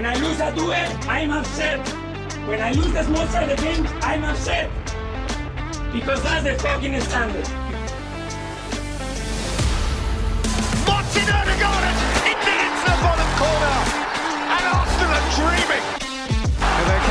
When I lose a duel, I'm upset. When I lose the small side of the game, I'm upset. Because that's the fucking standard. Martin Odegaard into into the bottom corner. And Arsenal are dreaming.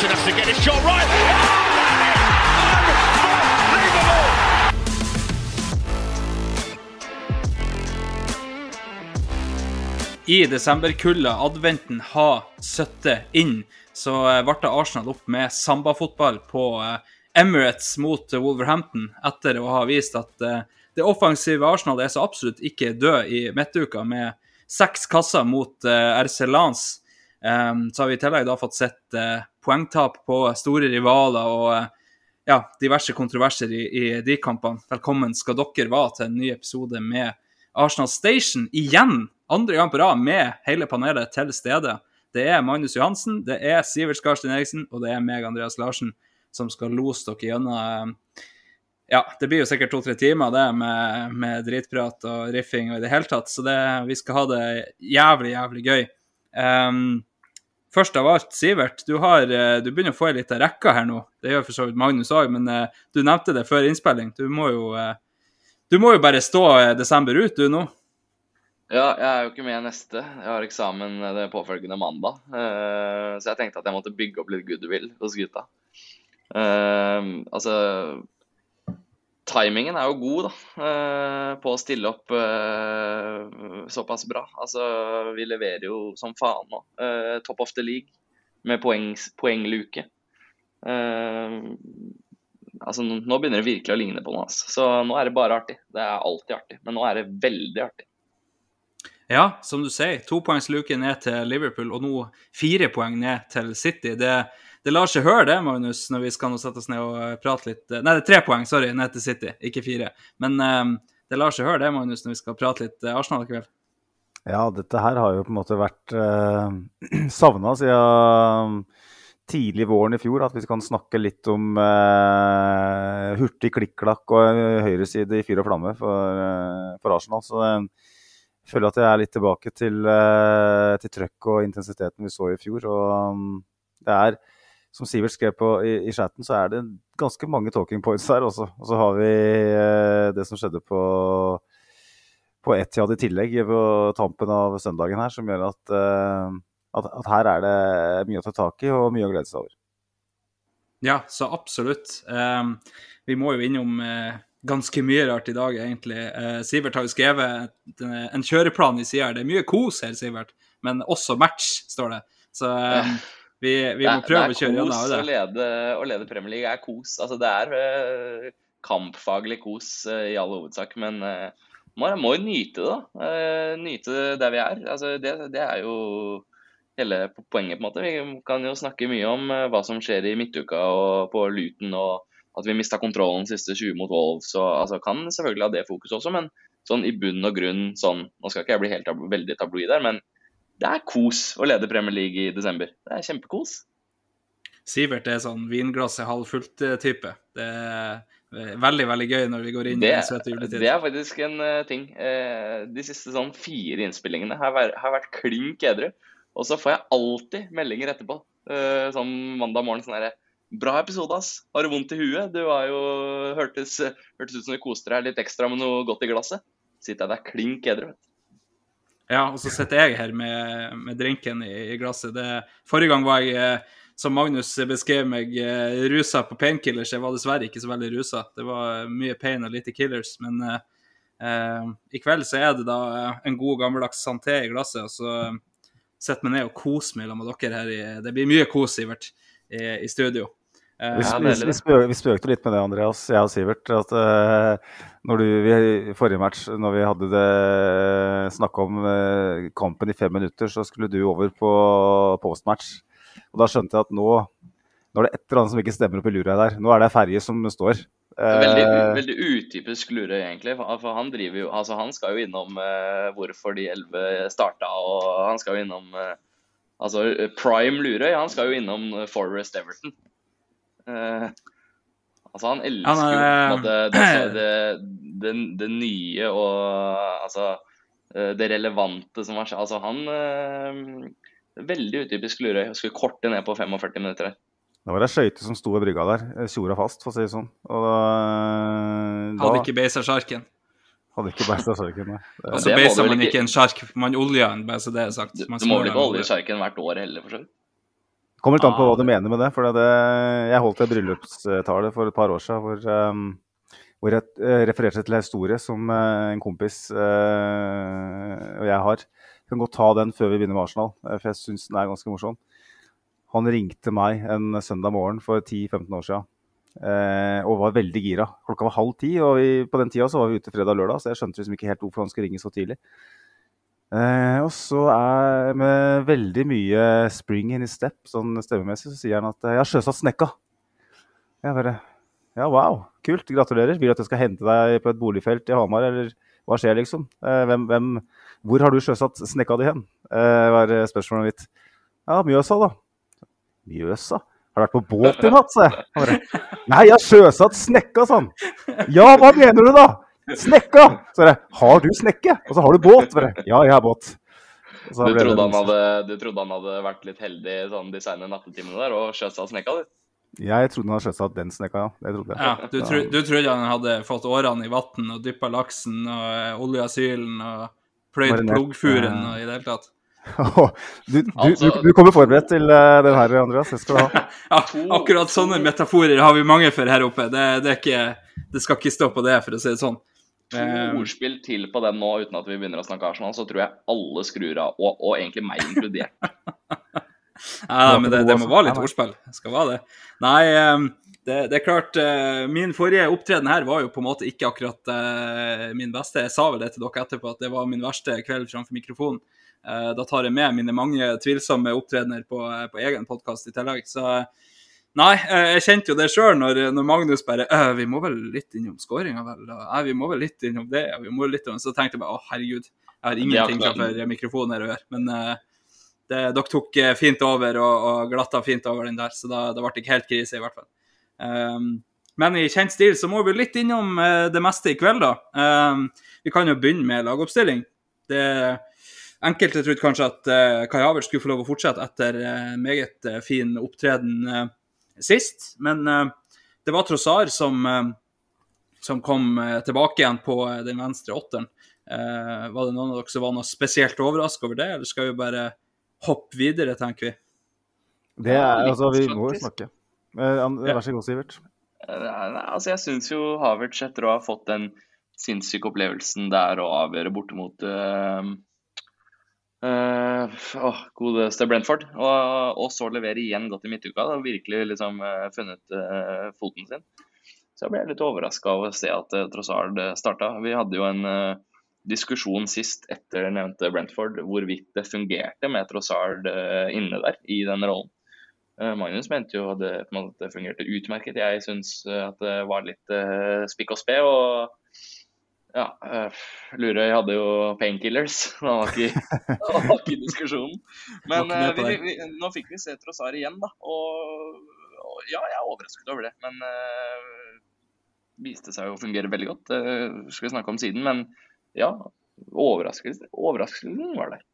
Far has to get his shot right. I desemberkulda, adventen, har søttet inn, så eh, ble Arsenal opp med sambafotball på eh, Emirates mot eh, Wolverhampton, etter å ha vist at det offensive Arsenal er så absolutt ikke død i midtuka, med seks kasser mot RC Lens. Um, så har vi i tillegg da fått sett poengtap på store rivaler og ja, diverse kontroverser i, i de kampene. Velkommen skal dere være til en ny episode med Arsenal Station igjen. Andre gang på rad med hele panelet til stede. Det er Magnus Johansen, det er Sivert Skarsten Eriksen og det er meg, Andreas Larsen, som skal lose dere gjennom eh, Ja, det blir jo sikkert to-tre timer det med, med dritprat og riffing og i det hele tatt, så det, vi skal ha det jævlig, jævlig gøy. Um, Først av alt, Sivert, du, har, eh, du begynner å få ei lita rekke her nå. Det gjør for så vidt Magnus òg, men eh, du nevnte det før innspilling. Du må jo, eh, du må jo bare stå desember ut, du nå. Ja, jeg er jo ikke med neste. Jeg har eksamen det påfølgende mandag. Så jeg tenkte at jeg måtte bygge opp litt goodwill hos gutta. Altså Timingen er jo god, da. eh, på å stille opp eh, såpass bra. Altså, vi leverer jo som faen nå. Eh, top of the league med poeng, poengluke. Altså, nå begynner det virkelig å ligne på noe. Altså. Så nå er det bare artig. Det er alltid artig, men nå er det veldig artig. Ja, som du sier, topoengsluke ned til Liverpool, og nå fire poeng ned til City. Det, det lar seg høre, det, Magnus, når vi skal nå sette oss ned og eh, prate litt Nei, det er tre poeng, sorry, ned til City, ikke fire. Men um, det lar seg høre, det, Magnus, når vi skal prate litt eh, Arsenal i kveld. Ja, dette her har jo på en måte vært uh, savna siden tidlig våren i fjor. At vi kan snakke litt om uh, hurtig klikk-klakk og høyreside i fyr og flamme for, uh, for Arsenal. Så jeg føler at jeg er litt tilbake til, uh, til trøkk og intensiteten vi så i fjor. Og um, det er, som Sivert skrev på i, i chatten, så er det ganske mange talking points her også. Og så har vi det som skjedde på på Etiad i tillegg på tampen av søndagen her, som gjør at, eh, at, at, her er det mye å ta tak i og mye å glede seg over. Ja, så absolutt. Um, vi må jo innom uh, ganske mye rart i dag, egentlig. Uh, Sivert har jo skrevet en, en kjøreplan i sida. Det er mye kos her, Sivert, men også match, står det. Så um, vi, vi må prøve å kjøre gjennom det. Å lede, å lede Premier League er kos. Altså, det er kampfaglig kos i all hovedsak, men man må jo nyte det, da. Eh, nyte der vi er. Altså, det, det, er jo hele poenget, på en måte. Vi kan jo snakke mye om eh, hva som skjer i midtuka og på Luton, og at vi mista kontrollen siste 20 mot Wolves. Og, altså, kan selvfølgelig ha det fokuset også, men sånn i bunn og grunn sånn Nå skal ikke jeg bli helt tab veldig tabloid der, men det er kos å lede Premier League i desember. Det er kjempekos. Sivert er sånn vinglasset halvfullt-type. Det er veldig veldig gøy når vi går inn det, i den søte juletiden. Det er faktisk en uh, ting. Uh, de siste sånn fire innspillingene har, vært, har vært klink edru. Og så får jeg alltid meldinger etterpå. Uh, sånn mandag morgen sånn herre Bra episode, ass. Har du vondt i huet? Du har jo hørtes, hørtes ut som du koste deg litt ekstra med noe godt i glasset. Sitter jeg der klink edru, vet du. Ja, og så sitter jeg her med, med drinken i, i glasset. Det, forrige gang var jeg som Magnus beskrev meg, rusa på painkillers. Jeg var dessverre ikke så veldig rusa. Det var mye pain og lite killers. Men eh, i kveld så er det da en god gammeldags santé i glasset. Og så sette meg ned og koser meg med dere her. I, det blir mye kos, Sivert, i, i studio. Eh, Vi, vi, vi, spøk, vi spøkte litt med det, Andreas, jeg og Sivert. At eh, når du, I forrige match, når vi hadde det snakka om eh, kampen i fem minutter, så skulle du over på postmatch. Og da skjønte jeg at nå, nå er det et eller annet som ikke stemmer opp i lura der. Nå er det ferje som står. Veldig, Eh, veldig utypisk Lure, egentlig. For han driver jo Altså, han skal jo innom eh, hvorfor de elleve starta, og han skal jo innom eh, Altså, Prime Lurøy, han skal jo innom eh, Forest Everton. Eh, altså, han elsker er, jo ja, en det, altså, det, det, det nye og altså eh, det relevante som har skjedd. Altså, han eh, Veldig utypisk Lurøy. Skulle korte ned på 45 minutter her. det var ei skøyte som sto i brygga der, tjora fast, for å si det sånn. Og da, hadde ikke beisa sjarken. hadde ikke beista sjarken. nei. Og det så må du beisa man ikke- en sjark, man olja den, bare så det er sagt. Man du må vel ikke holde sjarken hvert år heller, for så vidt? Kommer litt an på Ah. hva du mener med det. for det, Jeg holdt et bryllupstale for et par år siden hvor, um, hvor jeg eh, refererte til en historie som uh, en kompis uh, og jeg har. Jeg kan godt ta den før vi begynner med Arsenal, for jeg syns den er ganske morsom. Han ringte meg en søndag morgen for 10-15 år siden uh, og var veldig gira. Klokka var halv ti, og vi, på den tida så var vi ute fredag og lørdag, så jeg skjønte liksom ikke helt hvorfor han skulle ringe så tidlig. Eh, og så er med veldig mye spring in his step, sånn stemmemessig, så sier han at eh, 'jeg har sjøsatt snekka'. Jeg bare Ja, wow, kult, gratulerer. Vil du at jeg skal hente deg på et boligfelt i Hamar, eller hva skjer, liksom? Eh, hvem, hvem, hvor har du sjøsatt snekka di hen? Eh, var spørsmålet mitt. Ja, Mjøsa, da. Mjøsa? Har du vært på båt i natt, sa jeg. Nei, jeg har sjøsatt snekka, sa han. Ja, hva mener du da? Snekka! Så jeg, har du snekke? Og så har du båt? Bare, ja, jeg har båt. Og så Du trodde, han hadde, du trodde han hadde vært litt heldig i sånn designet nattetimene der og skjøtta snekka, du? Jeg trodde han hadde sjøsatt den snekka, ja. Det trodde jeg. Ja, du, tro, du trodde han hadde fått årene i vann og dyppa laksen og oljeasylen olja og pløyd pluggfuren plogfuren eh, og i det hele tatt. Du, du, Altså- du, du kommer forberedt til eh, den her, Andreas. Det skal du ha. Ja, akkurat sånne metaforer har vi mange for her oppe. Det, det, er ikke, det skal ikke stå på det, for å si det sånn. To Eh, ordspill til på den nå uten at vi begynner å snakke Arsenal, så tror jeg alle skrur av, og, og egentlig meg inkludert. Ja, men det, det må være litt ordspill. Det skal være det. Nei, eh, det, det er klart eh, Min forrige opptreden her var jo på en måte ikke akkurat eh, min beste. Jeg sa vel det til dere etterpå, at det var min verste kveld framfor mikrofonen. Eh, Da tar jeg med mine mange tvilsomme opptredener på, på egen podkast i tillegg. Så nei, eh, jeg kjente jo det sjøl når, når Magnus bare «Øh, Vi må vel litt innom skåringa, vel? «Ja, vi må vel litt innom det? Og vi må litt innom... Så tenkte jeg bare å, herregud, jeg har ingenting for mikrofonen her å gjøre. Men uh, det, dere tok eh, fint over og, og glatta fint over den der, så da, da ble det ikke helt krise, i hvert fall. Um, men i kjent stil så må vi litt innom det meste i kveld, da. Um, vi kan jo begynne med lagoppstilling. Det Enkelte trodde kanskje at uh, Kai Havert skulle få lov å fortsette etter uh, meget fin opptreden sist, men eh, det var Trossar som, eh, som kom eh, tilbake igjen på den venstre åtteren. Eh, var det noen av dere som var noe spesielt overraska over det, eller skal vi bare hoppe videre, tenker vi? Det er, altså, vi må jo snakke. Vær så god, Sivert. Eh, Nei, altså jeg syns jo Havertz, etter å ha fått den sinnssyke opplevelsen der å avgjøre borte mot uh, godeste Brentford, og, og så levere igjen godt i midtuka, og virkelig liksom uh, funnet uh, foten sin. Så jeg ble litt overraska over å se at uh, Trossard starta. Vi hadde jo en uh, diskusjon sist etter nevnte Brentford hvorvidt det fungerte med Trossard eh, inne der i den rollen. Eh, Magnus mente jo at det en måte fungerte utmerket. Jeg syns eh, at det var litt eh, spikk og spe. Og ja, uh, Lurøy hadde jo painkillers. Han var ikke, han var ikke i diskusjonen. Men eh, vi, vi, nå fikk vi se Trossar igjen, da. Og, og ja, jeg er overrasket over det. Men uh, viste seg jo å fungere veldig godt. Det skal vi snakke om siden. Men ja, overraskelse, overraskelsen var der.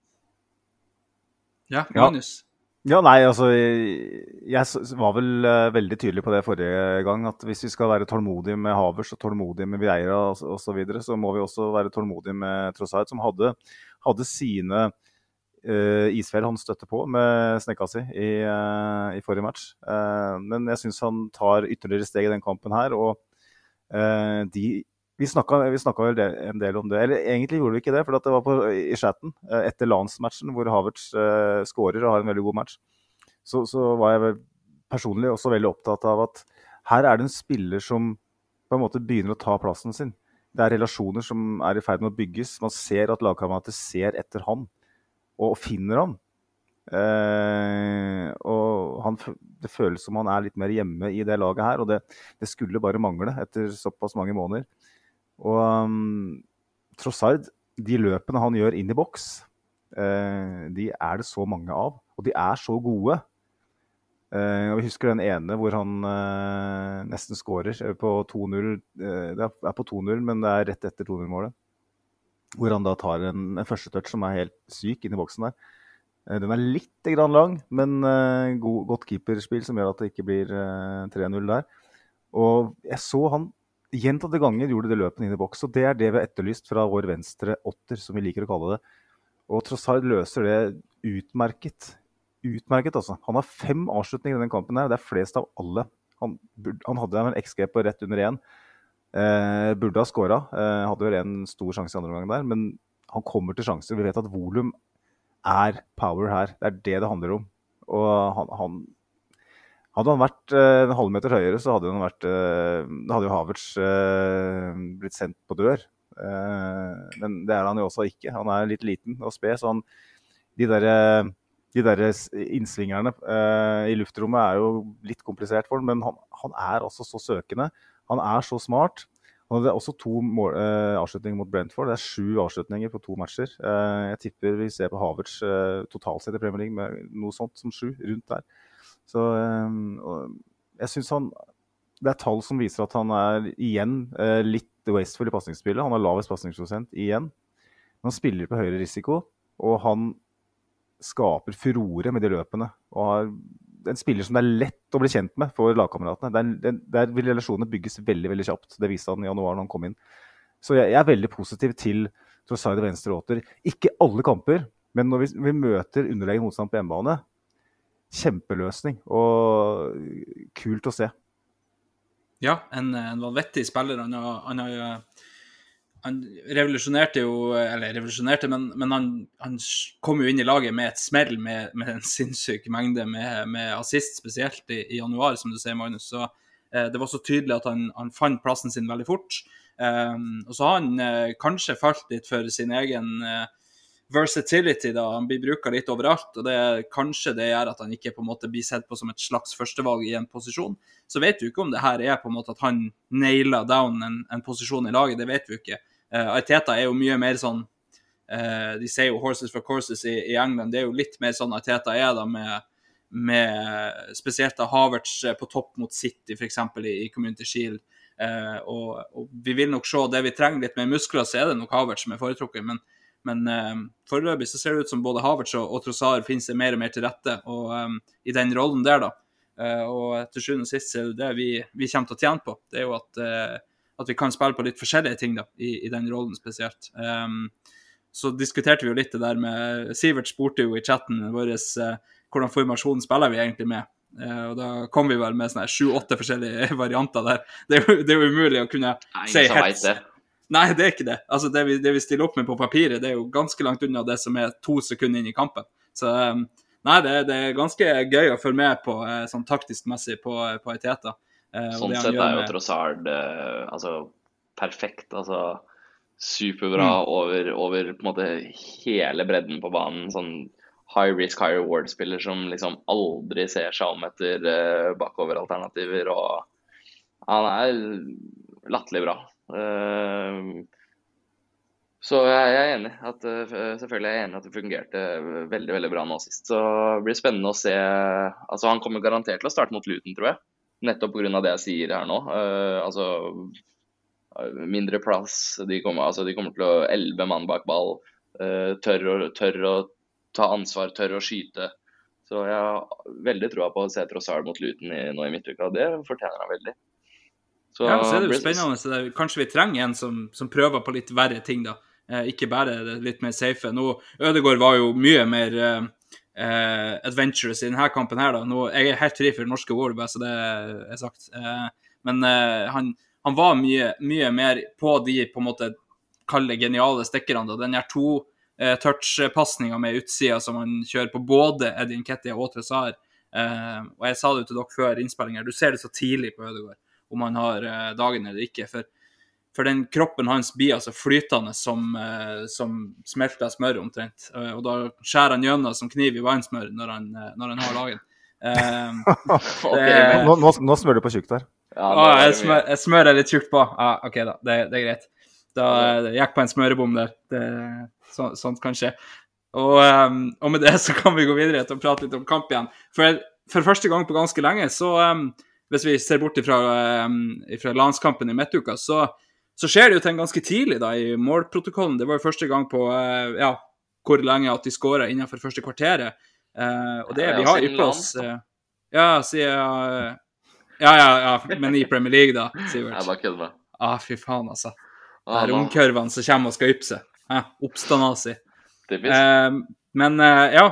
Ja, Ja. Magnus? Ja, nei, altså Jeg, var vel eh, veldig tydelig på det forrige gang, at hvis vi skal være tålmodige med Havers og tålmodige med Vieira osv., så, videre, så må vi også være tålmodige med Trossard, som hadde, hadde sine uh, isfjell han støtte på med snekka si i, uh, i forrige match. Uh, men jeg syns han tar ytterligere steg i den kampen her. Og de vi snakka, vel en del om det. Eller egentlig gjorde vi ikke det, for det var på, i chatten eh, etter Lance-matchen, hvor Havertz uh, skårer og har en veldig god match. Så, så var jeg personlig også veldig opptatt av at her er det en spiller som på en måte begynner å ta plassen sin. Det er relasjoner som er i ferd med å bygges. Man ser at lagkamerater ser etter han og finner han. Uh, og han, det føles som han er litt mer hjemme i det laget her, og det, det skulle bare mangle etter såpass mange måneder. Og um, Trossard, de løpene han gjør inn i boks, uh, de er det så mange av. Og de er så gode. Uh, og Vi husker den ene hvor han uh, nesten skårer på 2-0. Eh, det er på 2-0, men det er rett etter 2-0-målet. Hvor han da tar en, en første touch som er helt syk inn i boksen der. Den er litt grann lang, men god, godt keeperspill som gjør at det ikke blir eh, 3-0 der. Og jeg så han gjentatte ganger gjorde det løpet inn i boks, og det er det vi har etterlyst fra vår venstre åtter, som vi liker å kalle det. Og Trossard løser det utmerket. Utmerket, altså. Han har fem avslutninger i denne kampen. her, Det er flest av alle. Han, han hadde en XG på rett under én. Eh, burde ha skåra. Eh, hadde vel en stor sjanse i andre omgang der, men han kommer til sjanser. Vi vet at volum er power her. Det er det det handler om. Og han, han hadde han vært eh, en halvmeter høyere, så hadde vært eh, hadde jo Havertz eh, blitt sendt på dør. Men det er han jo også ikke. Han er litt liten og sped, så han De derre de der innsvingerne i luftrommet er jo litt komplisert for ham, men han, han er altså så søkende. Han er så smart. Han hadde også to mål, avslutninger mot Brentford. Det er sju avslutninger på to matcher. Jeg tipper vi ser på Havertz totalt sett i Premier League med noe sånt som sju, rundt der. Så eh, jeg syns han Det er tall som viser at han er igjen eh, litt wasteful i pasningsspillet. Han har lavest pasningsprosent igjen. Men han spiller på høyere risiko, og han skaper furore med de løpene. Og har en spiller som det er lett å bli kjent med for lagkameratene. Der, der vil relasjonene bygges veldig veldig kjapt. Det viste han i januar når han kom inn. Så jeg, jeg er veldig positiv til Trossard og venstre åter. Ikke alle kamper, men når vi, vi møter underlegen motstand på hjemmebane, kjempeløsning. Og kult å se. Ja, en, en vanvittig spiller. Han, har, han, han revolusjonerte jo Eller revolusjonerte, men, men han, han, kom jo inn i laget med et smell med, med en sinnssyk mengde med, med assist, spesielt i, i, januar, som du sier, Magnus. Så eh, det var så tydelig at han fant plassen sin veldig fort. Um, og så har han eh, kanskje falt litt for sin egen eh, versatility. da, Han blir bruka litt overalt. og det, Kanskje det gjør at han ikke på en måte blir sett på som et slags førstevalg i en posisjon. Så vet du ikke om det her er på en måte at han nailer down en, en posisjon i laget. Det vet vi ikke. Uh, Arteta er jo mye mer sånn uh, De sier jo 'horses for courses' i, i, England. Det er jo litt mer sånn Arteta er da med, med spesielt da Havertz på topp mot City, f.eks. I, i Community Shield. Uh, og, og, vi vil nok se det vi trenger litt mer muskler, så er det nok Havertz som er foretrukket. Men, men eh, foreløpig så ser det ut som både Havertz og, og Trossar finner seg mer og mer til rette og, um, i den rollen der, da. Uh, og til sjuende og sist er det det vi, vi, kommer til å tjene på. Det er jo at, at vi kan spille på litt forskjellige ting da, i, i den rollen spesielt. Um, så diskuterte vi jo litt det der med Sivert spurte jo i chatten vår hvordan formasjonen spiller vi egentlig med. Uh, og da kom vi vel med sånne sju-åtte forskjellige varianter der. Det er, jo, det er jo umulig å kunne Nei, si helt. Nei, det er ikke det. Altså, det vi, det vi, stiller opp med på papiret, det er jo ganske langt unna det som er to sekunder inn i kampen. Så um, nei, det, det, er ganske gøy å følge med på uh, sånn taktisk messig på, på Eteta. Uh, sånn sett er jo Trossard altså, perfekt. Altså superbra mm. over, over på en måte hele bredden på banen. sånn high risk, high reward-spiller som liksom aldri ser seg om etter uh, bakoveralternativer. Og han er latterlig bra. Uh, så jeg, er enig. At, uh, selvfølgelig er jeg enig at det fungerte veldig veldig bra nå sist. Så det blir spennende å se. altså Han kommer garantert til å starte mot Luton, tror jeg. Nettopp pga. det jeg sier her nå. altså Mindre plass. De kommer, altså, de kommer til å elleve mann bak ball. tør, å, tør å ta ansvar, tørre å skyte. Så jeg har veldig troa på å se Trossard mot Luton nå i midtuka, det fortjener han veldig. Så, ja, så er det jo spennende. Så det, kanskje vi trenger en som, som, prøver på litt verre ting, da. Eh, ikke bare litt mer safe. Nå, Ødegaard var jo mye mer eh, adventurous i denne kampen her, da. Nå, jeg er helt fri for norske ord, bare så det er sagt. Eh, men han, han var mye, mye mer på de på en måte kall det geniale stikkerne. da, Den her to eh, touch-pasninga med utsida som han kjører på både Edin Ketty og Trezar. Eh, og jeg sa det jo til dere før innspillinga, du ser det så tidlig på Ødegaard om han har eh, dagen eller ikke. For, for den kroppen hans blir altså flytende som, eh, som smelta smør, omtrent. Eh, og da skjærer han gjennom som kniv i vannsmør når han, eh, når han har dagen. Eh, Ok, men- Nå, nå, nå smører du på tjukt der. Ja, Å, jeg, smør, jeg smører litt tjukt på. Ja, OK, da. Det, det er greit. Da jeg gikk på en smørebom der. Det, så, sånt kan skje. Og, um, og med det så kan vi gå videre til å prate litt om kamp igjen. For, for første gang på ganske lenge, så ehm, hvis vi ser bort ifra landskampen i midtuka, så, så skjer det jo ting ganske tidlig da i målprotokollen. Det var jo første gang på eh, ja, hvor lenge at de skåra innenfor første kvarteret. Eh, og det Ja, vi har yppa oss eh, Ja, siden eh, Ja, ja, ja, men i Premier League, da, Sivert. Jeg bare kødder. Ah, fy faen, altså. Ah, er nå- som kommer og skal ypse. Eh, Oppstandasi. Eh, men ja,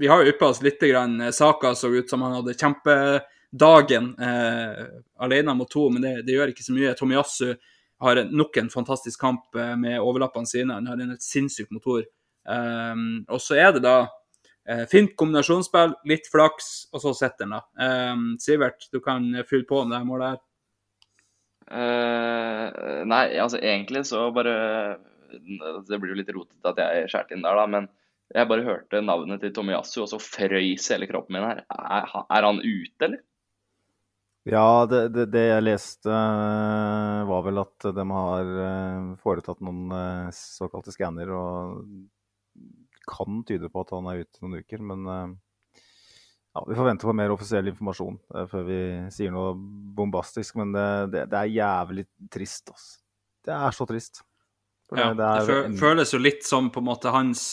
vi har jo yppa oss litt. Grann. Saka så ut som han hadde kjempedagen eh, alene mot to, men det, det gjør ikke så mye. Tomiyasu har nok en fantastisk kamp eh, med overlappene sine. Han har en helt sinnssyk motor. Um, og så er det da eh, fint kombinasjonsspill, litt flaks, og så sitter han, da. Um, Sivert, du kan fylle på om det her målet her. Uh, nei, altså egentlig så bare Det blir jo litt rotete at jeg skjærte inn der, da, men jeg bare hørte navnet til Tomiyasu, og så frøys hele kroppen min her. Er, er han ute, eller? Ja, det, det, det jeg leste, eh, var vel at de har eh, foretatt noen eh, såkalte skanner, og kan tyde på at han er ute noen uker. Men ja, vi får vente på mer offisiell informasjon før vi sier noe bombastisk. Men det, det, er jævlig trist, altså. Det er så trist. Ja, det, en- føles jo litt som på en måte hans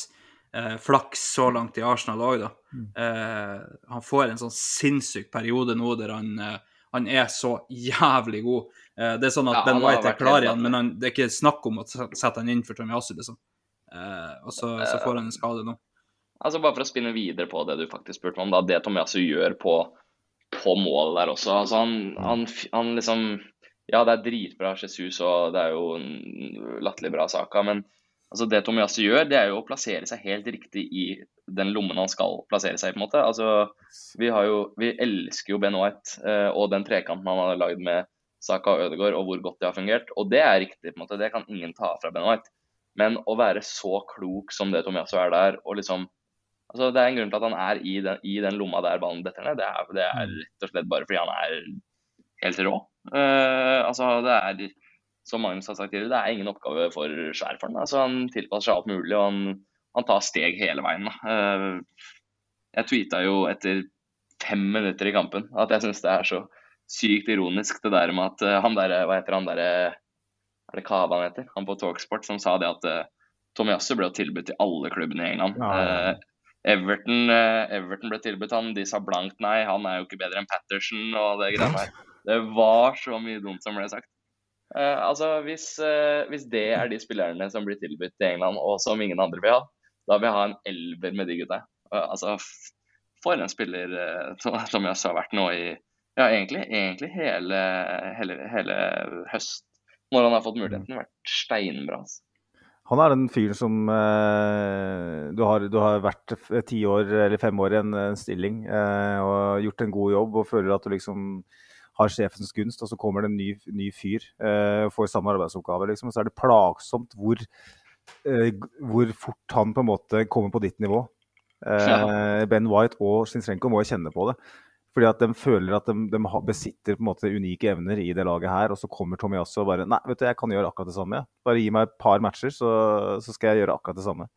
eh, flaks så langt i Arsenal òg, da. Mm. Eh, han får en sånn sinnssyk periode nå der han, eh, han er så jævlig god. Eh, det er sånn at Ja, Ben White er klar igjen, men han, det er ikke snakk om å sette han inn for Tomiyasu, liksom. Eh, og så, så får han en skade nå. Altså Bare for å spinne videre på det du faktisk spurte om, da, det Tomiyasu gjør på, på målet der også. altså han, han, han liksom Ja, det er dritbra Jesus, og det er jo latterlig bra saka, men altså det Tomiyasu gjør, det er jo å plassere seg helt riktig i den lommen han skal plassere seg i. på en måte. Altså, Vi har jo, vi elsker jo Ben White eh, og den trekanten han har lagd med Saka og Ødegaard, og hvor godt det har fungert. Og det er riktig, på en måte. Det kan ingen ta fra Ben White. Men å være så klok som det Tomiasso er der, og liksom altså Det er en grunn til at han er i den, i den lomma der ballen detter ned. Det er, det er rett og slett bare fordi han er helt rå. Eh, altså det er, Som Magnus har sagt tidligere, det er ingen oppgave for svær. Altså, han tilpasser seg alt mulig, og han, han tar steg hele veien. Eh, jeg tweeta jo etter fem minutter i kampen at jeg syns det er så sykt ironisk det der med at eh, han der, hva heter han derre Er det Kava han heter? Han på Talksport som sa det at Tommy Tomiyasu ble tilbudt til alle klubbene i England. Ja, ja. Eh, Everton, eh, Everton ble tilbudt han, de sa blankt nei, han er jo ikke bedre enn Patterson og det greiene der. Det var så mye dumt som ble sagt. Eh, altså, hvis, eh, hvis det er de spillerne som blir tilbudt til England, og som ingen andre vil ha, da vil jeg ha en elver med de gutta. Eh, altså, for en spiller eh, som jeg jeg har vært nå i ja, egentlig, egentlig hele, hele, hele høst, når han har fått muligheten. Vært steinbra. Altså. Han er den fyren som eh, du, har, du har vært ti år eller fem år i en, en stilling eh, og gjort en god jobb og føler at du liksom har sjefens gunst, og så kommer det en ny, ny fyr eh, og får samme arbeidsoppgave. Liksom, og så er det plagsomt hvor, eh, hvor fort han på en måte kommer på ditt nivå. Eh, Ben White og Zinchenko må jo kjenne på det. Fordi at de føler at de, de besitter på en måte unike evner i det laget her, og så kommer Tomiyasu og bare Nei, vet du, jeg kan gjøre akkurat det samme. Bare gi meg et par matcher, så, så skal jeg gjøre akkurat det samme.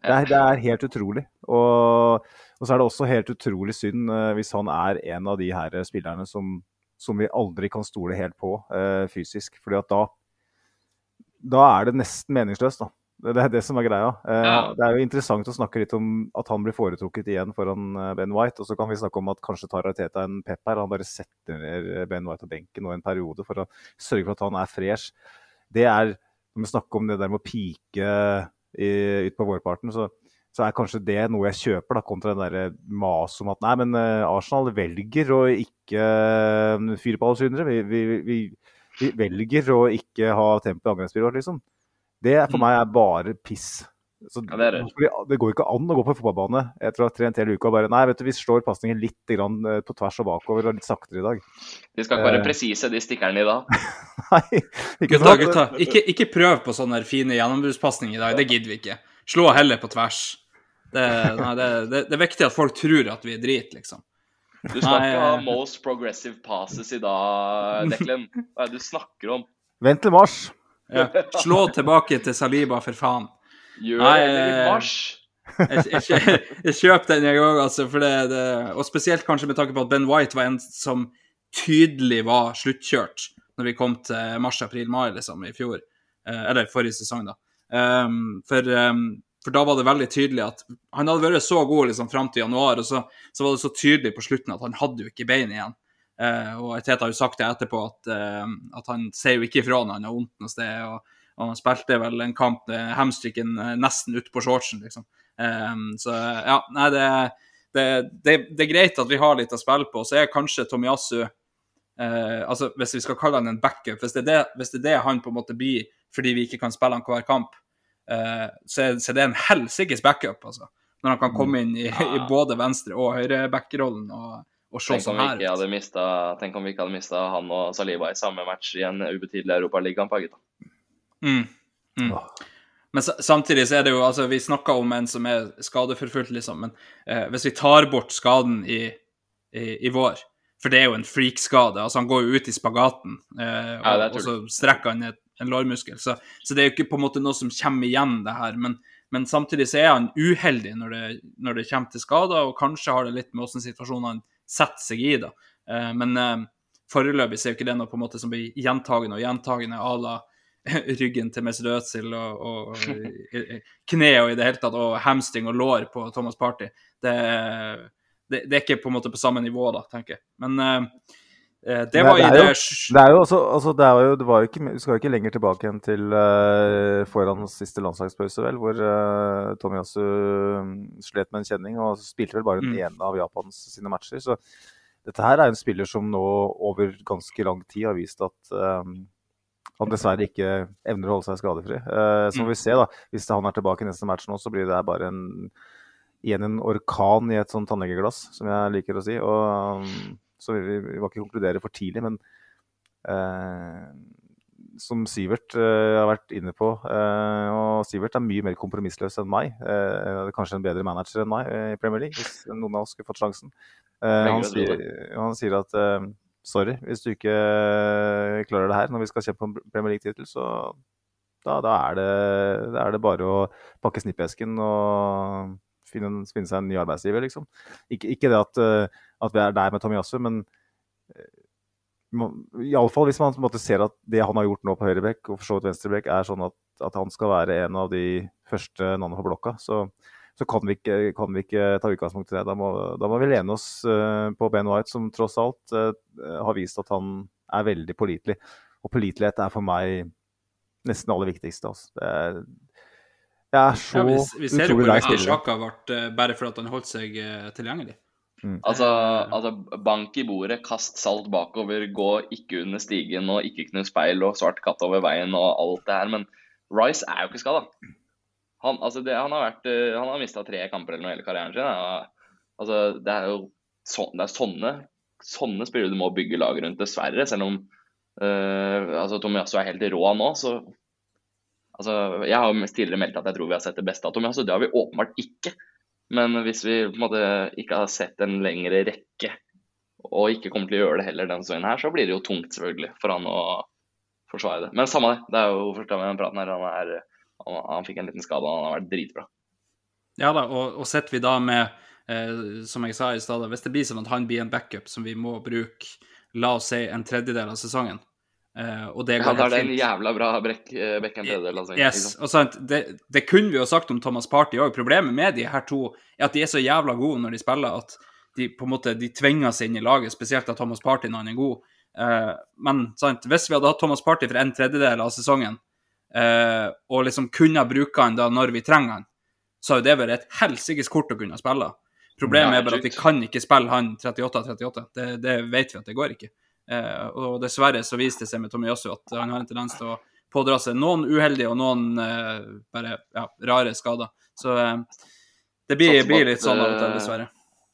Det er, det er helt utrolig. Og, og så er det også helt utrolig synd eh, hvis han er en av de her spillerne som, som vi aldri kan stole helt på uh, fysisk. Fordi at da, da er det nesten meningsløst, da. Det er det som er greia. Eh, Ja. Det er jo interessant å snakke litt om at han blir foretrukket igjen foran eh, Ben White. Og så kan vi snakke om at kanskje tar Teta en pep her. Han bare setter ned eh, Ben White på benken nå en periode for å sørge for at han er fresh. Det er Når vi snakker om det der med å pike ut på vårparten, så, så er kanskje det noe jeg kjøper, da, kontra den der maset om at nei, men Arsenal velger å ikke fyre på alle syndere. Vi, vi, vi, vi velger å ikke ha tempo i angrepsspillet vårt, liksom. Det er for Mm. meg er bare piss. Så, Ja, det er det. det går ikke an å gå på fotballbane etter å ha trent hele uka og bare Nei, vet du, vi slår pasningen litt grann, eh, på tvers og bakover og litt saktere i dag. De skal ikke være Eh. presise, de stikkerne i dag. Nei, ikke Gutta, sant? gutta, ikke, ikke prøv på sånne fine gjennombruddspasninger i dag. Det gidder vi ikke. Slå heller på tvers. Det, nei, det, det, det er viktig at folk tror at vi er drit, liksom. Du skal Nei, ikke ha eh. most progressive passes i dag, Declan. Hva er det du snakker om? Vent til mars. Ja. Slå tilbake til Saliba, for faen. Gjør Nei, det i eh, mars. Jeg, jeg, jeg, jeg kjøper den jeg òg, altså. Det, det, og spesielt kanskje med tanke på at Ben White var en som tydelig var sluttkjørt når vi kom til mars-april-mai liksom, i fjor. Eh, eller forrige sesong, da. Um, for, um, for da var det veldig tydelig at han hadde vært så god liksom, fram til januar, og så, så var det så tydelig på slutten at han hadde jo ikke bein igjen. Eh, og Teta har jo sagt det etterpå, at, eh, at han ser jo ikke ifra når han har vondt noe sted. og og han spilte vel en kamp med hamstricken nesten nesten utpå shortsen, liksom. Um, så ja, nei, det, det, det, det er greit at vi har litt å spille på. Så er kanskje Tomiyasu eh, altså Hvis vi skal kalle han en backup, hvis hvis det er det han på en måte blir fordi vi ikke kan spille han hver kamp, eh, så, er, så er det en helsikes backup, altså. Når han kan komme inn i, i både venstre- og høyreback-rollen og, og se sånn vi her ut. mistet, tenk om vi ikke hadde mista han og Saliba i samme match i en ubetydelig Europaligakamp, gutta. Mm. Mm. Men samtidig så er det jo altså Vi snakker om en som er skadeforfulgt, liksom. Men eh, hvis vi tar bort skaden i, i, i vår For det er jo en freak-skade. altså Han går jo ut i spagaten, eh, og, Ja, og så strekker han et, en lårmuskel. Så, så det er jo ikke på en måte noe som kommer igjen, det her. Men, men samtidig så er han uheldig når det, når det kommer til skader, og kanskje har det litt med åssen situasjonen han setter seg i, da. Eh, men eh, foreløpig så er jo ikke det noe på en måte som blir gjentagende og gjentagende à la ryggen til Mesut Özil og, og, og kne og i det hele tatt, og hamstring og lår på Thomas Party. Det, det, det er ikke på en måte på samme nivå, da, tenker jeg. Men eh, det var det er jo- Det er jo også, altså det, jo, det var jo ikke, Du skal jo ikke lenger tilbake enn til uh, foran siste landslagspause, vel, hvor uh, Tomiyasu mm, slet med en kjenning og spilte vel bare den Mm. ene av Japans sine matcher. Så dette her er en spiller som nå over ganske lang tid har vist at um, han dessverre ikke evner å holde seg skadefri. Uh, så får vi se, da. Hvis han er tilbake i neste match nå, så blir det bare en, igjen en orkan i et sånt tannlegeglass, som jeg liker å si. Og, um, så vi, vi må ikke konkludere for tidlig, men eh, som Sivert eh, har vært inne på eh, Og Sivert er mye mer kompromissløs enn meg. Eh, kanskje en bedre manager enn meg eh, i Premier League, hvis noen av oss skulle fått sjansen. Eh, han, sier, han sier at sorry, hvis du ikke klarer det her når vi skal kjempe om Premier League-tittel, så da, da, er det, da er det bare å pakke snippesken og finne, finne seg en ny arbeidsgiver, liksom. Ikke, ikke det at, eh, at vi er der med Tomiyasu, men eh, Iallfall hvis man måte ser at det han har gjort nå på høyrebekk og for så vidt venstrebekk, er sånn at, at han skal være en av de første navnene på blokka, så, så kan, vi ikke, kan vi ikke ta utgangspunkt i det. Da må, da må vi lene oss uh, på Ben White, som tross alt uh, har vist at han er veldig pålitelig. Og pålitelighet er for meg nesten det aller viktigste. Altså. Det er, jeg er så ja, vi, vi ser jo hvor viktig. Sjaka ble bare for at han holdt seg uh, tilgjengelig. Altså, altså, bank i bordet, kast salt bakover, gå ikke under stigen og ikke knus speil og svart katt over veien og alt det her. Men Rice er jo ikke skada. Han, altså han har, vært, eh, har mista tre kamper eller noe hele karrieren sin. Ja. Altså, det er jo så, det er sånne, sånne spillere du må bygge lag rundt, dessverre. Selv om uh, altså, Tomiasso er helt rå nå, så altså, Jeg har jo tidligere meldt at jeg tror vi har sett det beste av Tomiasso. Det har vi åpenbart ikke. Men hvis vi på en måte ikke har sett en lengre rekke, og ikke kommer til å gjøre det heller denne sesongen her, så blir det jo tungt selvfølgelig for han å forsvare det. Men samme det. Det er jo første gang vi har praten her. Han, han, han fikk en liten skade, og han har vært dritbra. Ja da, og, og sitter vi da med, eh, som jeg sa i stad, hvis det blir sånn at han blir en backup som vi må bruke, la oss si en tredjedel av sesongen, eh, og det Ja, det er det en jævla bra brekk, Beckham tredjedel Yes, og sant, det, det kunne vi jo sagt om Thomas Party òg. Problemet med de her to er at de er så jævla gode når de spiller, at de på en måte de tvinger seg inn i laget, spesielt av Thomas Party når han er god. Uh, men sant, hvis vi hadde hatt Thomas Party for en tredjedel av sesongen, uh, og liksom kunne bruke han da når vi trenger han, så har jo det vært et helsikes kort å kunne spille. Problemet Ja, er bare at vi kan ikke spille han 38-38. Det, det vet vi at det går ikke. Eh, og dessverre så viste det seg med Tomiyasu at han har en tendens til å pådra seg noen uheldige og noen eh, bare ja, rare skader. Så eh, det blir, blir litt sånn av og til, dessverre.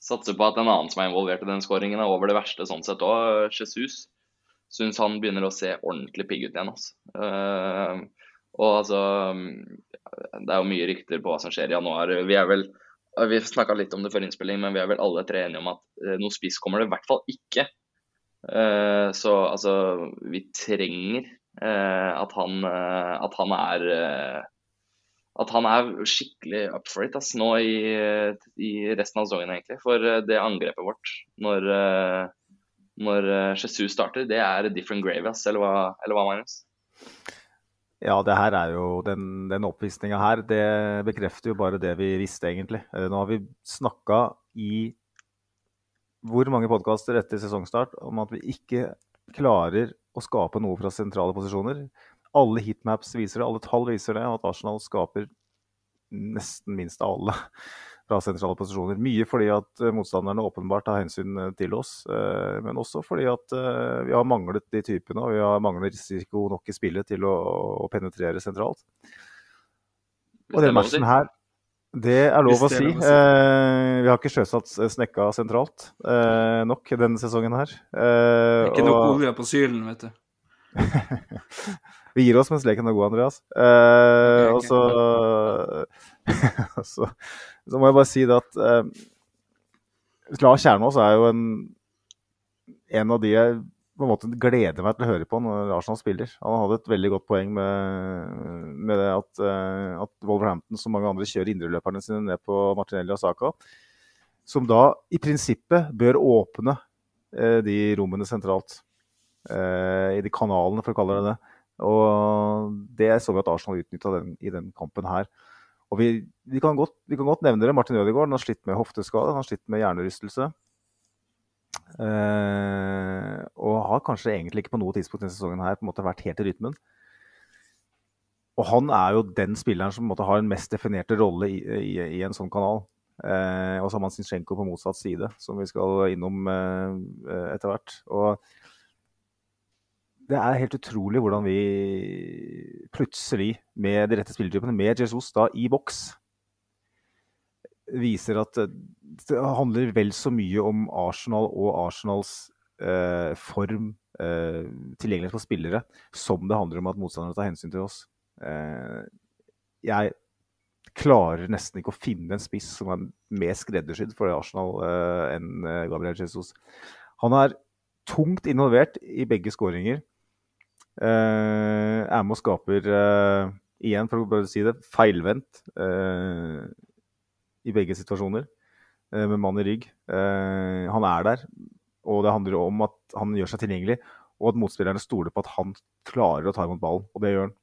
Satser på at en annen som er involvert i den skåringen, er over det verste sånn sett òg. Jesus. Syns han begynner å se ordentlig pigg ut igjen. Altså. Uh, og altså Det er jo mye rykter på hva som skjer i januar. Vi er vel Vi snakka litt om det før innspilling, men vi er vel alle tre enige om at noe spiss kommer det i hvert fall ikke. Eh, så altså Vi trenger eh, at han eh, at han er at han er skikkelig up for it ass, nå i, i resten av sesongen, egentlig. For det angrepet vårt når, når Jesus starter, det er different grave, ass, eller hva, eller hva Magnus? Ja, det her er jo den, den oppvisninga her, det bekrefter jo bare det vi visste, egentlig. Nå har vi snakka i hvor mange podkaster etter sesongstart om at vi ikke klarer å skape noe fra sentrale posisjoner. Alle heatmaps viser det, alle tall viser det, at Arsenal skaper nesten minst av alle fra sentrale posisjoner. Mye fordi at eh, motstanderne åpenbart tar hensyn eh, til oss, eh, men også fordi at vi har manglet de typene, og vi har manglet risiko nok i spillet til å, penetrere sentralt. Og den matchen her, det er lov å si. lov å si. Eh, vi har ikke sjøsatt Snekka sentralt eh, nok denne sesongen her. Eh, Ikke nok og- olje på sylen, vet du. vi gir oss mens leken er god, Andreas. Eh, okay. ok. Og så, så Så må jeg bare si det at eh, Lars Kjernås er jo en, en av de jeg på en måte gleder meg til å høre på når Arsenal spiller. Han hadde et veldig godt poeng med, med det at, eh, at Wolverhampton, som mange andre, kjører indreløperne sine ned på Martinelli og Saka. Som da i prinsippet bør åpne eh, de rommene sentralt. Eh, I de kanalene, for å kalle det det. Og det så vi at Arsenal utnytta i den kampen her. Og vi, vi, kan godt, vi kan godt nevne det. Martin Ødegaard har slitt med hofteskade, han har slitt med hjernerystelse. Eh, og har kanskje egentlig ikke på noe tidspunkt denne sesongen her på en måte vært helt i rytmen. Og han er jo den spilleren som på en måte har en mest definerte rolle i, i, i en sånn kanal. Uh, og så har man Zinchenko på motsatt side, som vi skal innom uh, etter hvert. Og det er helt utrolig hvordan vi plutselig, med de rette spillertypene, med Jesus da i boks, viser at eh, det handler vel så mye om Arsenal og Arsenals eh, form, eh, tilgjengelighet for spillere, som det handler om at motstanderne tar hensyn til oss. Eh, jeg klarer nesten ikke å finne en spiss som er mer skreddersydd for Arsenal eh, enn eh, Gabriel Jesus. Han er tungt involvert i begge skåringer. Er med og skaper, igjen for å bare si det, feilvendt eh, i begge situasjoner. eh, med mann i rygg. Eh, han er der, og det handler om at han gjør seg tilgjengelig. Og at motspillerne stoler på at han klarer å ta imot ballen, og det gjør han.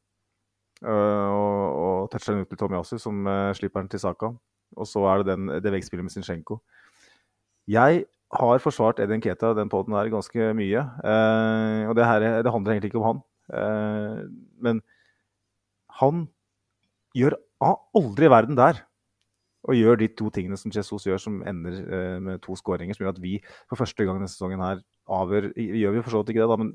Eh, og, og toucher den ut til Tomiyasu, som slipper den til Saka. Og så er det den, det veggspillet med Zinchenko. Jeg har forsvart Edin Keta den poden her ganske mye. Eh, og det, her, det handler egentlig ikke om han. Men han gjør aldri verden der og gjør de to tingene som Jesus gjør, som ender eh, med to skåringer, som gjør at vi for første gang denne sesongen her avgjør Gjør vi for så vidt ikke det, da, men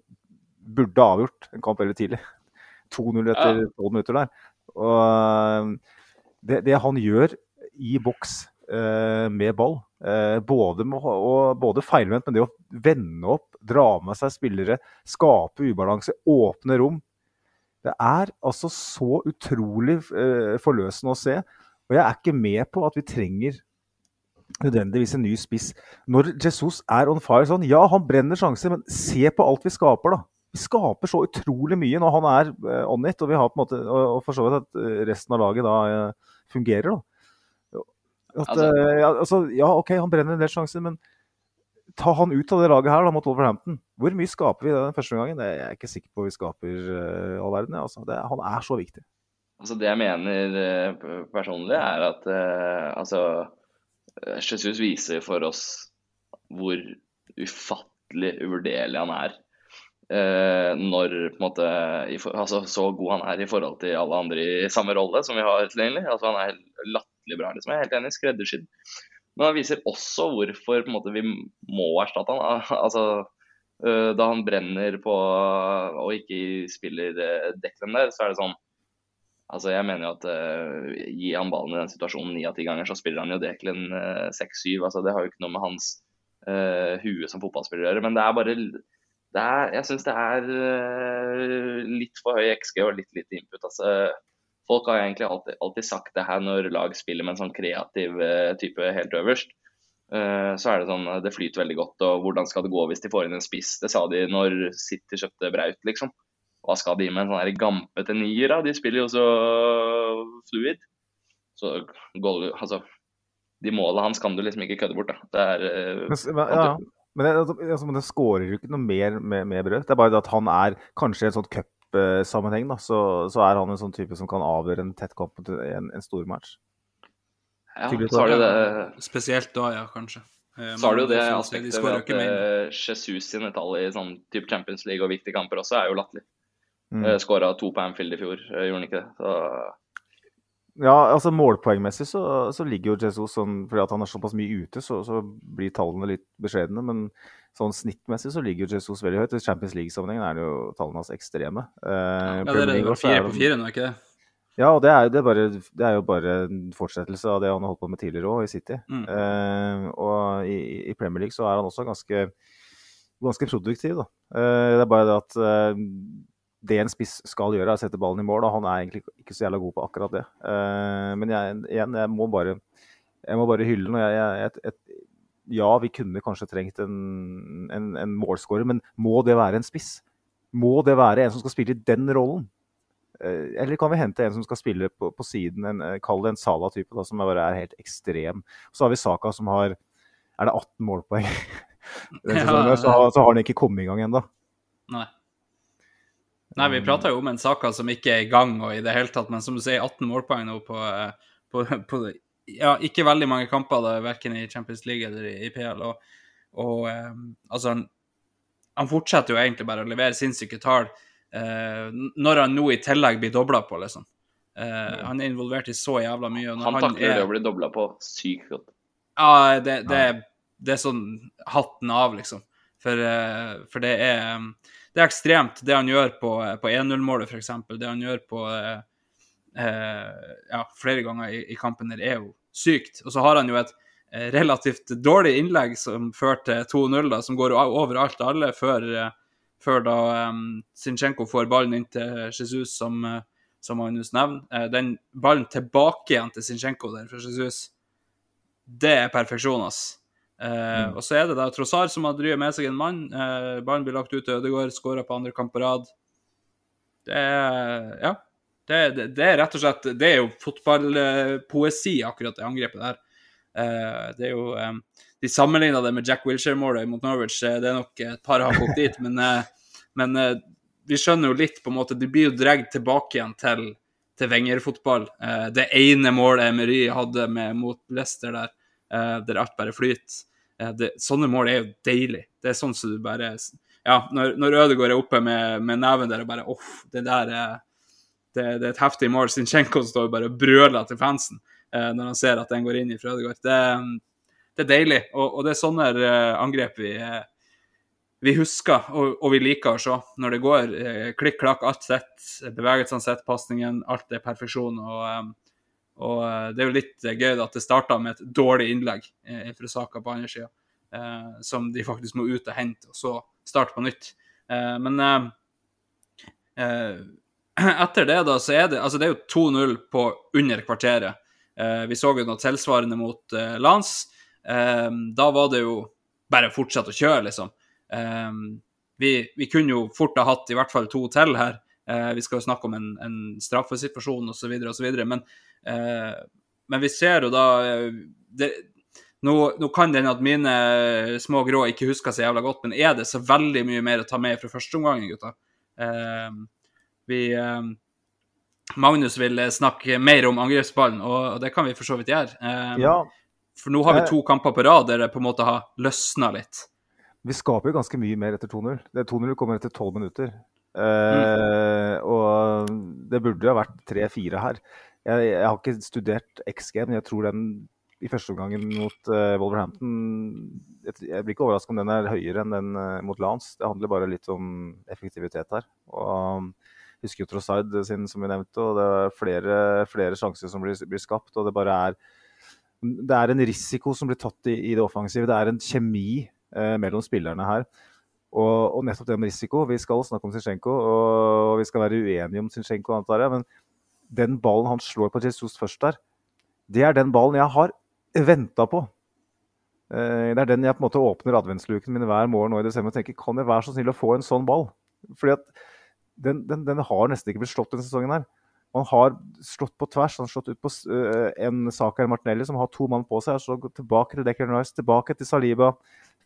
burde avgjort en kamp veldig tidlig. 2-0 etter 12 minutter der. Og eh, det, det han gjør i boks eh, med ball, eh, både, med, og, både feilvendt, men det å vende opp, dra med seg spillere, skape ubalanse, åpne rom Det er altså så utrolig eh, forløsende å se. Og jeg er ikke med på at vi trenger nødvendigvis en ny spiss. Når Jesus er on fire sånn, ja, han brenner sjanser, men se på alt vi skaper, da. Vi skaper så utrolig mye når han er eh, on it, og vi har på en måte, og, for så vidt at eh, resten av laget da eh, fungerer, da. At, Altså- ja, altså, ja, OK, han brenner en del sjanser, men ta han ut av det laget her da, mot Wolverhampton. Hvor mye skaper vi den første gangen? Det er jeg ikke sikker på vi skaper uh, all verden. Altså. det, han er så viktig. Altså Det jeg mener eh, personlig, er at uh, altså eh, Jesus viser for oss hvor ufattelig uvurderlig han er. Uh, når på en måte i, altså, Så god han er i forhold til alle andre i samme rolle som vi har tilgjengelig. Altså Han er latterlig bra. liksom Jeg er helt enig, skreddersydd. Men han viser også hvorfor på en måte vi må erstatte han. Altså uh, da han brenner på og ikke spiller Declan der, så er det sånn Altså, jeg mener jo at uh, Gi han ballen i den situasjonen ni av ti ganger, så spiller han jo Declan uh, 6-7. Altså, det har jo ikke noe med hans uh, hue som fotballspiller å gjøre. Men det er bare det er, Jeg syns det er uh, litt for høy XG og litt lite input. Altså, folk har egentlig alltid, alltid, sagt det her når lag spiller med en sånn kreativ uh, type helt øverst. Uh, så er det sånn det flyter veldig godt, og hvordan skal det gå hvis de får inn en spiss? Det sa de når City kjøpte Braut, liksom. Hva skal de med en sånn gampete nier? De spiller jo så fluid. Så goal, altså, De målene hans kan du liksom ikke kødde bort, da. Det er men, ja, men det, altså, det skårer jo ikke noe mer med, med brød. Det er bare det at han er kanskje i en sånn cupsammenheng, da, så, så, er han en sånn type som kan avgjøre en tett kamp mot en, en stor match. Ja, så har du det Spesielt da, ja, kanskje. Så har du jo det aspektet ved at Jesus sine tall i sånn type Champions League og viktige kamper også er jo latterlig. Mm. Skåra to på Anfield i fjor, gjorde han ikke det? Så... Ja, altså målpoengmessig så, så, ligger jo Jesus sånn Fordi at han er såpass mye ute, så, så blir tallene litt beskjedne. Men sånn snittmessig så ligger jo Jesus veldig høyt. I Champions League-sammenhengen er det jo tallene hans ekstreme. Eh, ja, det er fire på fire nå, ikke det? Ja, og det er, det, er bare, det er, jo bare en fortsettelse av det han har holdt på med tidligere òg, i City. Mm. Eh, og i, i, Premier League så er han også ganske, ganske produktiv, da. Eh, det er bare det at eh, det en spiss skal gjøre, er å sette ballen i mål. og Han er egentlig ikke så jævla god på akkurat det. Uh, men jeg, igjen, jeg må bare, jeg må bare hylle den. Ja, vi kunne kanskje trengt en, en, en målskårer, men må det være en spiss? Må det være en som skal spille i den rollen? Uh, eller kan vi hente en som skal spille på, på siden, en, eh, kall det en Sala-type, som bare er helt ekstrem. Så har vi Saka som har er det 18 målpoeng. ja, så, har, så har han ikke kommet i gang ennå. Nei. Vi prata jo om en sak som ikke er i gang og i det hele tatt, men som du sier, 18 målpoeng nå på, eh, på, på ja, ikke veldig mange kamper, da, verken i Champions League eller i PL. Og, og eh, altså han, han, fortsetter jo egentlig bare å levere sinnssyke tall eh, når han nå i tillegg blir dobla på, liksom. Uh, han er involvert i så jævla mye. han takler det å bli dobla på sykt godt. Ja, det, det, det, er sånn hatten av, liksom. For, uh, for det er um, det er ekstremt, det han gjør på, på 1-0-målet, f.eks. Det han gjør på eh, eh, ja, flere ganger i, i, kampen der, er jo sykt. Og så har han jo et eh, relativt dårlig innlegg som førte til 2-0, som går over alt og alle, før, eh, før da um, Sinchenko får ballen inn til Jesus, som, som Magnus nevner. den ballen tilbake igjen til Sinchenko der for Jesus, det er perfeksjon, ass. Eh, mm. Og så er det da Trossar som har drevet med seg en mann. Eh, ballen blir lagt ut til Ødegaard, skåra på andre kamp på rad. Det er Ja. Det, det, det, er rett og slett Det er jo fotballpoesi, akkurat det angrepet der. Eh, det er jo eh, De sammenligna det med Jack Wilshere-målet mot Norwich. Det er nok et par har gått dit, men, eh, men vi skjønner jo litt, på en måte. De blir jo dratt tilbake igjen til, til Wenger-fotball. det ene målet Emery hadde med, mot Leicester der, der alt bare flyter. Eh, det, sånne mål er jo deilig. Det er sånn som du bare Ja, når, når Ødegaard er oppe med, med neven der og bare Uff, det der er det, det, er et heftig mål. Sinchenko står bare og brøler til fansen eh, når han ser at den går inn i Ødegaard. Det, det, er deilig. Og, og det er sånne eh, angrep vi, eh, vi husker og, og, vi liker å se. Når det går eh, klikk-klakk, alt sett, bevegelsene sett, pasningen, alt er perfeksjon. og eh, og eh, det er jo litt eh, gøy at det starta med et dårlig innlegg eh, fra Saka på andre sida, som de faktisk må ut og hente, og så starte på nytt. Men etter det, da, så er det altså det er jo 2-0 på under kvarteret. vi så jo noe tilsvarende mot Lans. da var det jo bare å fortsette å kjøre, liksom. Vi, vi, kunne jo fort ha hatt i hvert fall to til her. Vi skal jo snakke om en, en straffesituasjon osv., osv. Men Eh, men vi ser jo da eh, det, nå, nå, kan det hende at mine små grå ikke husker så jævla godt, men er det så veldig mye mer å ta med fra første omgang, gutta? Eh, vi eh, Magnus vil snakke mer om angrepsballen, og det kan vi for så vidt gjøre. Eh, ja. For nå har vi to kamper på rad der det på en måte har løsna litt. Vi skaper jo ganske mye mer etter 2-0. 2-0 kommer etter 12 minutter. Mm. Og det burde jo ha vært 3-4 her. Jeg, jeg, har ikke studert XG, men jeg tror den i første omgang mot uh, Wolverhampton Jeg blir ikke overrasket om den er høyere enn den uh, mot Lance. Det handler bare litt om effektivitet her. Og um, husker jo Trossard sin, som vi nevnte, og det er flere, flere sjanser som blir, blir, skapt. Og det bare er Det er en risiko som blir tatt i, i det offensive. Det er en kjemi uh, mellom spillerne her. Og, og, nettopp det om risiko. Vi skal snakke om Zinchenko, og vi skal være uenige om Zinchenko, antar jeg. Men den ballen han slår på Jesus først der, det er den ballen jeg har venta på. Eh, det er den jeg på en måte åpner adventsluken min hver morgen nå i desember og tenker kan jeg være så snill å få en sånn ball? Fordi at den, den, den har nesten ikke blitt slått denne sesongen her. Man har slått på tvers. Han har slått ut på uh, en Saker Martinelli som har to mann på seg. Så tilbake til Declan Rice, tilbake til Saliba,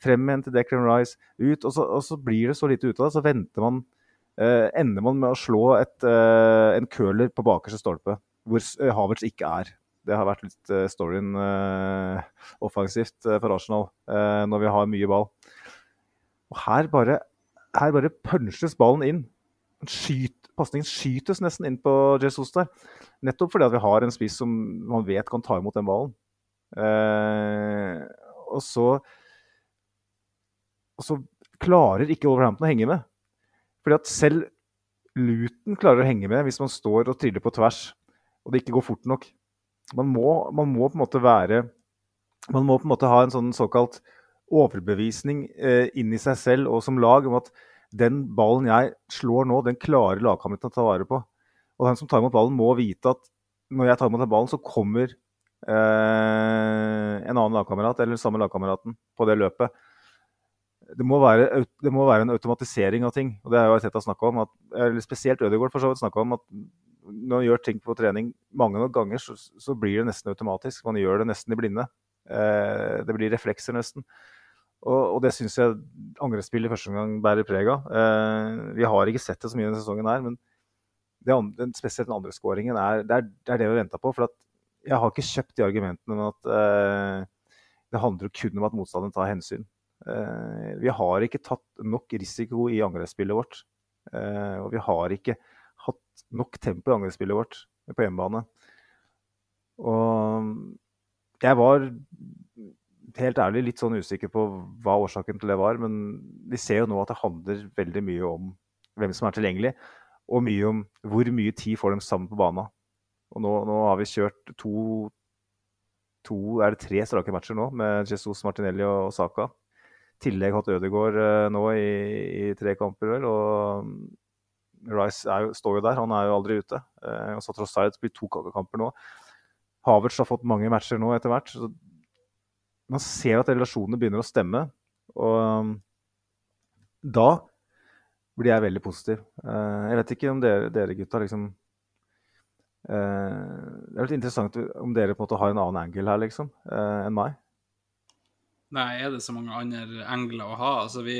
frem igjen til Declan Rice, ut. Og så, og så blir det så lite ut av det. Så venter man uh, ender man med å slå et, uh, en curler på bakerste stolpe, hvor Havertz ikke er. Det har vært litt storyen offensivt for Arsenal når vi har mye ball. Og her bare, her bare punsjes ballen inn. Skyt, pasningen skytes nesten inn på Jesus der. Nettopp fordi at vi har en spiss som man vet kan ta imot den ballen. Eh, og så Og så klarer ikke Wolverhampton å henge med. Fordi at selv Luton klarer å henge med hvis man står og triller på tvers og det ikke går fort nok. Man må, man må på en måte være Man må på en måte ha en sånn såkalt overbevisning eh, inni seg selv og som lag om at den ballen jeg slår nå, den klarer lagkameraten å ta vare på. Og den som tar imot ballen, må vite at når jeg tar imot den ballen, så kommer eh, en annen lagkamerat eller samme lagkameraten på det løpet. Det må, være, det må, være, en automatisering av ting. og det er jo Teta snakka om. At, eller spesielt Ødegaard for så vidt snakka om at når man gjør ting på trening mange nok ganger, så, så, blir det nesten automatisk. Man gjør det nesten i blinde. Eh, det blir reflekser, nesten. Og, og det syns jeg angrepsspillet i første omgang bærer preg av. Eh, vi har ikke sett det så mye denne sesongen her, men andre, spesielt den andre skåringen er, det, er, det, er det vi venter på. For jeg har ikke kjøpt de argumentene med at eh, det handler kun om at motstanderen tar hensyn. Eh, vi har ikke tatt nok risiko i angrepsspillet vårt. Eh, og vi har ikke hatt nok tempo i angrepsspillet vårt på hjemmebane. Og jeg var helt ærlig litt sånn usikker på hva årsaken til det var. Men vi ser jo nå at det handler veldig mye om hvem som er tilgjengelig, og mye om hvor mye tid får de sammen på banen. Og nå, nå har vi kjørt to, to, er det tre strake matcher nå med Jesus, Martinelli og, og Saka. I tillegg hatt Ødegaard uh, nå i, i, tre kamper, vel. Og Rice jo, står jo der, han er jo aldri ute. Eh, og så tross alt blir to kamper nå. Havertz har fått mange matcher nå etter hvert. så man ser at relasjonene begynner å stemme. Og um, da blir jeg veldig positiv. Uh, jeg vet ikke om dere, dere gutta liksom uh, Det er litt interessant om dere på en måte har en annen angle her, liksom, uh, enn meg. Nei, er det så mange andre engler å ha? Altså, vi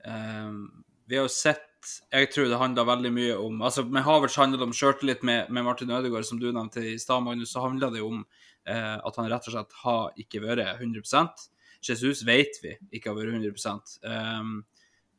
Vi har jo sett Jeg tror det handler veldig mye om altså Med Havertz handler det om sjøltillit. Med, med Martin Ødegaard, som du nevnte i stad, Magnus, så handler det om Eh, at han rett og slett har ikke vært 100% Jesus vet vi ikke har vært 100 um,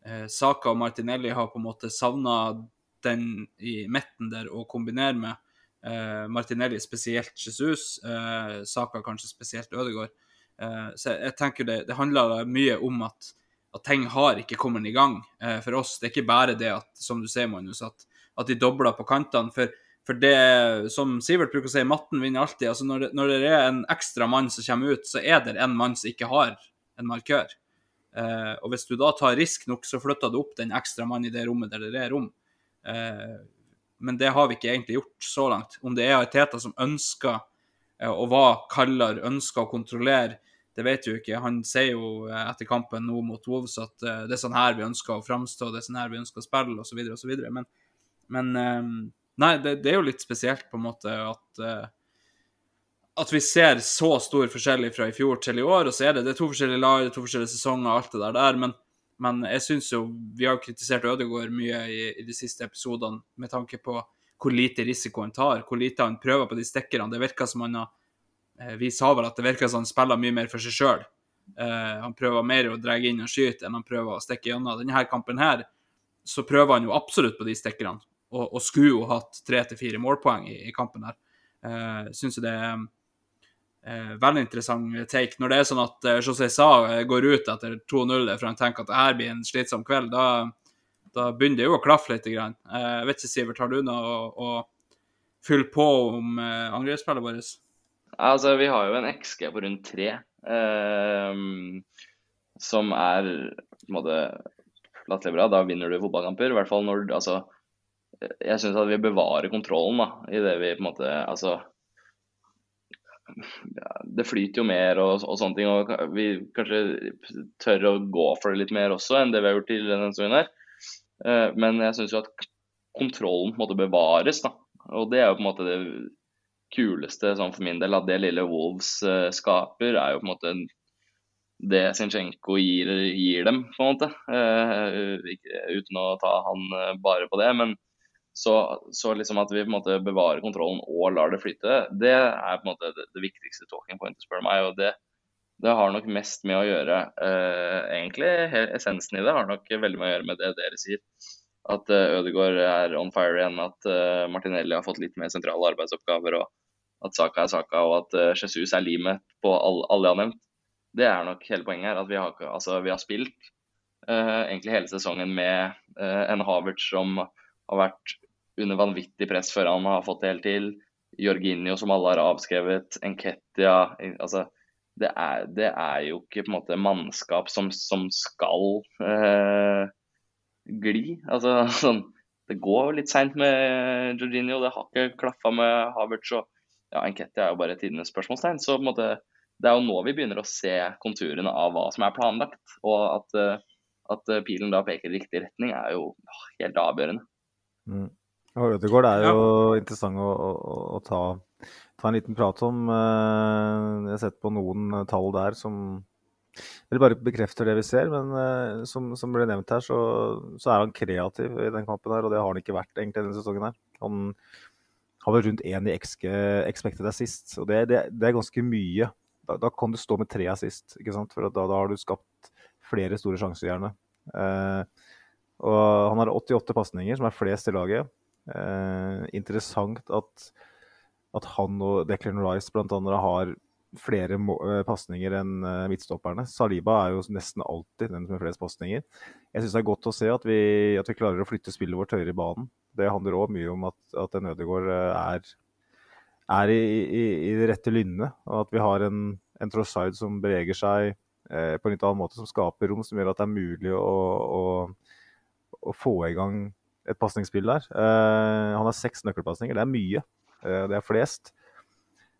eh, Saka og Martinelli har på en måte savna den i midten der å kombinere med. Uh, Martinelli spesielt Jesus, uh, Saka kanskje spesielt Ødegaard. Uh, så jeg, jeg tenker det, det, handler mye om at, at ting har ikke kommet i gang for oss. Det er ikke bare det at, som du sier, Magnus, at, at de dobler på kantene. For for det, som Sivert bruker å si, matten vinner alltid. Altså når, det, når det er en ekstra mann som kommer ut, så er det en mann som ikke har en markør. Eh, og hvis du da tar risk nok, så flytter du opp den ekstra mannen i det rommet der det er rom. Eh, men det har vi ikke egentlig gjort så langt. Om det er Ariteta som ønsker eh, å være kaldere, ønsker å kontrollere, det vet vi jo ikke. Han sier jo eh, etter kampen nå mot Wolves at eh, det er sånn her vi ønsker å framstå, det er sånn her vi ønsker å spille, osv., osv. Men, men eh, Nei, det, det, er jo litt spesielt på en måte at uh, at vi ser så stor forskjell fra i fjor til i år. Og så er det, det er to forskjellige lag, det er to forskjellige sesonger, alt det der. men, men jeg syns jo Vi har kritisert Ødegaard mye i, i, de siste episodene med tanke på hvor lite risiko han tar, hvor lite han prøver på de stikkerne. Det virker som han har eh, Vi sa vel at det virker som han spiller mye mer for seg sjøl. Uh, han prøver mer å dra inn og skyte enn han prøver å stikke gjennom. Denne kampen her så prøver han jo absolutt på de stikkerne og, og skulle jo hatt tre til fire målpoeng i, i, kampen her. Uh, Syns jeg det eh, veldig interessant take. Når det er sånn at uh, José Sa eh, går ut etter 2-0 for han tenker at det her blir en slitsom kveld, da, da begynner det jo å klaffe litt. Grann. Eh, jeg vet ikke, Sivert, har du noe å, å fylle på om uh, angrepsspillet vårt? Altså, vi har jo en XG på rundt tre, uh, som er på en måte latterlig bra. Da vinner du fotballkamper. I hvert fall når Altså, jeg syns at vi bevarer kontrollen da, i det vi på en måte Altså ja, Det flyter jo mer og, og, sånne ting, og vi kanskje tør å gå for det litt mer også enn det vi har gjort tidligere denne sesongen her. Eh, men jeg syns jo at kontrollen på en måte bevares, da. Og det er jo på en måte det kuleste sånn for min del. At det lille Wolves uh, skaper, er jo på en måte det Zinchenko gir, gir, dem, på en måte. Uh, uten å ta han bare på det. Men så, så, liksom at vi på en måte bevarer kontrollen og lar det flyte, det er på en måte det, det viktigste talking pointet, spør du meg. og det, det har nok mest med å gjøre Egentlig essensen i det har nok veldig med å gjøre med det dere sier at uh, Ødegaard er on fire igjen, at uh, Martinelli har fått litt mer sentrale arbeidsoppgaver, og at Saka er Saka, og at uh, Jesus er limet på all, alle jeg har nevnt. Det er nok hele poenget her. At vi har, altså, vi har spilt uh, egentlig hele sesongen med uh, en Havertz som har vært under vanvittig press før han har fått det helt til. Jorginho som alle har avskrevet. Enketia. Altså, det er, det er, jo ikke på en måte mannskap som, som skal gli. Altså, sånn, det går litt seint med Jorginho. Det har ikke klaffa med Havertz. og ja, Enketia er jo bare tidenes spørsmålstegn. Så på en måte, det er jo nå vi begynner å se konturene av hva som er planlagt. Og at, eh, at eh, pilen da peker i riktig retning, er jo helt avgjørende. Mm. Og Ødegaard er jo ja. interessant å, å, å ta, ta, en liten prat om. Eh, jeg har sett på noen tall der som eller bare bekrefter det vi ser. Men som, som ble nevnt her, så, så, er han kreativ i den kampen her, og det har han ikke vært egentlig denne sesongen her. Han har vel rundt én i XG, expected assist, og det, det, det er ganske mye. Da, da, kan du stå med tre assist, ikke sant? for da, da, har du skapt flere store sjanser, gjerne. Eh, og han har 88 pasninger, som er flest i laget. Eh, interessant at, at, han og Declan Rice annet har flere uh, pasninger enn uh, midtstopperne. Saliba er jo nesten alltid den som har flest pasninger. Jeg syns det er godt å se at vi, at vi, klarer å flytte spillet vårt høyere i banen det handler òg mye om at, at en Ødegaard eh, er, er i, i, i, det rette lynnet. Og at vi har en, en Trossard som beveger seg eh, på en litt annen måte, som skaper rom, som gjør at det er mulig å, å, å få i gang et pasningsspill der. Eh, han har seks nøkkelpasninger. Det er mye. Eh, det er flest.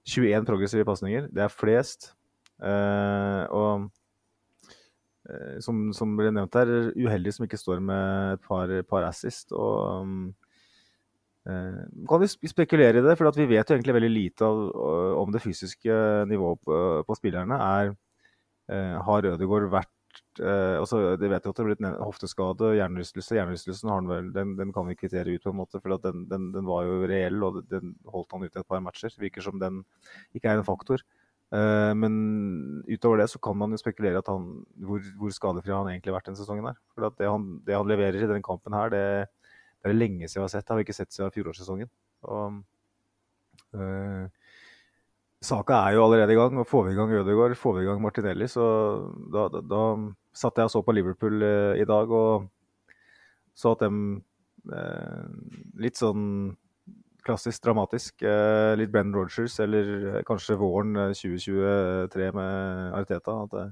21 progressive pasninger. Det er flest. Eh, og som, som, ble nevnt her, uheldig som ikke står med et par, par assist. Og um, kan vi spekulere i det, for vi vet jo egentlig veldig lite av, om det fysiske nivået på, på spillerne. Er, har Ødegaard vært eh, altså, de vet jo at det har blitt en hofteskade, hjernerystelse. Hjernerystelsen har han vel, den, den, kan vi kvittere ut, på en måte, for den, den, den, var jo reell, og den holdt han ut i et par matcher. Virker som den ikke er en faktor. Eh, men utover det så kan man jo spekulere at han, hvor, hvor skadefri han egentlig har vært denne sesongen. her. For det han, det han leverer i denne kampen her, det, det er lenge siden jeg har sett. Det har vi ikke sett siden fjorårssesongen. Og, uh, Saka er jo allerede i gang, og får vi i gang Ødegaard, får vi i gang Martinelli, så da, da, da satt jeg og så på Liverpool eh, i dag og så at dem eh, litt sånn klassisk dramatisk. litt Brennan Rogers, eller kanskje våren 2023 med Ariteta. at det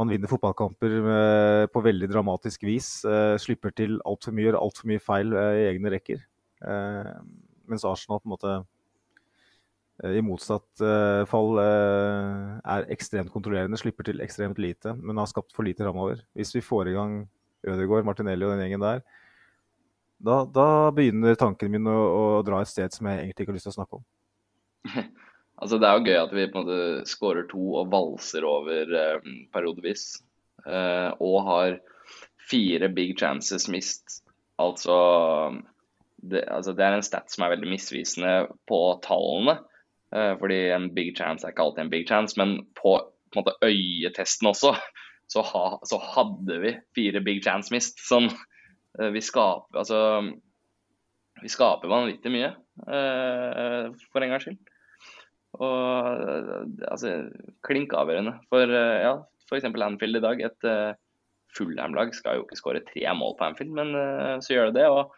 man vinner fotballkamper med, på veldig dramatisk vis. Eh, slipper til altfor mye, gjør altfor mye feil eh, i egne rekker. Eh, mens Arsenal på en måte eh, i motsatt eh, fall eh, er ekstremt kontrollerende, slipper til ekstremt lite, men har skapt for lite framover. Hvis vi får i gang Ødegaard, Martinelli og den gjengen der, da, da begynner tankene mine å, å, dra et sted som jeg egentlig ikke har lyst til å snakke om. Altså, det er jo gøy at vi på en måte skårer to og valser over eh, periodevis. Eh, og har fire big chances mist. Altså det, altså det, er en stat som er veldig misvisende på tallene. Eh, fordi en big chance er ikke alltid en big chance, men på, på måte øyetesten også, så, ha, så, hadde vi fire big chance mist. Sånn, vi skaper altså Vi skaper vanvittig mye, eh, for en gangs skyld. Og altså, klink avgjørende. For ja, f.eks. Anfield i dag. Et uh, skal jo ikke skåre tre mål på Anfield, men så gjør det det. og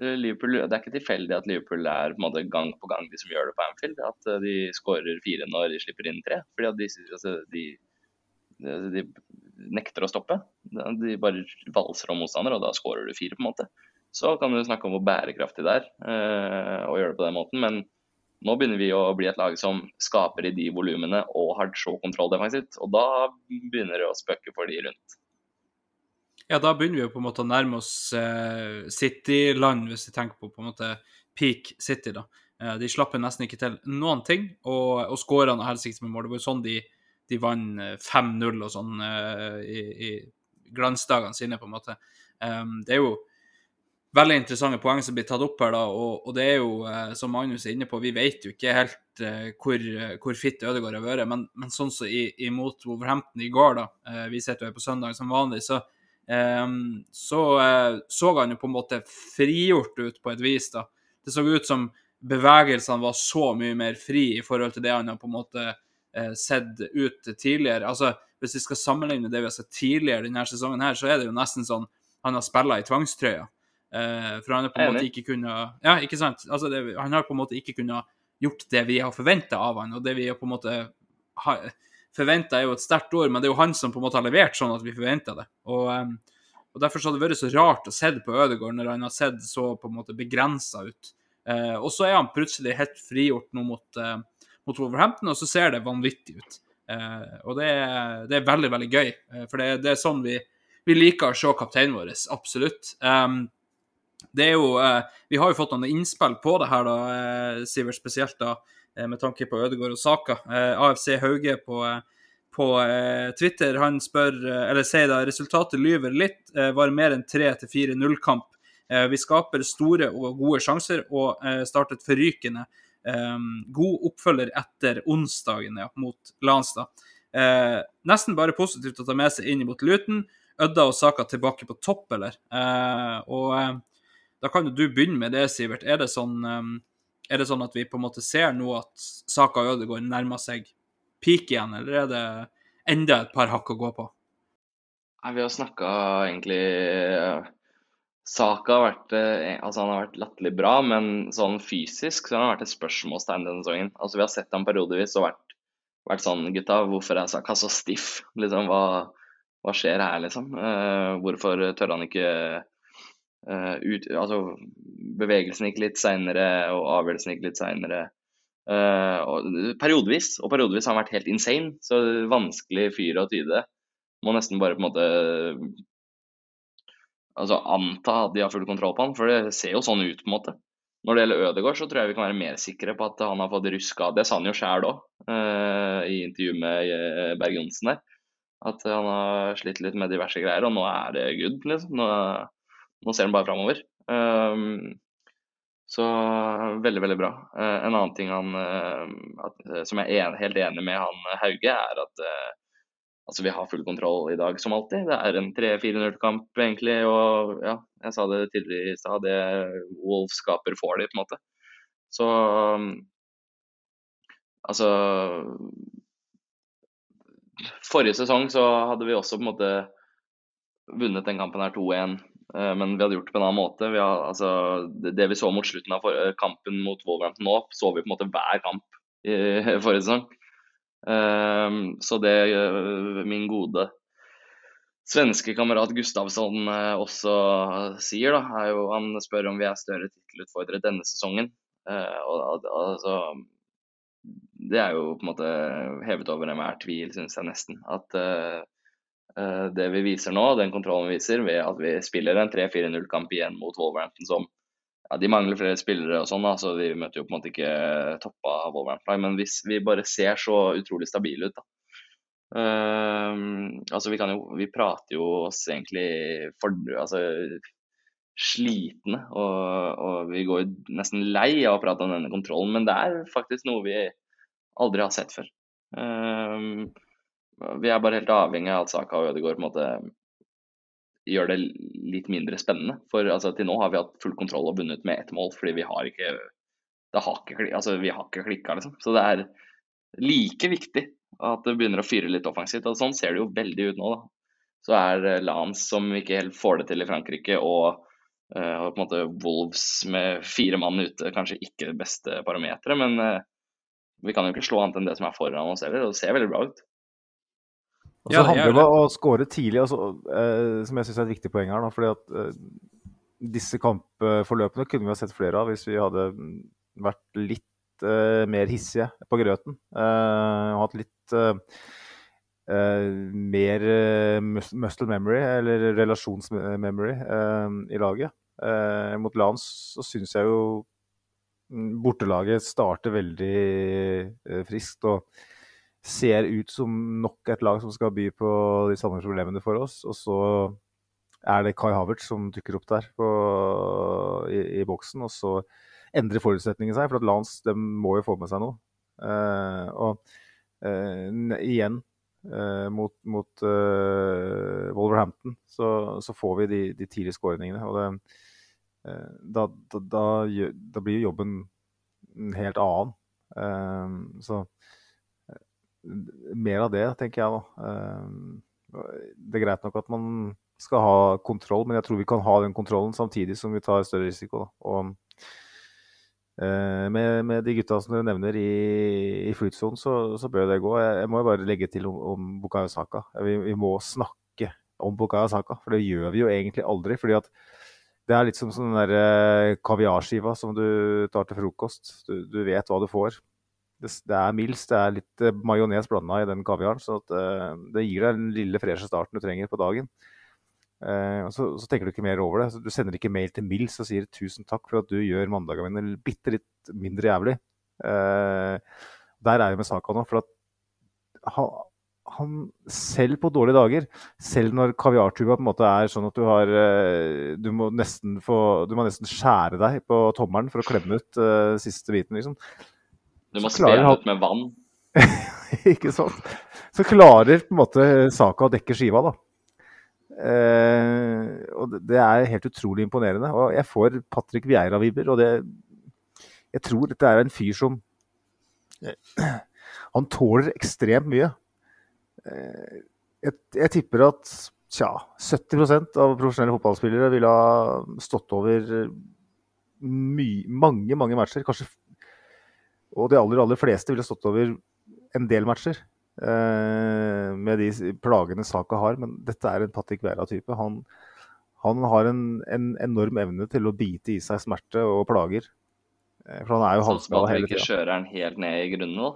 Liverpool, Det er ikke tilfeldig at Liverpool er på måte gang på gang de som gjør det på Anfield. At de skårer fire når de slipper inn tre. Fordi at de, altså, de, de, nekter å stoppe. De bare valser om motstander, og da skårer du fire, på en måte. Så kan du snakke om hvor bærekraftig det er eh, å gjøre det på den måten. Men nå begynner vi å bli et lag som skaper i de volumene og har så kontroll defensivt. Og da begynner det å spøke for de rundt. Ja, da begynner vi jo på en måte å nærme oss eh, City-land, hvis vi tenker på på en måte peak City. da. Eh, de slapp nesten ikke til noen ting, og, og skåra noe helsikes med mål. Det var jo sånn de de vant 5-0 eh, og sånn uh, i, i glansdagene sine, på en måte. Um, det er jo veldig interessante poeng som blir tatt opp her, da, og, og det er jo, uh, som Magnus er inne på, vi vet jo ikke helt uh, hvor, hvor fitt Ødegaard har vært, men, men, sånn som så imot Wolverhampton i går, da, vi sitter jo her på søndag som vanlig, så så, så han jo på en måte frigjort ut på et vis, da. Det så ut som bevegelsene var så mye mer fri i forhold til det han har på en måte eh, sett ut tidligere. Altså, Hvis vi skal sammenligne det vi har sett tidligere denne sesongen, her, så er det jo nesten sånn han har spilla i tvangstrøya. Eh, for han har på en måte ikke kunnet Ja, ikke sant? Altså, det, han har på en måte ikke kunnet gjort det vi har forventa av han, og det vi har på en måte har Forventa er jo et sterkt ord, men det er jo han som på en måte har levert sånn at vi forventa det. Og, um, og Derfor så har det vært så rart å se på Ødegaard når han har sett så på en måte begrensa ut. Uh, og så er han plutselig helt frigjort nå mot, uh, mot Wolverhampton, og så ser det vanvittig ut. Eh, og det er, det er, veldig, veldig gøy, eh, for det, det, er sånn vi, vi, liker å se kapteinen vår, absolutt. Um, det er jo eh, Vi har jo fått noen innspill på det her, da, eh, Sivert, spesielt da, eh, med tanke på Ødegaard og Saka. Eh, AFC Hauge på på Twitter. Han spør, eller sier da resultatet lyver litt. var mer enn 3-4-0-kamp. vi skaper store og gode sjanser og startet forrykende god oppfølger etter onsdagen ja, mot Lanstad. Nesten bare positivt å ta med seg inn mot Luton. Ødda og Saka tilbake på topp, eller? Og da kan jo du begynne med det, Sivert. Er det, sånn, er det sånn at vi på en måte ser nå at Saka Ødegaard nærmer seg peak igjen, eller er det enda et par hakk å gå på? Nei, Vi har snakka egentlig Saka har vært, eh, altså han har vært latterlig bra, men sånn fysisk så har han vært et spørsmålstegn denne sesongen. Altså Vi har sett ham periodevis og vært, vært, sånn Gutta, hvorfor er Saka så stiff? Liksom, hva, hva skjer her, liksom? Uh, hvorfor tør han ikke ut Altså, bevegelsen gikk litt seinere, og avgjørelsen gikk litt seinere. Periodevis, og periodevis har han vært helt insane. Så vanskelig fyr å tyde. Må nesten bare på en måte altså, anta at de har full kontroll på han, for det ser jo sånn ut, på en måte. Når det gjelder Ødegaard, så tror jeg vi kan være mer sikre på at han har fått ruska Det sa han jo sjæl òg, uh, i intervju med Berg Johnsen der. At han har slitt litt med diverse greier, og nå er det good, liksom. Nå, nå ser han bare framover. Um, så veldig, veldig bra. Uh, en annen ting han, at, som jeg er helt enig med han Hauge, er at Altså, vi har full kontroll i dag, som alltid. Det er en 3-4-0-kamp, egentlig. Og ja, jeg sa det tidligere i stad, det Wolf skaper får de, på en måte. Så um, Altså Forrige sesong så hadde vi også på en måte vunnet den kampen her 2-1, eh, men vi hadde gjort det på en annen måte. Vi hadde, altså, det, vi så mot slutten av kampen mot Wolverhampton nå, så vi på en måte hver kamp i forrige sesong. Ehm, så det eh, min gode svenske kamerat Gustavsson eh, også sier, da, er jo Han spør om vi er større tittelutfordrere denne sesongen. Eh, og altså Det er jo på en måte hevet over enhver tvil, syns jeg nesten. At det vi viser nå, den kontrollen vi viser ved at vi spiller en 3-4-0-kamp igjen mot Wolverhampton som ja, De mangler flere spillere og sånn, så vi møter jo på en måte ikke toppa Wolverhampton. Men hvis vi bare ser så utrolig stabile ut, da. Uh, altså vi, jo, vi prater jo oss egentlig for, altså, slitne, og, og, vi går nesten lei av å prate om denne kontrollen. Men det er faktisk noe vi aldri har sett før. Uh, vi er bare helt avhengig av at Saka og Ødegaard på en måte gjør det litt mindre spennende. For altså, til nå har vi hatt full kontroll og vunnet med ett mål, fordi vi har ikke det har ikke, altså, vi har ikke klikka, liksom. Så det er, like viktig at det begynner å fyre litt offensivt. og Sånn ser det jo veldig ut nå. da. Så er Lance, som ikke helt får det til i Frankrike, og, uh, på en måte Wolves med fire mann ute, kanskje ikke det beste parameteret. Men uh, vi kan jo ikke slå annet enn det som er foran oss heller, og det ser veldig bra ut. Og så Ja, handler det om å skåre tidlig, altså, eh, som jeg syns er et viktig poeng her. Da, fordi at eh, disse kampforløpene kunne vi ha sett flere av hvis vi hadde vært litt eh, mer hissige på grøten. Eh, og hatt litt eh, eh, mer muscle memory, eller relasjonsmemory, i laget. Mot Lans så syns jeg jo mm, bortelaget starter veldig friskt. og ser ut som nok et lag som skal by på de samme problemene for oss. Og så er det Kai Havertz som dukker opp der på, i, i boksen. Og så endrer forutsetningene seg, for at Lance må jo få med seg noe. Uh, og uh, igjen, uh, mot, mot Wolverhampton, så, så får vi de, de tidlige skåringene. Og det, da, da, da, da blir jo jobben en helt annen. Så mer av det, tenker jeg. Eh, Det er greit nok at man skal ha kontroll, men jeg tror vi kan ha den kontrollen samtidig som vi tar større risiko. Og eh, med, med de gutta som dere nevner i, i flytsonen, så, så bør det gå. Jeg, jeg må bare legge til om, om Bukayo Saka. Vi, vi må snakke om Bukayo Saka, for det gjør vi jo egentlig aldri. fordi at det er litt som sånn eh, kaviarskiva som du tar til frokost. Du, du vet hva du får det, det er Mils, det er litt eh, majones blanda i den kaviaren. Så at, eh, det gir deg den lille freshe starten du trenger på dagen. Eh, og så, så tenker du ikke mer over det. Så du sender ikke mail til Mils og sier 'tusen takk for at du gjør mandagene min bitte litt mindre jævlig'. Eh, der er vi med saka nå. For at han, han, selv på dårlige dager, selv når kaviartuba på en måte er sånn at du har eh, Du må nesten få Du må nesten skjære deg på tommelen for å klemme ut eh, siste biten, liksom. Du må spille han- ut med vann. ikke sant? Så klarer på en måte Saka å dekke skiva, da. Eh, og det- det er helt utrolig imponerende. Og jeg får Patrick Vieira-vibber, og det Jeg tror dette er en fyr som Han tåler ekstremt mye. Eh, jeg, jeg tipper at tja, 70% av profesjonelle fotballspillere ville ha stått over my, mange, mange matcher. Kanskje og de aller, aller fleste ville stått over en del matcher. Eh, med de plagene Saka har. Men dette er en Patrick Vera-type. Han, han har en, en enorm evne til å bite i seg smerte og plager. Eh, for han er jo halvskada hele tida. Sånn at vi ikke kjører han helt ned i grunnen nå.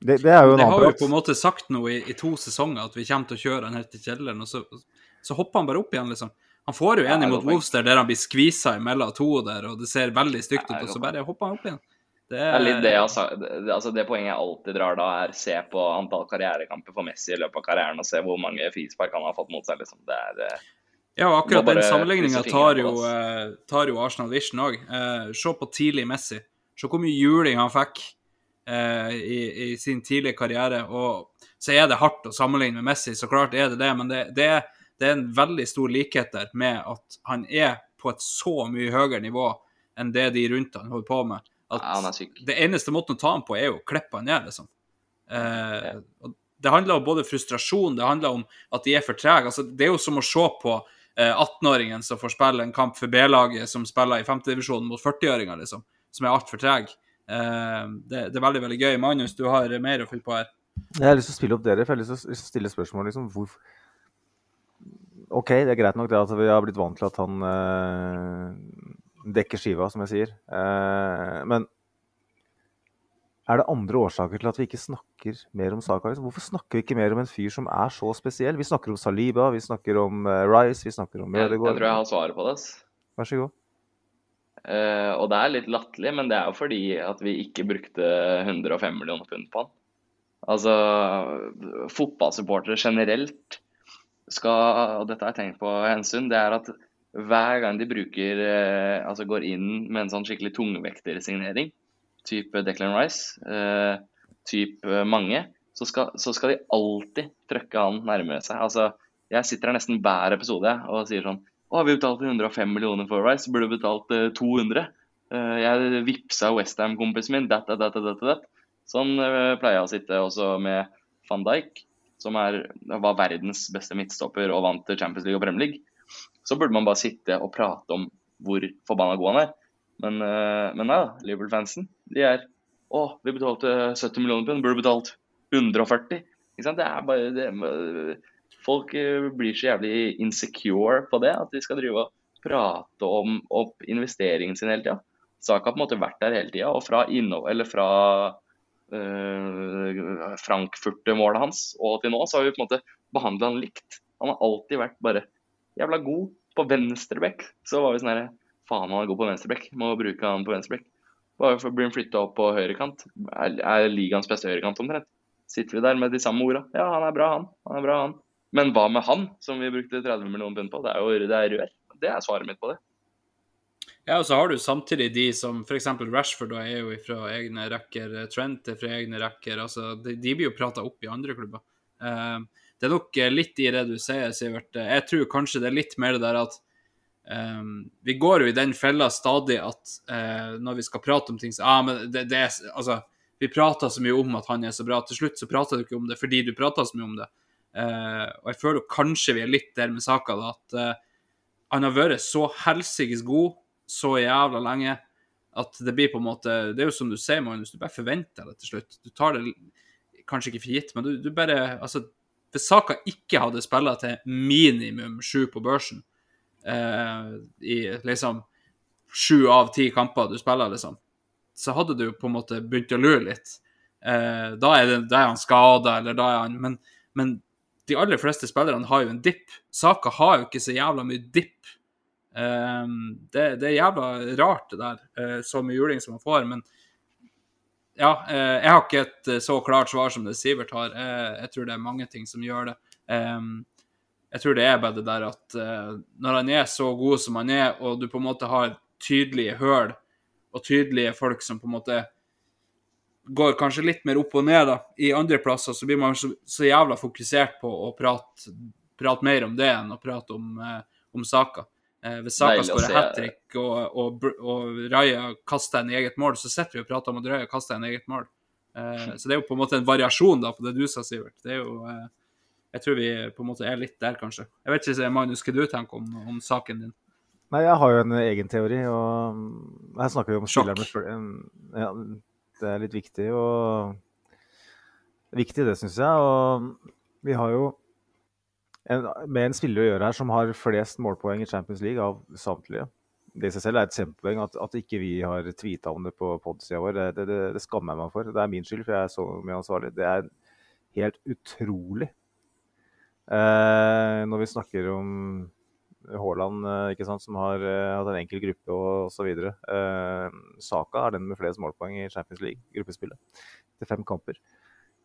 Det, det er jo en Det har annen vi på en måte sagt nå i, i to sesonger, at vi kommer til å kjøre han helt til kjelleren, og så, så hopper han bare opp igjen, liksom. Han får jo en imot Wolfster der, han blir skvisa imellom to der, og det ser veldig stygt ut, og så bare hopper han opp igjen. Det er litt det Altså det poenget jeg alltid drar da, er se på antall karrierekamper for Messi i løpet av karrieren og se hvor mange frispark han har fått mot seg. liksom. Det er, eh, Ja, og akkurat den sammenligninga tar, eh, tar jo Arsenal Vision òg. Eh, se på tidlig Messi. Se hvor mye juling han fikk eh, i, i sin tidlige karriere. Og så er det hardt å sammenligne med Messi, så klart er det det, men det, det, det er en veldig stor likhet der med at han er på et så mye høyere nivå enn det de rundt han holder på med. At Ja, han er syk. Det eneste måten å ta ham på, er jo å klippe han ned, liksom. Eh, Ja. og det handler om både frustrasjon, det handler om at de er for trege. Altså, det er jo som å se på eh, 18-åringen som får spille en kamp for B-laget som spiller i 5.-divisjonen mot 40-åringer, liksom, som er altfor treg. Eh, det, det er veldig veldig gøy. Magnus, du har mer å fylle på her. Jeg har lyst til å spille opp dere, for jeg har lyst til å stille spørsmål. Liksom, hvor... OK, det er greit nok det at vi har blitt vant til at han eh, dekker skiva, som jeg sier. Eh, men er det andre årsaker til at vi ikke snakker mer om Saka? Liksom? Hvorfor snakker vi ikke mer om en fyr som er så spesiell? Vi snakker om Saliba, vi snakker om eh, Rice, vi snakker om Jeg, jeg tror jeg har svaret på det. Vær så god. Eh, og det er litt latterlig, men det er jo fordi at vi ikke brukte 105 millioner pund på han. Altså, fotballsupportere generelt skal, og dette har jeg tenkt på hensyn, det er at hver gang de bruker, eh, altså går inn med en sånn skikkelig tungvektersignering, type Declan Rice, eh, type mange, så skal, så skal de alltid trøkke han nærmere seg. Altså, jeg sitter her nesten hver episode og sier sånn Å, vi betalt 105 millioner for Rice? Burde du betalt eh, 200? Eh, jeg vippsa Westham-kompisen min, dat, dat, dat, dat. Sånn eh, pleier å sitte også med van Dijk, som er, var verdens beste midtstopper og vant Champions League og Premier League. Så burde man bare sitte og prate om hvor forbanna god han er. Men, eh, men nei da, Liverpool-fansen, de er Å, vi betalte 70 millioner pund, burde betalt 140. Ikke sant? Det er bare det, Folk eh, blir så jævlig insecure på det, at de skal drive og prate om opp investeringen sin hele tida. Saka har på en måte vært der hele tida, og fra, inno, fra øh, Frankfurt-målet hans og til nå, så har vi på en måte behandla han likt. Han har alltid vært bare jævla god på venstrebekk. Så var vi sånn herre Faen, han er god på venstrebekk. Må bruke han på venstrebekk. Bare for å bli flytta opp på høyrekant. Er, er ligaens beste høyrekant omtrent. Sitter vi der med de samme orda. Ja, han er bra, han. Han er bra, han. Men hva med han, som vi brukte 30 millioner pund på? Det er jo det er rør. Det er svaret mitt på det. Ja, og så har du samtidig de som f.eks. Rashford da, er jo fra egne rekker, Trent er fra egne rekker. altså De, de blir jo prata opp i andre klubber. Uh, det er nok litt i det du sier, Sivert. Jeg tror kanskje det er litt mer det der at um, Vi går jo i den fella stadig at uh, når vi skal prate om ting så, ah, men det, det er, altså, Vi prater så mye om at han er så bra. Til slutt så prater du ikke om det fordi du prater så mye om det. Uh, og jeg føler kanskje vi er litt der med saka, da, at han har vært så helsikes god så jævla lenge at det blir på en måte Det er jo som du sier, Magnus, du bare forventer det til slutt. Du tar det kanskje ikke for gitt, men du, du bare Altså, hvis Saka ikke hadde spilla til minimum sju på børsen eh, i liksom sju av ti kamper du spiller, liksom, så hadde du på en måte begynt å lure litt. Eh, da, er det, da, er han skada, eller da er han men, men de aller fleste spillerne har jo en dipp. Saka har jo ikke så jævla mye dipp. Eh, det, det, er jævla rart, det der, uh, så mye juling som han får. Men ja, uh, jeg har ikke et uh, så klart svar som det Sivert har. jeg tror det er mange ting som gjør det. Jeg tror det er bare det der at når han er så god som han er, og du på en måte har tydelige høl og tydelige folk som på en måte går kanskje litt mer opp og ned da. I andre plasser så blir man så, så jævla fokusert på å prate, prate, mer om det enn å prate om, eh, om Saka. Eh, hvis Saka skårer hat trick og, og, og, Raja kaster en eget mål, så sitter vi og prater om at Raja kaster en eget mål. Eh, så det er jo på en måte en variasjon da på det du sa, Sivert. Det er jo eh, Jeg tror vi på en måte er litt der, kanskje. Jeg vet ikke, Magnus, hva du tenker om, om saken din? Nei, jeg har jo en egen teori, og her snakker vi om spillerne ja, det er litt viktig. Og viktig, det syns jeg. Og vi har jo en, med en spiller å gjøre her som har flest målpoeng i Champions League av samtlige. Det i seg selv er et kjempepoeng. At, at ikke vi har tweeta om det på podsida vår, det, det, det, skammer jeg meg for. Det er min skyld, for jeg er så mye ansvarlig. Det er helt utrolig. Eh, når vi snakker om Haaland, eh, ikke sant, som har uh, hatt en enkel gruppe og osv. Eh, Saka er den med flest målpoeng i Champions League, gruppespillet, til fem kamper.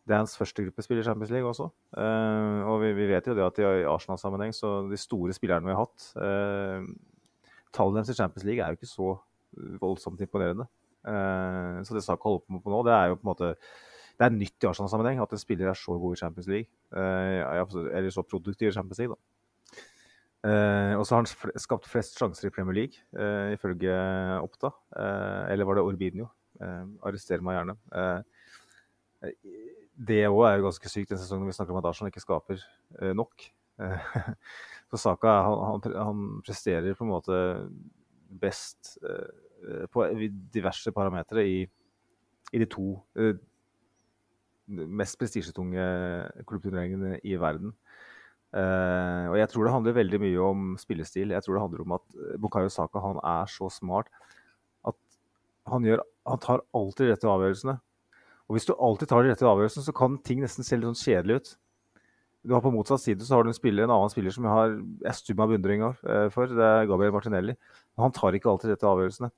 Det er hans første gruppespill i Champions League også. Uh, og vi, vi, vet jo det at i Arsenal-sammenheng, så de store spillerne vi har hatt uh, Tallene deres i Champions League er jo ikke så voldsomt imponerende. Uh, så det Saka holder på med nå, det er jo på en måte det er nytt i Arsenal-sammenheng at en spiller er så god i Champions League. eller så produktiv i Champions League, da. Uh, og så har han skapt flest sjanser i Premier League, uh, ifølge Oppda. Uh, eller var det Orbinio? arrester meg gjerne. Det òg er jo ganske sykt den sesongen vi snakker om at Arsenal ikke skaper nok. så Saka han, han, presterer på en måte best på diverse parametere i, i, de to mest prestisjetunge klubbturneringene i verden. Uh, og jeg tror det handler veldig mye om spillestil. Jeg tror det handler om at eh, Bukayo Saka han er så smart at han, gjør, han tar alltid de rette avgjørelsene. Og hvis du alltid tar de rette avgjørelsene, så kan ting nesten se litt sånn kjedelig ut. Du har På motsatt side så har du en, spiller, en annen spiller som jeg har stum av beundring uh, for. Det er Gabriel Martinelli. Men han tar ikke alltid de rette avgjørelsene.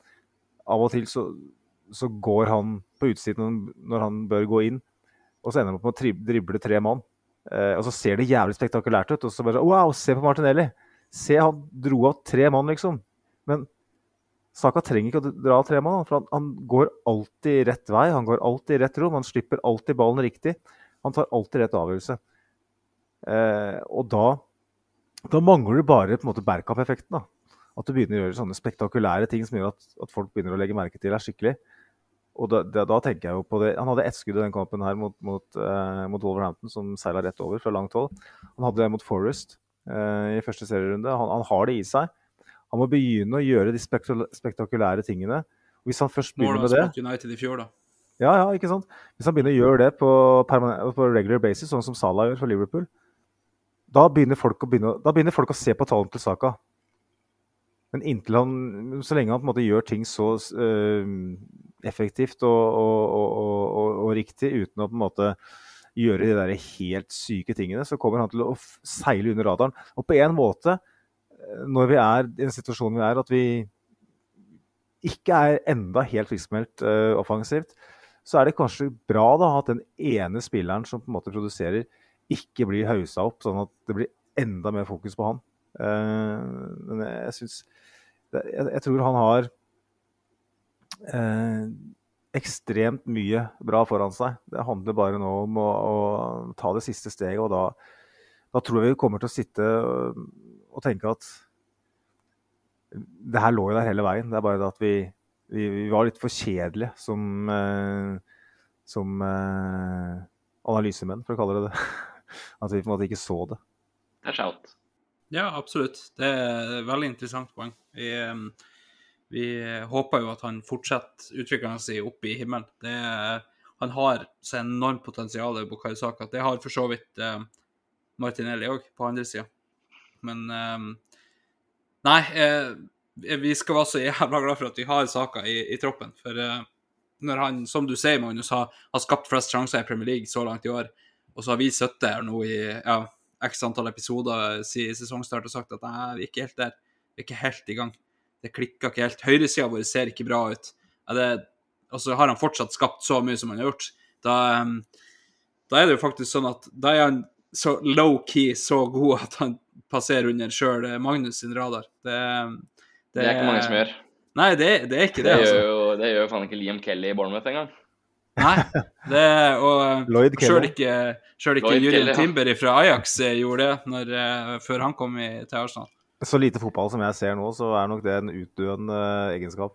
Av og til så, så går han på utsiden når han bør gå inn, og så ender han opp med å drible tre mann. Uh, og så ser det jævlig spektakulært ut. Og så bare Wow, se på Martinelli! Se, han dro av tre mann, liksom. Men Saka trenger ikke å dra tre mann, for han, han, går alltid rett vei. Han går alltid rett rom. Han slipper alltid ballen riktig. Han tar alltid rett avgjørelse. Eh, og da, da mangler du bare på en måte backup-effekten. At du begynner å gjøre sånne spektakulære ting som gjør at, at, folk begynner å legge merke til deg skikkelig. Og da, da, da tenker jeg jo på det Han hadde ett skudd i den kampen her mot, mot, eh, mot Wolverhampton som seila rett over fra langt hold. Han hadde det mot Forest eh, i første serierunde. Han, han har det i seg. Han må begynne å gjøre de spektakulære tingene. Og hvis han først begynner med det United i fjor, da. ja, ja, ikke sant? Hvis han begynner å gjøre det på, på regular basis, sånn som Salah gjør for Liverpool, da begynner folk å, begynne, begynner folk å se på tallene til Saka. Men inntil han, så lenge han på en måte gjør ting så uh, effektivt og, og, og, og, riktig uten å på en måte gjøre de der helt syke tingene, så kommer han til å seile under radaren. Og på en måte, når vi er i den situasjonen vi er, at vi ikke er enda helt friskmeldt uh, offensivt, så er det kanskje bra da at den ene spilleren som på en måte produserer, ikke blir hausa opp, sånn at det blir enda mer fokus på han. Uh, men jeg syns jeg, jeg tror han har uh, ekstremt mye bra foran seg. Det handler bare nå om å, å ta det siste steget, og da, da tror jeg vi kommer til å sitte og, tenke at det her lå jo der hele veien. Det er bare det at vi, vi, vi var litt for kjedelige som, eh, som eh, analysemenn, for å kalle det det. At vi på en måte ikke så det. Det er shout. Ja, absolutt. Det er et veldig interessant poeng. Vi, vi håper jo at han fortsetter utviklingen sin opp i himmelen. Det han har så enormt potensial, Bukayo Saka. Det har for så vidt eh, Martinelli òg, på andre sida. Men em, Nei, eh, vi skal være så jævla glad for at vi har Saka i, i troppen. For eh, når han, som du sier, Magnus, har, har skapt flest sjanser i Premier League så langt i år, og så har vi sittet her nå i ja, x antall episoder siden sesongstart og sagt at nei, vi er ikke helt der. Vi er ikke helt i gang. Det klikker ikke helt. Høyresida vår ser ikke bra ut. Det, og så har han fortsatt skapt så mye som han har gjort. Da, em, da er det jo faktisk sånn at da er han så low-key så god at han passerer under sjøl Magnus sin radar. Det, Det er ikke mange som gjør. Nei, det, det er ikke Det det, altså. gjør jo det gjør jo faen ikke Liam Kelly i Bournemouth engang. Nei, det, og Lloyd sjøl ikke, selv ikke Lloyd Julian Kelly, ja. Timber fra Ajax eh, gjorde det når, eh, før han kom i, til Arsenal. Så lite fotball som jeg ser nå, så er nok det en utdøende egenskap.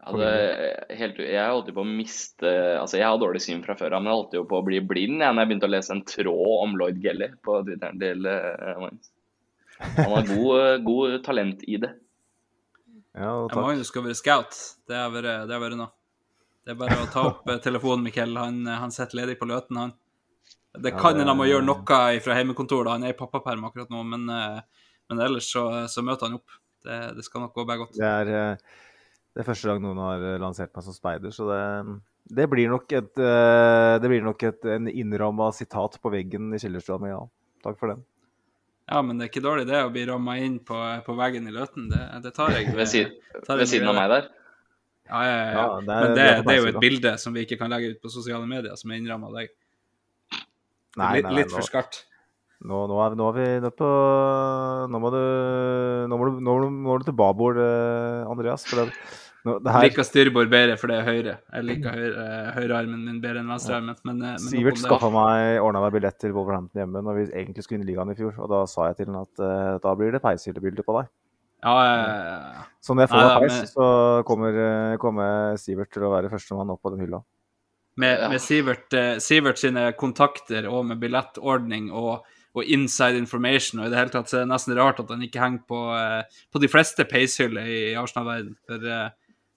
Ja, det, helt, jeg holdt jo på å miste Altså, jeg har dårlig syn fra før av, men jeg holdt jo på å bli blind jeg, når jeg begynte å lese en tråd om Lloyd Gelly på Twitteren til uh, Magnus. Han har god, eh, god talent i det. Ja, og Jeg takk. Magnus skal være scout. Det har vært, vært noe. Det er bare å ta opp eh, telefonen, Mikkel. Han, han sitter ledig på Løten, han. Det kan hende han må gjøre noe fra hjemmekontoret. Han er i pappaperm akkurat nå, men, men ellers så, så møter han opp. Det, det skal nok gå bare godt. Det er, eh, det er første gang noen har eh, lansert meg som speider, så det, det blir nok, et, eh, det blir nok et, en innramma sitat på veggen i kjellerstua mi, ja. Takk for den. Ja, men det er ikke dårlig det å bli ramma inn på, på veggen i Løten. Det, det tar jeg. Ved, siden, tar jeg ved siden av meg der. Ja, ja, ja. Ja, det er- Men det, det er det er jo et bilde som vi ikke kan legge ut på sosiale medier, som er innramma av deg. Nei, nei, nei, litt for skarpt. Nå, nå, er, nå er vi nødt på Nå må du Nå må du, nå må du, nå må du til babord, eh, Andreas. For det, nå, det Jeg liker styrbord bedre, for det er høyre. Jeg liker høyre, høyrearmen min bedre enn venstrearmen. Men, eh, men Sivert skaffa meg ordna meg billett til Wolverhampton hjemme når vi egentlig skulle inn i ligaen i fjor. Og da sa jeg til han at uh, da blir det peishyllebilde på deg. Ja, ja, ja, ja. Så når jeg får meg peis, men- så kommer, eh, kommer Sivert til å være førstemann opp på den hylla. Med, Ja. med Sivert, eh, Sivert sine kontakter og med billettordning og, og inside information, og i det hele tatt så er det nesten rart at han ikke henger på, eh, på de fleste peishyller i Arsenal-verden. For eh,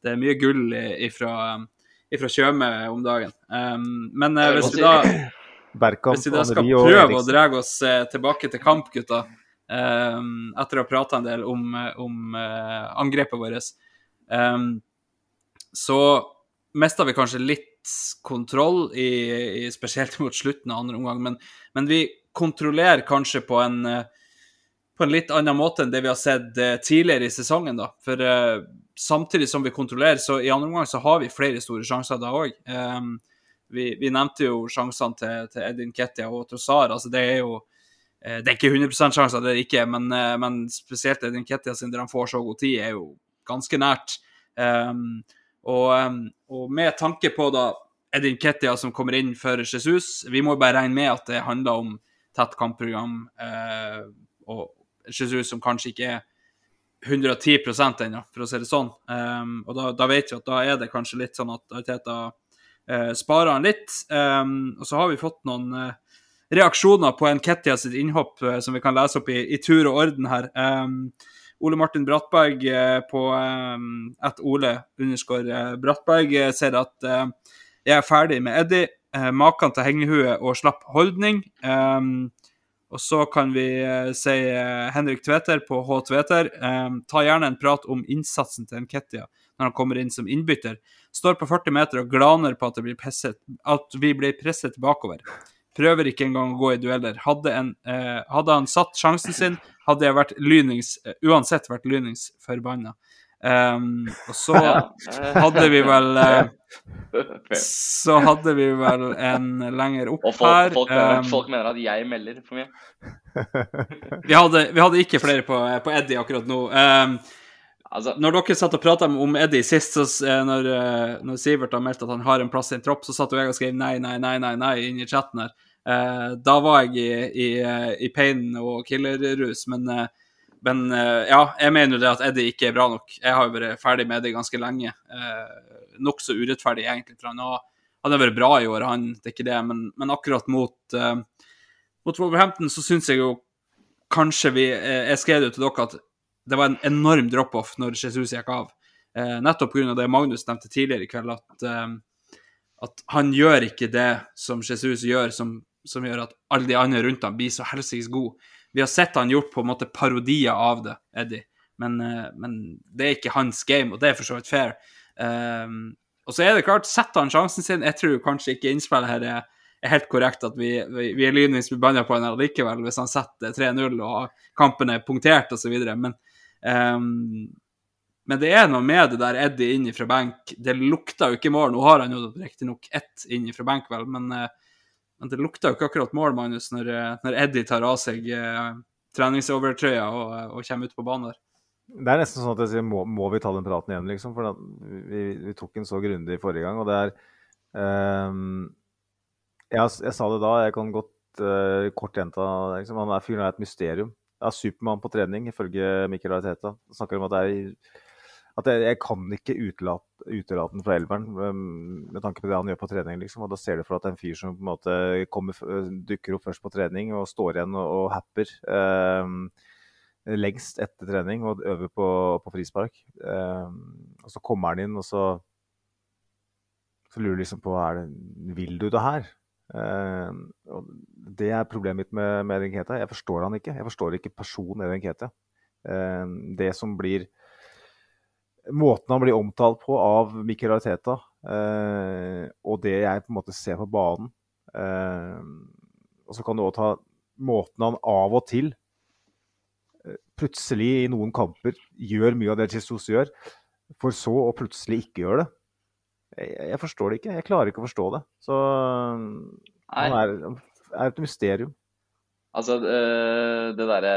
det er mye gull ifra, ifra Tjøme om dagen. Um, men eh, hvis vi da Hvis vi da skal prøve å dra oss eh, tilbake til kamp, gutta, ehm, etter å ha prata en del om, eh, om eh, angrepet vårt, ehm, så mista vi kanskje litt kontroll, i, i, spesielt mot slutten av andre omgang, men, men vi kontrollerer kanskje på en eh, på en litt annen måte enn det vi har sett eh, tidligere i sesongen. da. For uh, samtidig som vi kontrollerer, så i andre omgang så har vi flere store sjanser da òg. vi, vi nevnte jo sjansene til, til Edin Ketia og Trossar. altså Det er jo det er ikke 100 sjanser, det er det ikke, men, men spesielt Edin Ketia siden han får så god tid, er jo ganske nært. Um, og, um, og med tanke på da Edin Ketia som kommer inn for Jesus, vi må bare regne med at det handler om tett kampprogram, eh, og Jesus som kanskje ikke er 110% ennå, for å si det sånn. Um, og da, da, vet vi at da er det kanskje litt sånn at Arteta uh, sparer han litt. Um, og så har vi fått noen uh, reaksjoner på Nketia sitt innhopp uh, som vi kan lese opp i, i tur og orden her. Um, Ole Martin Brattberg på at Ole underscore Brattberg sier at jeg er ferdig med Eddie. Maken til hengehue og slapp holdning. Um, og så kan vi eh, si eh, Henrik Tveter på H. Tveter. Ta gjerne en prat om innsatsen til Nketia når han kommer inn som innbytter. Står på 40 meter og glaner på at, presset, at vi blir presset bakover. Prøver ikke engang å gå i dueller. Hadde, en, uh, hadde han satt sjansen sin, hadde jeg vært lynings, uansett vært lynings forbanna. Um, og så hadde vi vel Så hadde vi vel en lenger opp og folk, her. Folk mener, um, folk mener, at jeg melder for mye. vi, hadde, vi, hadde, ikke flere på, på Eddie akkurat nå. Um, altså, når dere satt og prata om Eddie sist, så når, når, Sivert har meldt at han har en plass i en tropp, så satt jeg og skrev nei, nei, nei, nei, nei inn i chatten her. Uh, da var jeg i, i, i pain og killerrus, men uh, men uh, ja, jeg mener jo det at Eddie ikke er bra nok. Jeg har jo vært ferdig med det ganske lenge. Uh, Nokså urettferdig, egentlig. for han har, vært bra i år, han, det er ikke det. Men, men akkurat mot, uh, mot Wolverhampton så syns jeg jo kanskje vi Jeg skrev jo til dere at det var en enorm drop-off når Jesus gikk av. Uh, nettopp pga. det Magnus nevnte tidligere i kveld, at, at han gjør ikke det som Jesus gjør, som, som gjør at alle de andre rundt ham blir så helsikes gode vi har sett han gjort på en måte parodier av det, Eddie. Men, uh, men, det er ikke hans game, og det er for så vidt fair. Um, og så er det klart, setter han sjansen sin Jeg tror kanskje ikke innspillet her er, er helt korrekt at vi, vi, vi er lynvis forbanna på han likevel, hvis han setter 3-0 og kampen er punktert osv. Men, um, men det er noe med det der Eddie inn fra benk. Det lukter jo ikke mål. Nå har han jo riktignok ett inn fra benk, vel, men uh, men det lukter jo ikke akkurat mål, Magnus, når, eh, når Eddie tar av seg eh, treningsovertrøya og, eh, og, kommer ut på banen der. Det er nesten sånn at jeg sier må, må vi ta den praten igjen, liksom? For vi, vi, tok den så grundig forrige gang. Og det er um, jeg, jeg, sa det da, jeg kan godt uh, kort gjenta liksom, Han er fyren er et mysterium. Det er Supermann på trening, ifølge Mikkel Ariteta. Snakker om at det er at jeg, jeg kan ikke utelate, den fra elveren um, med tanke på det han gjør på trening. liksom, og Da ser du for at er en fyr som på en måte kommer, dukker opp først på trening og står igjen og, og happer eh, lengst etter trening og øver på, på frispark. Eh, og så kommer han inn, og så, så lurer du liksom på er det, Vil du det her? Eh, det er problemet mitt med, med Edenketa. Jeg forstår han ikke. Jeg forstår ikke personen Edenketa. Um, det som blir måten han blir omtalt på av Mikkel Arteta, eh, og det jeg på en måte ser på banen eh, Og så kan du òg ta måten han av og til eh, plutselig i noen kamper gjør mye av det Jesus gjør, for så å plutselig ikke gjøre det. Jeg, jeg forstår det ikke. Jeg klarer ikke å forstå det. Så han er, er et mysterium. Altså, eh, det derre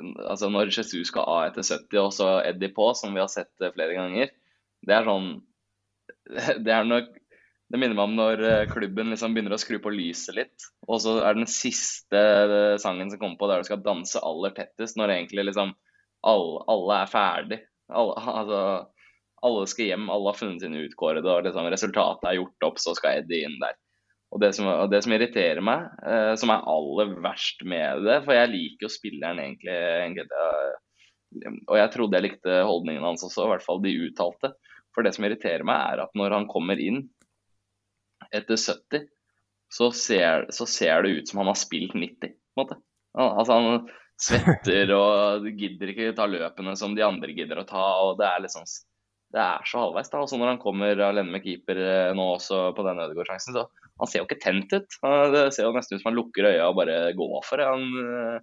altså Når Jesus skal av etter 70 og så Eddie på, som vi har sett eh, flere ganger, det er sånn Det er nok det minner meg om når eh, klubben liksom begynner å skru på lyset litt. Og så er den siste eh, sangen som kommer på der du skal danse aller tettest, når egentlig liksom alle, alle er ferdig. Alle, altså, alle skal hjem, alle har funnet sine utkårede, og liksom resultatet er gjort opp, så skal Eddie inn der. Og det som, og det som irriterer meg, eh, som er aller verst med det For jeg liker jo spilleren egentlig, egentlig Og jeg trodde jeg likte holdningen hans også, i hvert fall de uttalte. For det som irriterer meg, er at når han kommer inn etter 70, så ser, så ser det ut som han har spilt 90, på en måte. Altså han svetter og gidder ikke ta løpene som de andre gidder å ta. og Det er liksom det er så halvveis. da, og Når han kommer alene med keeper eh, nå også på den Ødegaard-sjansen, så han ser jo ikke tent ut. Det ser jo nesten ut som han lukker øya og bare går for det. Han, eh,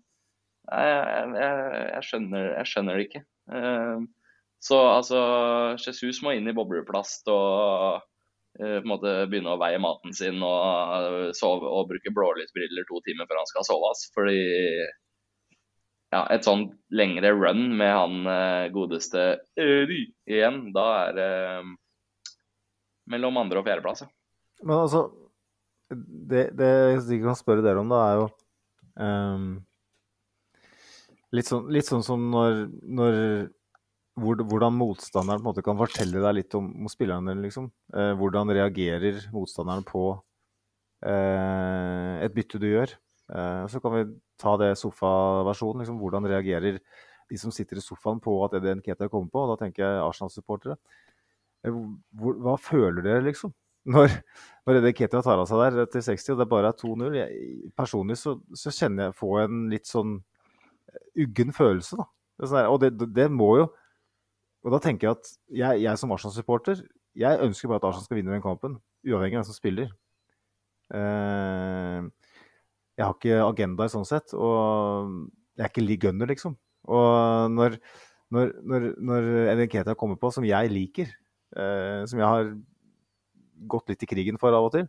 jeg, jeg, jeg, skjønner, jeg, skjønner, det ikke. Eh, så altså, Jesus må inn i bobleplast og eh, på en måte begynne å veie maten sin og, sove, og bruke blålysbriller to timer før han skal sove. Fordi ja, et sånn lengre run med han godeste igjen, da er det mellom andre- og fjerdeplass. Men altså, det, jeg kan spørre dere om, da, er jo um, litt, sånn, litt, sånn, som når, når hvor, hvordan motstanderen på en måte kan fortelle deg litt om, om spillerne. Liksom. Eh, hvordan reagerer motstanderen på eh, et bytte du gjør. Eh, så kan vi ta det sofaversjonen. Liksom, hvordan reagerer de som sitter i sofaen på at Eddie Nketa kommer på? Og da tenker jeg Arsenal-supportere. Eh, Hva føler dere, liksom? Når, når Eddie Nketa tar av seg der til 60, og det bare er 2-0. Personlig så, så kjenner jeg på en litt sånn uggen følelse, da. Det sånn der, og det, det, må jo Og da tenker jeg at jeg, jeg som Arsenal-supporter, jeg ønsker bare at Arsenal skal vinne den kampen, uavhengig av hvem som spiller. Eh, jeg har ikke agendaer sånn sett, og jeg er ikke Lee Gunner, liksom. Og når, når, når, når kommer på, som jeg liker, eh, som jeg har gått litt i krigen for av og til,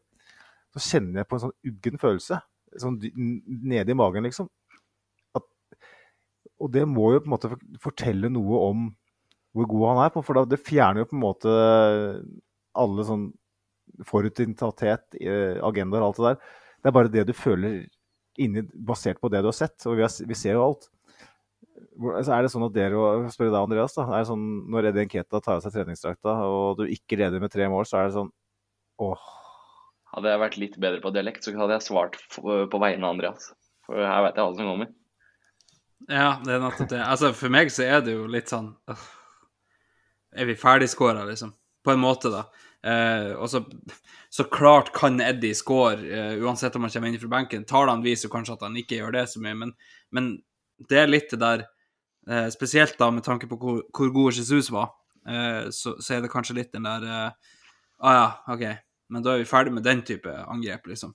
så kjenner jeg på en sånn uggen følelse. Sånn nede i magen, liksom. At, og det må jo på en måte fortelle noe om hvor god han er, på, for da, det fjerner jo på en måte alle sånn forutinntatthet, eh, agendaer alt det der. Det er bare det du føler inni, basert på det du har sett, og vi, har, vi ser jo alt. Hvor- Altså er det sånn at dere, spør deg Andreas, da, er det sånn når Eddie Nketa tar av seg treningsdrakta, og du ikke leder med tre mål, så er det sånn åh, Hadde jeg vært litt bedre på dialekt, så hadde jeg svart på vegne av Andreas. For her vet jeg hva som kommer. Ja, det er nettopp det. Altså, for meg så er det jo litt sånn øh, Er vi ferdigskåra, liksom? På en måte, da. Eh, og så, så klart kan Eddie score, eh, uansett om han kommer inn fra benken. Tallene viser jo kanskje at han ikke gjør det så mye, men, men det er litt det der eh, Spesielt da med tanke på hvor, hvor god Jesus var, eh, så, så er det kanskje litt den der eh, Ah ja, OK, men da er vi ferdig med den type angrep, liksom.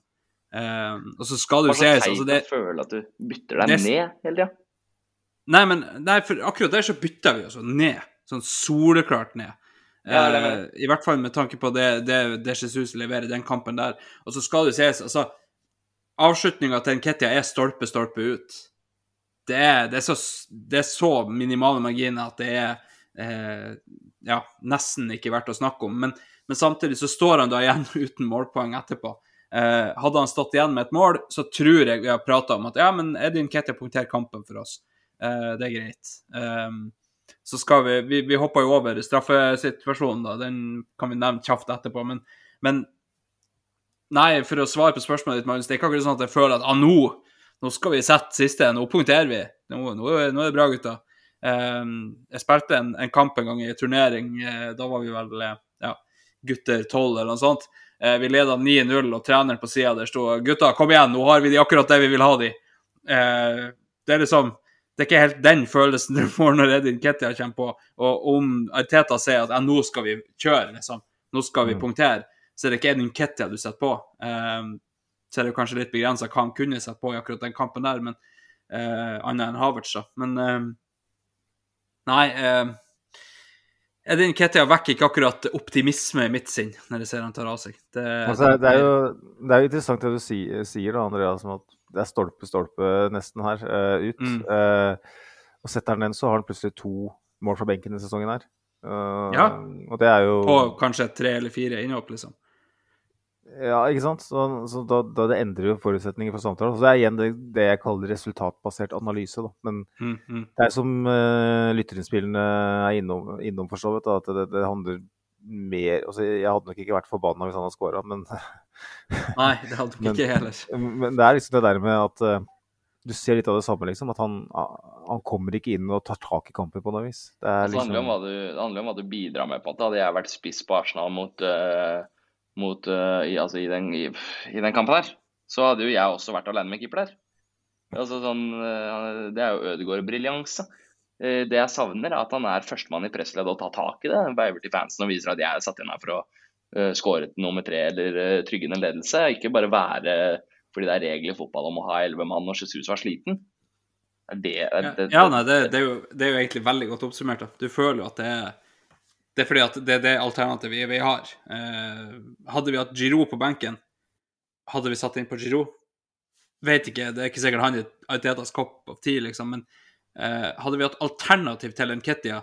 Eh, og så skal sies teit altså det, å føle at du bytter deg det- ned hele tida. Nei, men nei, for akkurat der så bytter vi oss ned. Sånn soleklart ned. Ja, det det. eh, I hvert fall med tanke på det, det, det Jesus leverer i den kampen der. Og så skal det sies, altså Avslutninga til Nketia er stolpe, stolpe ut. Det er, det er, så, det er så minimale marginer at det er eh, ja, nesten ikke verdt å snakke om. Men, men samtidig så står han da igjen uten målpoeng etterpå. Eh, hadde han stått igjen med et mål, så tror jeg vi har prata om at ja, men Edin Ketil punkterer kampen for oss. Eh, det er greit. Eh, så skal vi Vi, vi hopper jo over straffesituasjonen, da. Den kan vi nevne kjapt etterpå. Men, men Nei, for å svare på spørsmålet ditt, Magnus, det er ikke akkurat sånn at jeg føler at ah, nå, nå skal vi sette siste, nå punkterer vi. Nå, nå, nå er det bra, gutta. Um, jeg spilte en, en kamp en gang i turnering. eh, da var vi vel eh, gutter 12 eller noe sånt. Eh, vi leda 9-0, og treneren på sida der sto Gutta, kom igjen, nå har vi de akkurat der vi vil ha de. Eh, det er liksom Det er ikke helt den følelsen du får når Edin Ketia kommer på. Og om Arteta sier at ja, nå skal vi kjøre, liksom, nå skal vi Mm. punktere, så er det ikke Edin Ketia du setter på. Um, så er det kanskje litt begrensa hva han kunne sette på i akkurat den kampen der, men uh, annet enn Havertz, da. Men um, nei um, Edin Ketia vekker ikke akkurat optimisme i mitt sinn når jeg ser han tar av seg. Det, Altså, det, er jo, det er jo interessant det du si, sier, da, Andreas, om at det er stolpe, stolpe nesten her uh, ut. Mm. Uh, og setter han den, så har han plutselig to mål fra benken denne sesongen her. Uh, Ja. Og det er jo På kanskje tre eller fire innhopp, liksom. Ja, ikke sant? Så, så da, da det endrer jo forutsetninger for samtalen. Så det er igjen det, det jeg kaller resultatbasert analyse. Da. Men Mm, mm. det er som uh, lytterinnspillene er innom, innom for så vidt, da, at det, det handler mer altså, Jeg hadde nok ikke vært forbanna hvis han hadde scora, men, Nei, det hadde nok ikke heller. men det er liksom det der med at uh, du ser litt av det samme, liksom. At han, han kommer ikke inn og tar tak i kampen på noe vis. Det er Det handler, om liksom hva du, det handler om hva du bidrar med. på en måte. Hadde jeg vært spiss på Arsenal mot, eh, mot uh, i, altså i, den, i, i den kampen her, så hadde jo jeg også vært alene med keeper der. Altså sånn, uh, det er jo Ødegaard-briljanse. da. Eh, Det jeg savner, er at han er førstemann i pressledd og tar tak i det. Veiver til fansen og viser at jeg er satt inn her for å uh, et nummer tre eller uh, trygge en ledelse. Ikke bare være fordi det er regler i fotball om å ha elleve mann når Jesus var sliten. Det, det, det, ja nei, det, er jo, det er jo egentlig veldig godt oppsummert. Da. Du føler jo at det er Det er fordi at det er det alternativet vi, har. Eh, hadde vi hatt Giroud på benken, hadde vi satt inn på Giroud? Vet ikke, det er ikke sikkert han er Artetas kopp av ti, liksom, men eh, hadde vi hatt alternativ til Nketia,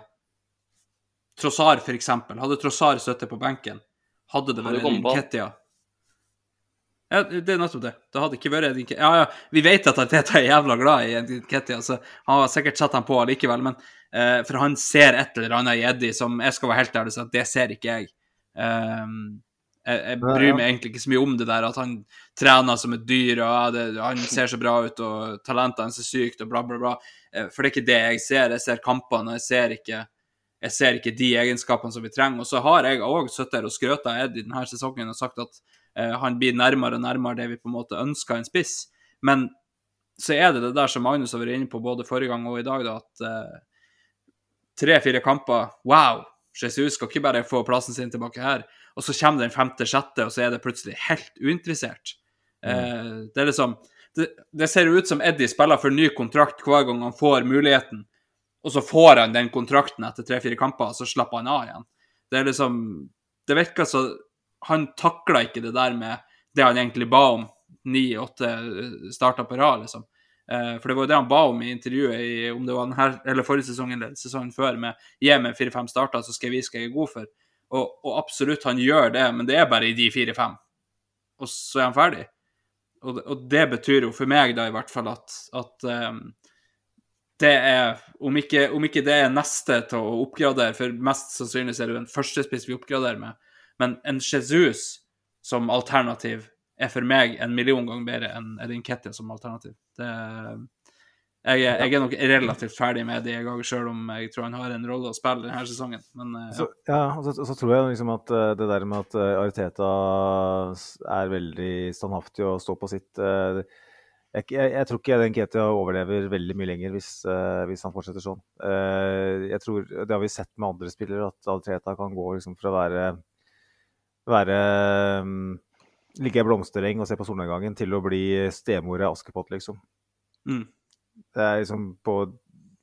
Trossar eksempel, hadde Trossar støtte på benken, hadde det vært. Nketia? Ja, det er nettopp det. Det hadde ikke vært. Ja, ja, vi vet at Arteta er jævla glad i Nketia, Ketia, så han har sikkert satt han på allikevel, men Eh, for han ser et eller annet i Eddie som jeg skal være helt ærlig og det ser ikke jeg. Um, jeg, jeg bryr meg egentlig ikke så mye om det der at han trener som et dyr, og det, han ser så bra ut, og talentet hans er sykt, og bla, bla, bla. Eh, For det er ikke det jeg ser. Jeg ser kampene, og jeg ser ikke, jeg ser ikke de egenskapene som vi trenger. Og så har jeg òg sittet her og skrøt av Eddie denne sesongen og sagt at uh, han blir nærmere og nærmere det vi på en måte ønsker en spiss. Men så er det det der som Magnus har vært inne på både forrige gang og i dag, da, at eh, tre-fire kamper Wow! Jesus skal ikke bare få plassen sin tilbake her. Og så kommer den femte-sjette, og så er det plutselig helt uinteressert. Eh, det er liksom det, det ser ut som Eddie spiller for ny kontrakt hver gang han får muligheten, og så får han den kontrakten etter tre-fire kamper, og så slapper han av igjen. Det er liksom Det virker så Han takla ikke det der med det han egentlig ba om, ni-åtte starter på rad, liksom. Eh, for det var jo det han ba om i intervjuet i, om det var her, eller forrige sesong eller sesongen før, med gi meg fire-fem starter, så skal jeg vise hva jeg er god for. Og, og absolutt, han gjør det, men det er bare i de fire-fem. Og så er han ferdig. Og, og det betyr jo for meg da i hvert fall at, at um, det er om ikke, om ikke det er neste til å oppgradere, for mest sannsynlig er det jo en førstespiss vi oppgraderer med, men en Jesus som alternativ er for meg en million ganger bedre enn Edin Kettia som alternativ. Det, jeg, er, jeg er nok relativt ferdig med det jeg òg, sjøl om jeg tror han har en rolle å spille denne sesongen. Men ja. Så, ja. og så, så tror jeg liksom at eh, det der med at eh, Ariteta er veldig standhaftig og står på sitt eh, jeg, jeg, jeg tror ikke den Ketia overlever veldig mye lenger hvis, eh, hvis han fortsetter sånn. Eh, jeg tror, Det har vi sett med andre spillere, at Ariteta kan gå liksom fra å være, være mm, ligge i blomstereng og se på solnedgangen, til å bli stemor i Askepott, liksom. Mm. Det er liksom på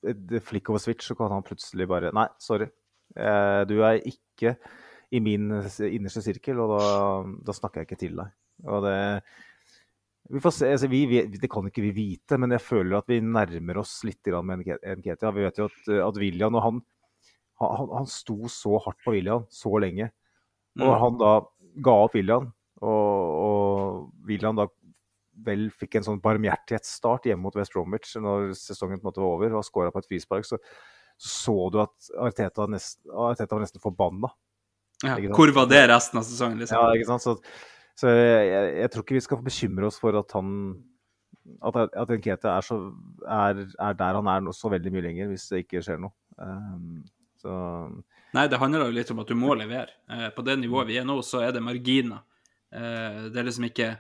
et flikk over switch så kan han plutselig bare Nei, sorry. Eh, du er ikke i min innerste sirkel, og da, da snakker jeg ikke til deg. Og det vi får se, altså vi, vi, Det kan ikke vi vite, men jeg føler at vi nærmer oss litt grann med Nketia. Vi vet jo at, at William og han, han, han sto så hardt på William så lenge. Og når han da ga opp William, og, og William da vel fikk en sånn barmhjertighetsstart hjemme mot West Bromwich når sesongen på en måte var over, og skåra på et frispark, så så, så du at Arteta, nest, Arteta var nesten forbanna. Ja, hvor var det resten av sesongen, liksom? Ja, ikke sant? Så, så jeg, jeg, tror ikke vi skal bekymre oss for at han at, at Nkete er, så, er, er der han er nå så veldig mye lenger, hvis det ikke skjer noe. Um, så Nei, det handler jo litt om at du må levere. Eh, på det nivået vi er nå, så er det marginer. Eh, det er liksom ikke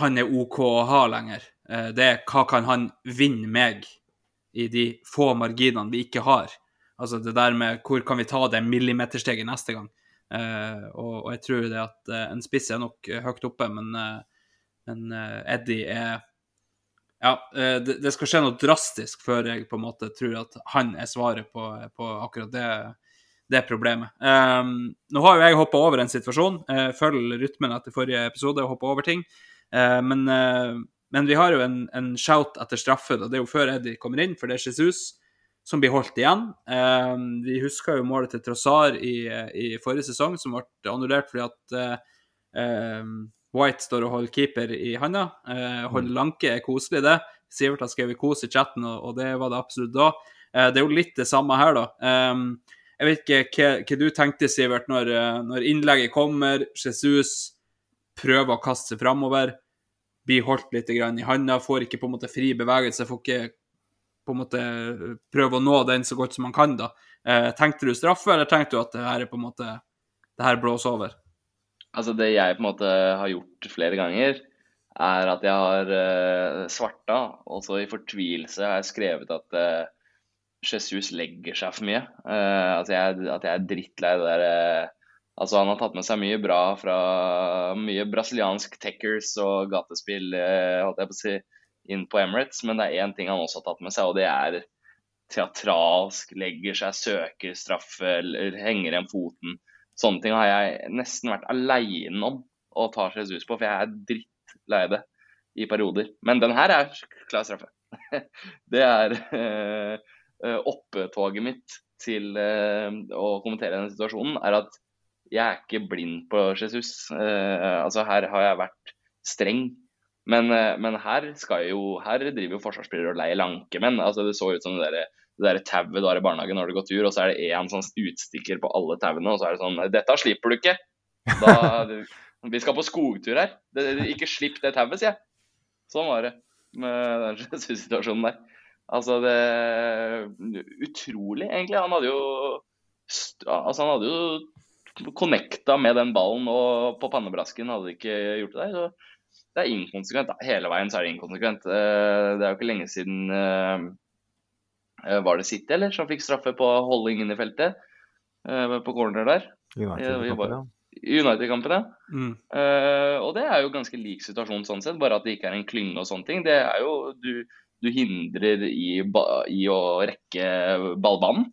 han er OK å ha lenger. Eh, det er hva kan han vinne meg i de få marginene vi ikke har. Altså det der med hvor kan vi ta det millimetersteget neste gang. Eh, og, jeg tror det at en spiss er nok høyt oppe, men, men Eddie er ja, det skal skje noe drastisk før jeg på en måte tror at han er svaret på, på akkurat det, det problemet. Um, nå har jo jeg hoppa over en situasjon. Uh, følg rytmen etter forrige episode og hoppa over ting. Uh, men, uh, men vi har jo en, en shout etter straffe. Da. Det er jo før Eddie kommer inn, for det er Jesus som blir holdt igjen. Um, vi husker jo målet til Trossar i, i forrige sesong, som ble annullert fordi at eh, White står og holder keeper i handa. Holder lanke er koselig, det. Sivert har skrevet 'kos' i chatten, og, og det var det absolutt da. Det er jo litt det samme her, da. Eh, jeg vet ikke hva, hva du tenkte, Sivert, når, eh, når innlegget kommer. Jesus prøver å kaste seg framover. Blir holdt litt i handa, får ikke på en måte fri bevegelse. Får ikke på en måte prøve å nå den så godt som man kan, da. Eh, tenkte du straffe, eller tenkte du at det her er på en måte det her blåser over? Altså Det jeg på en måte har gjort flere ganger, er at jeg har uh, svarta, og så i fortvilelse har jeg skrevet at eh, Jesus legger seg for mye. Uh, at, jeg, at jeg er drittlei det der uh, Altså Han har tatt med seg mye bra fra mye brasiliansk techers og gatespill uh, holdt jeg på å si, inn på Emirates, men det er én ting han også har tatt med seg, og det er teatralsk, legger seg, søker straffe, eller henger igjen foten. Sånne ting har jeg nesten vært aleine om å ta Jesus på, for jeg er drittlei det i perioder. Men den her er klar straffe. Det er eh, eh, mitt til eh, å kommentere denne situasjonen, er at jeg er ikke blind på Jesus. Eh, altså her har jeg vært streng. Men, men her, jo, her driver jo forsvarsspillere og leier lankemenn. Altså det så ut som det der det der tauet du har i barnehagen når du går tur, og så er det én sånn utstikker på alle tauene, og så er det sånn Dette slipper du ikke! Da, vi skal på skogtur her. Ikke slipp det tauet, sier jeg. Sånn var det med den situasjonen der. Altså, det Utrolig, egentlig. Han hadde jo Altså, han hadde jo connecta med den ballen, og på pannebrasken hadde de ikke gjort det der. Så det er inkonsekvent. Hele veien så er det inkonsekvent. Eh, det er jo ikke lenge siden eh, Var det City, eller, som fikk straffe på holding inn i feltet? Eh, på corner der. United-kampen, ja. United-kampen, ja. Mm. Uh, og det er jo ganske lik situasjon sånn sett, bare at det ikke er en klynge og sånne ting. Det er jo Du, du hindrer i, i å rekke ballbanen.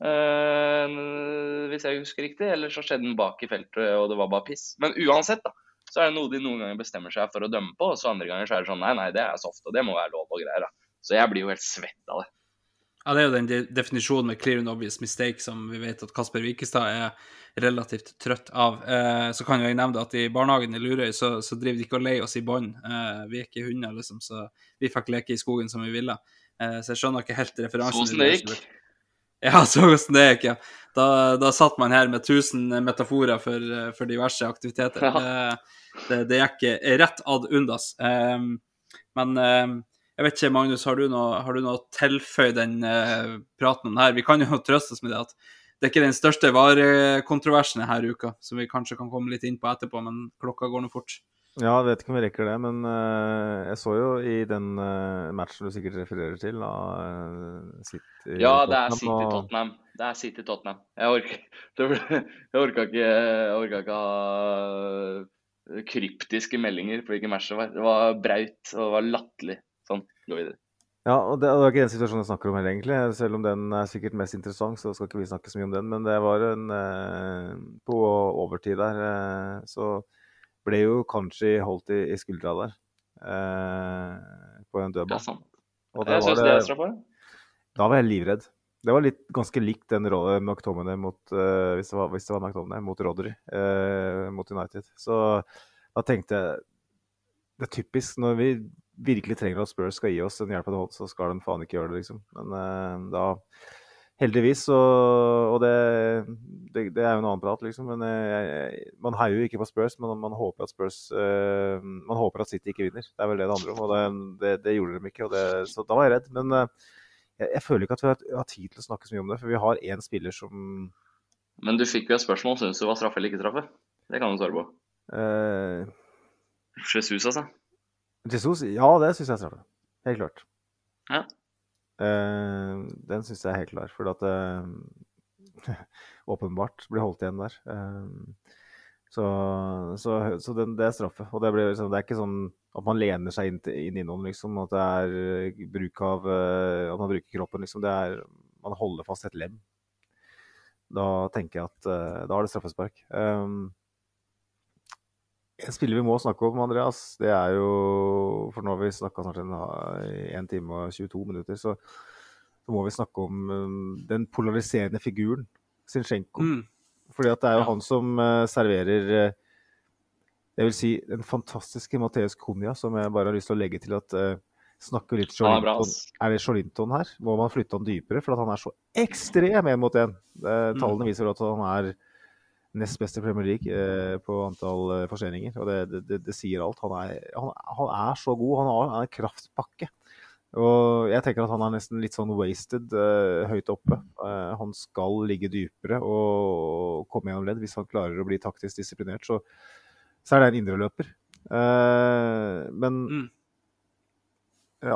Uh, hvis jeg husker riktig. Eller så skjedde den bak i feltet, og det var bare piss. Men uansett, da. Så er det noe de noen ganger bestemmer seg for å dømme på, og så andre ganger så er det sånn nei, nei, det er soft, og det må være lov og greier. da. Så jeg blir jo helt svett av det. Ja, Det er jo den de definisjonen med clear and obvious mistake som vi vet at Kasper Wikestad er relativt trøtt av. Eh, så kan jo jeg nevne at i barnehagen i Lurøy så, så driver de ikke og leier oss i bånd. Eh, vi er ikke hunder, liksom, så vi fikk leke i skogen som vi ville. Eh, så jeg skjønner ikke helt referansen. Sånn det gikk. Ja, så hvordan det gikk, ja. Da, da satt man her med 1000 metaforer for, for diverse aktiviteter. Ja. Det, det, det gikk rett ad undas. Um, men jeg vet ikke, Magnus, har du noe, har du noe å tilføye den uh, praten om det her? Vi kan jo trøste oss med det at det er ikke den største varekontroversen denne uka, som vi kanskje kan komme litt inn på etterpå, men klokka går nå fort. Ja, jeg vet ikke om vi rekker det, men uh, jeg så jo i den uh, matchen du sikkert refererer til, da uh, City Ja, det er City-Tottenham. Det er City-Tottenham. Jeg orker jeg orka ikke, jeg orka ikke ha kryptiske meldinger på hvilken match det var. Det var braut og det var latterlig. Sånn, gå videre. Ja, og det, og det er ikke den situasjonen jeg snakker om heller, egentlig. Selv om den er sikkert mest interessant, så skal ikke vi snakke så mye om den. Men det var en eh, På overtid der eh, så ble jo kanskje holdt i, i skuldra der. Eh, på en Det dødball. sant. Og Jeg syns det er. Da var jeg livredd. Det var litt ganske likt den rollen McTominay mot eh, hvis, det var, hvis det var McTominay, mot Rodry eh, mot United. Så da tenkte jeg Det er typisk når vi virkelig trenger at Spurs skal gi oss en hjelpende hånd, så skal de faen ikke gjøre det, liksom. Men uh, da Heldigvis, så Og det, det, det er jo en annen prat, liksom. Men eh, jeg, man heier jo ikke på Spurs, men man håper at Spurs uh, Man håper at City ikke vinner. Det er vel det det handler om. Og det, det, gjorde de ikke, så da var jeg redd. Men uh, jeg, jeg føler ikke at vi har, har tid til å snakke så mye om det, for vi har én spiller som Men du fikk jo et spørsmål. Syns du det var straffe eller ikke straffe? Det kan du svare på. Uh, Jesus, altså. Jesus, ja, det syns jeg er straffe. Helt klart. Ja. Uh, den syns jeg er helt klar, for at uh, åpenbart blir holdt igjen der. Uh, så så, så den, det er straffe. Og det, blir, liksom, det er ikke sånn at man lener seg inn, inn innom, liksom. At det er bruk av At man bruker kroppen, liksom. Det er Man holder fast et lem. Da tenker jeg at da er det straffespark. Um, en spiller vi må snakke om, Andreas, det er jo For nå har vi snakka snart en, i 1 time og 22 minutter, så, så må vi snakke om um, den polariserende figuren, Zinsjenko. Mm. Fordi at det er jo Ja. han som eh, serverer eh, Jeg vil si den fantastiske Matheus Cunha, som jeg bare har lyst til å legge til at uh, Snakker litt Jolinton. Ja, Er det Jolinton her? Må man flytte han dypere? For at han er så ekstrem én mot én. Uh, Tallene viser at han er nest best i Premier League eh, på antall eh, forseringer. Og det, det, det, sier alt. Han er, han, han er så god. Han har en kraftpakke. Og jeg tenker at han er nesten litt sånn wasted eh, høyt oppe. Eh, han skal ligge dypere og komme gjennom ledd. Hvis han klarer å bli taktisk disiplinert, så, så er det en indreløper. Eh, men Mm.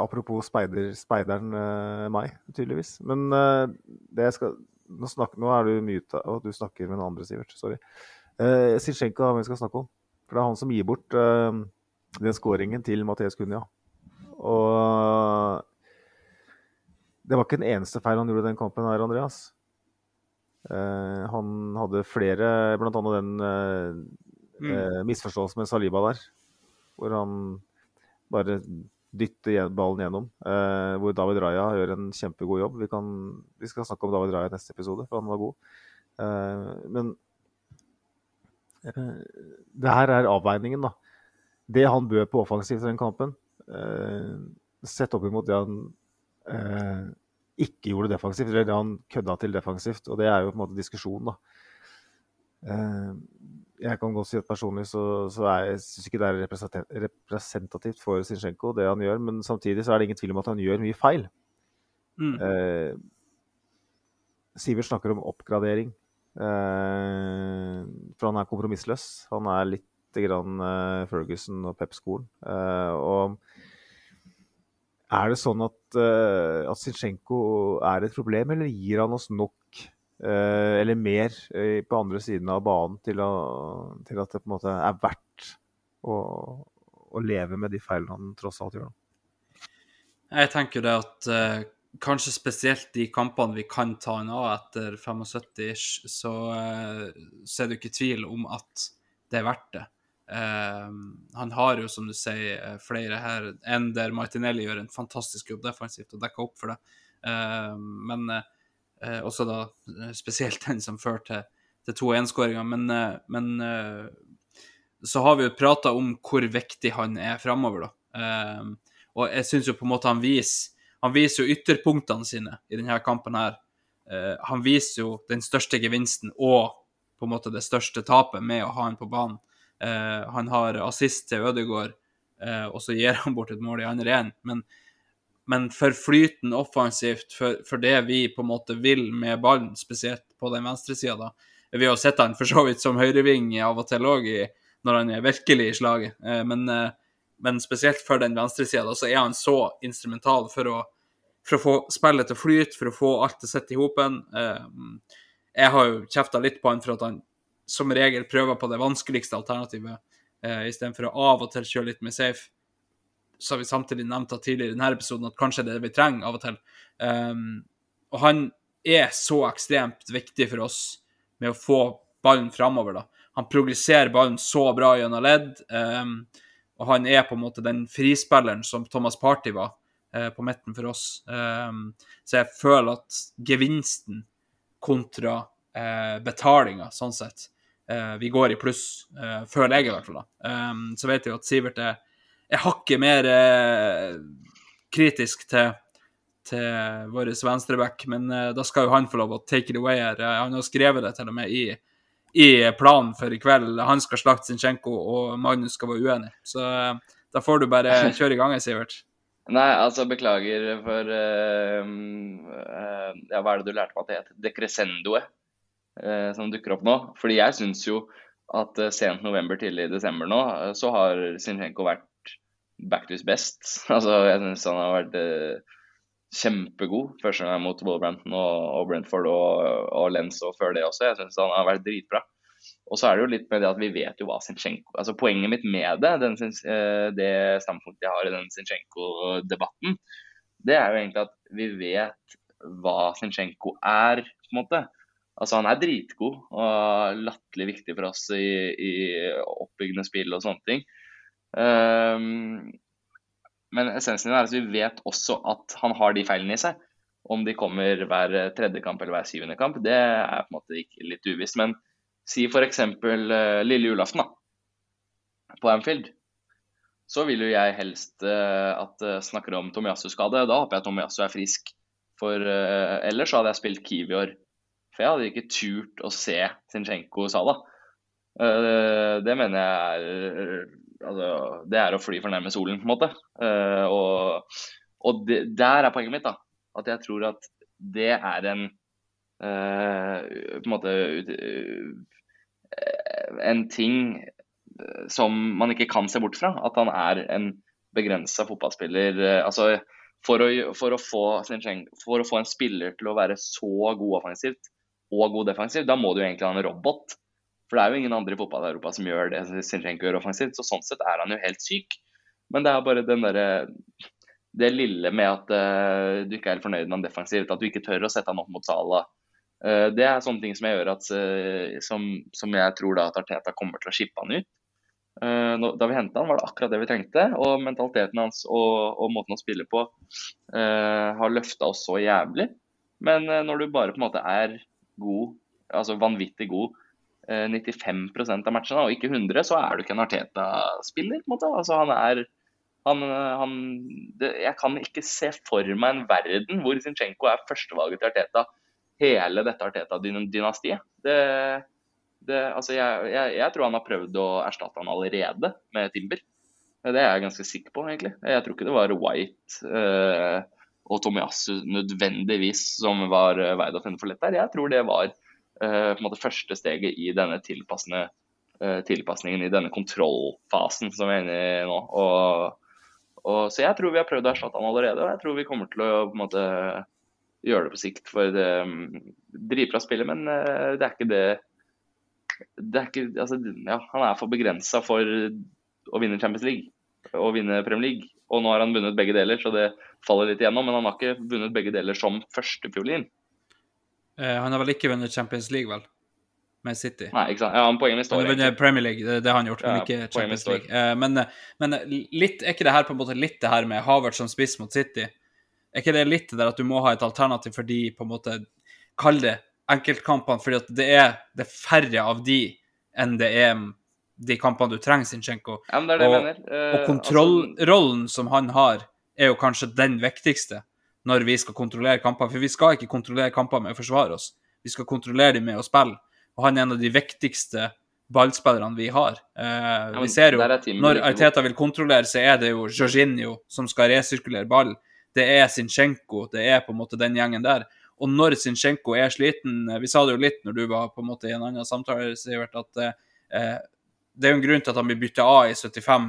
apropos speider, speideren eh, meg, tydeligvis. Men det jeg skal nå, snakker, nå er du muta, og du snakker med den andre, Sivert. Sorry. Uh, Zinchenko har vi skal snakke om. For det er han som gir bort eh, den skåringen til Mathias Cunha. Og det var ikke den eneste feil han gjorde i den kampen her, Andreas. Eh, han hadde flere, blant annet den eh, Mm. eh, misforståelsen med Saliba der. Hvor han bare dytter gjen- ballen gjennom. Eh, hvor David Raja gjør en kjempegod jobb. Vi, kan, vi skal snakke om David Raja i neste episode, for han var god. Eh, men eh, det her er avveiningen, da. Det han bød på offensivt i den kampen, eh, sett opp imot det han eh, ikke gjorde defensivt, eller det han kødda til defensivt. Og det er jo på en måte diskusjonen, da. Jeg kan godt si at personlig så, så er jeg syns ikke det er representativt, for Zinchenko, det han gjør. Men samtidig så er det ingen tvil om at han gjør mye feil. Mm. Eh, Sivert snakker om oppgradering. Eh, for han er kompromissløs. Han er litt grann eh, Ferguson og Pep-skolen. Eh, og er det sånn at, eh, at Zinchenko er et problem, eller gir han oss nok eller mer eh, på andre siden av banen til, å, til at det på en måte er verdt å, å leve med de feilene han tross alt gjør? Jeg tenker det at eh, kanskje spesielt de kampene vi kan ta en av etter 75-ish, så, eh, så er det jo ikke tvil om at det er verdt det. Eh, han har jo, som du sier, eh, flere her. enn der Martinelli gjør en fantastisk jobb defensivt og dekker opp for det. Eh, men eh, også da eh, spesielt den som førte til, til to 1-skåringer. Men, eh, men eh, så har vi jo prata om hvor viktig han er framover, da. Eh, og jeg syns jo på en måte han viser han viser jo ytterpunktene sine i denne kampen her. Eh, han viser jo den største gevinsten og på en måte det største tapet med å ha han på banen. Eh, han har assist til Ødegaard, eh, og så gir han bort et mål i andre igjen. Men, men for flyten offensivt, for, for, det vi på en måte vil med ballen, spesielt på den venstresida, da Vi har sett han for så vidt som høyreving av og til òg, når han er virkelig i slaget. Eh, men, eh, men spesielt for den venstresida, så er han så instrumental for å for å få spillet til å flyte, for å få alt til å sitte i hopen. Jeg har jo kjefta litt på han for at han som regel prøver på det vanskeligste alternativet, istedenfor å av og til kjøre litt mer safe. Så har vi samtidig nevnt at tidligere i denne episoden at kanskje det er det vi trenger av og til. Um, og han er så ekstremt viktig for oss med å få ballen framover, da. Han progresserer ballen så bra gjennom ledd, um, og han er på en måte den frispilleren som Thomas Party var uh, på midten for oss. Um, så jeg føler at gevinsten kontra uh, betalinga, sånn sett uh, Vi går i pluss, føler jeg i hvert fall. da. Så vet jo at Sivert er, er hakket mer kritisk til, til vår venstreback, men da skal jo han få lov å take it away her. Han har skrevet det til og med i, i planen for i kveld. Han skal slakte Zinchenko, og Magnus skal være uenig. Så da får du bare kjøre i gang, Sivert. Nei, altså beklager for uh, uh, Ja, hva er det du lærte meg at det het? Decrescendoet uh, som dukker opp nå. Fordi jeg syns jo at sent november, tidlig i desember nå, så har Zinchenko vært back to his best. Altså, jeg syns han har vært kjempegod første gang mot Wolverhampton og, og Brentford og, og Lenz og før det også. Jeg syns han har vært dritbra. Og så er det jo litt med det at vi vet jo hva Zinchenko altså Poenget mitt med det, den, eh, det standpunktet jeg har i den Zinchenko-debatten, det er jo egentlig at vi vet hva Zinchenko er, på en måte. Altså Han er dritgod og latterlig viktig for oss i, i oppbyggende spill og sånne ting. Um, men essensen er at vi vet også at han har de feilene i seg. Om de kommer hver tredje kamp eller hver syvende kamp, det er på en måte ikke litt uvisst. Men Si f.eks. Uh, lille julaften da, på Anfield. Så vil jo jeg helst uh, at uh, snakker om Tomiyasu-skade. Da håper jeg Tomiyasu er frisk. For ellers hadde jeg spilt Kiwior. For jeg hadde ikke turt å se Zinchenko Sala. Det mener jeg er altså, Det er å fly for nærme solen, på en måte. Uh, og, og det, der er poenget mitt, da. At jeg tror at det er en uh, på en måte en ting eh, som man ikke kan se bort fra. At han er en begrensa fotballspiller. Eh, altså, for å, for, å få, for å, få, en spiller til å være så god offensivt og god defensivt, da må du egentlig ha en robot. For det er jo ingen andre i fotball-Europa som gjør det Zinchenko gjør offensivt. Så sånn sett er han jo helt syk. Men det er bare den derre det lille med at uh, du ikke er fornøyd med han defensivt, at du ikke tør å sette han opp mot Salah. Uh, det er sånne ting som jeg gjør at, uh, som, som jeg tror da at Arteta kommer til å shippe han ut. Da vi henta han, var det akkurat det vi trengte. Og mentaliteten hans og, og måten å spille på har løfta oss så jævlig. Men når du bare på en måte er god, altså vanvittig god, 95% av matchene, og ikke 100, så er du ikke en Arteta-spiller. på en måte. Altså Han er Han, han, det, jeg kan ikke se for meg en verden hvor Zinchenko er førstevalget til Arteta hele dette Arteta-dynastiet. Det, det, altså jeg, jeg, jeg, tror han har prøvd å erstatte han allerede med Timber. Det er jeg ganske sikker på, egentlig. Jeg tror ikke det var White eh, og Tomiyasu nødvendigvis som var eh, veid å finne for lett der. Jeg tror det var eh, måte første steget i denne tilpassende eh, tilpasningen i denne kontrollfasen som vi er inne i nå. Og, og, så jeg tror vi har prøvd å erstatte han allerede, og jeg tror vi kommer til å på en måte gjøre det på sikt. For det um, dritbra spiller, men det er ikke det det er ikke, altså, ja, Han er for begrensa for å vinne Champions League og vinne Premier League. Og nå har han vunnet begge deler, så det faller litt igjennom. Men han har ikke vunnet begge deler som førstefiolin. Eh, han har vel ikke vunnet Champions League, vel? Med City. Nei, ikke sant. Ja, Poenget mitt står Han vunnet Premier League, det, det, har han gjort, men ikke Champions League. Eh, men, men litt, er ikke det her på en måte litt det her med Havert som spiss mot City? Er ikke det litt det der at du må ha et alternativ for de på en måte Kall det enkeltkampene, fordi at det er, det er færre av de enn det er de kampene du trenger, Sinchenko. Ja, men det det og. Uh, og kontrollrollen altså... som han har, er jo kanskje den viktigste når vi skal kontrollere kamper. For vi skal ikke kontrollere kamper med å forsvare oss, vi skal kontrollere dem med å spille. Og han er en av de viktigste ballspillerne vi har. Eh, vi ser jo, Når Arteta vil kontrollere, så er det jo Jorginho som skal resirkulere ballen det er Zinchenko, det er på en måte den gjengen der. Og når Zinchenko er sliten Vi sa det jo litt når du var på en måte i en annen samtale, Sivert, at eh, det er jo en grunn til at han blir bytta av i 75.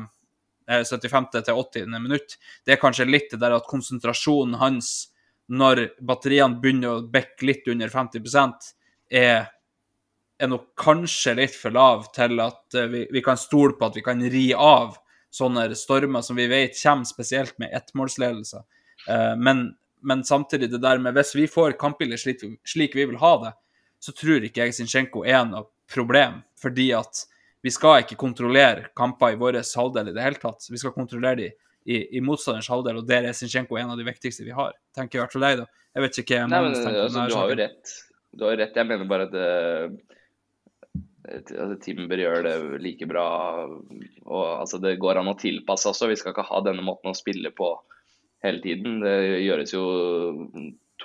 75. Eh, til 80. minutt. Det er kanskje litt det der at konsentrasjonen hans når batteriene begynner å bekke litt under 50 er, er nok kanskje litt for lav til at eh, vi, vi, kan stole på at vi kan ri av sånne stormer som vi vet kommer, spesielt med ettmålsledelser. Eh, men, men, samtidig, det der med hvis vi får kampbildet slik, slik, vi vil ha det, så tror ikke jeg Zinchenko er noe problem. Fordi at vi skal ikke kontrollere kamper i vår halvdel i det hele tatt. Vi skal kontrollere de i, i motstanderens halvdel, og der er Zinchenko en av de viktigste vi har. Tenker i hvert fall deg, da. Jeg vet ikke hva Magnus tenker. altså, Du har jo rett. Du har rett. Jeg mener bare at uh, altså, Timber gjør det like bra. og altså, Det går an å tilpasse også. Vi skal ikke ha denne måten å spille på hele tiden. Det gjøres jo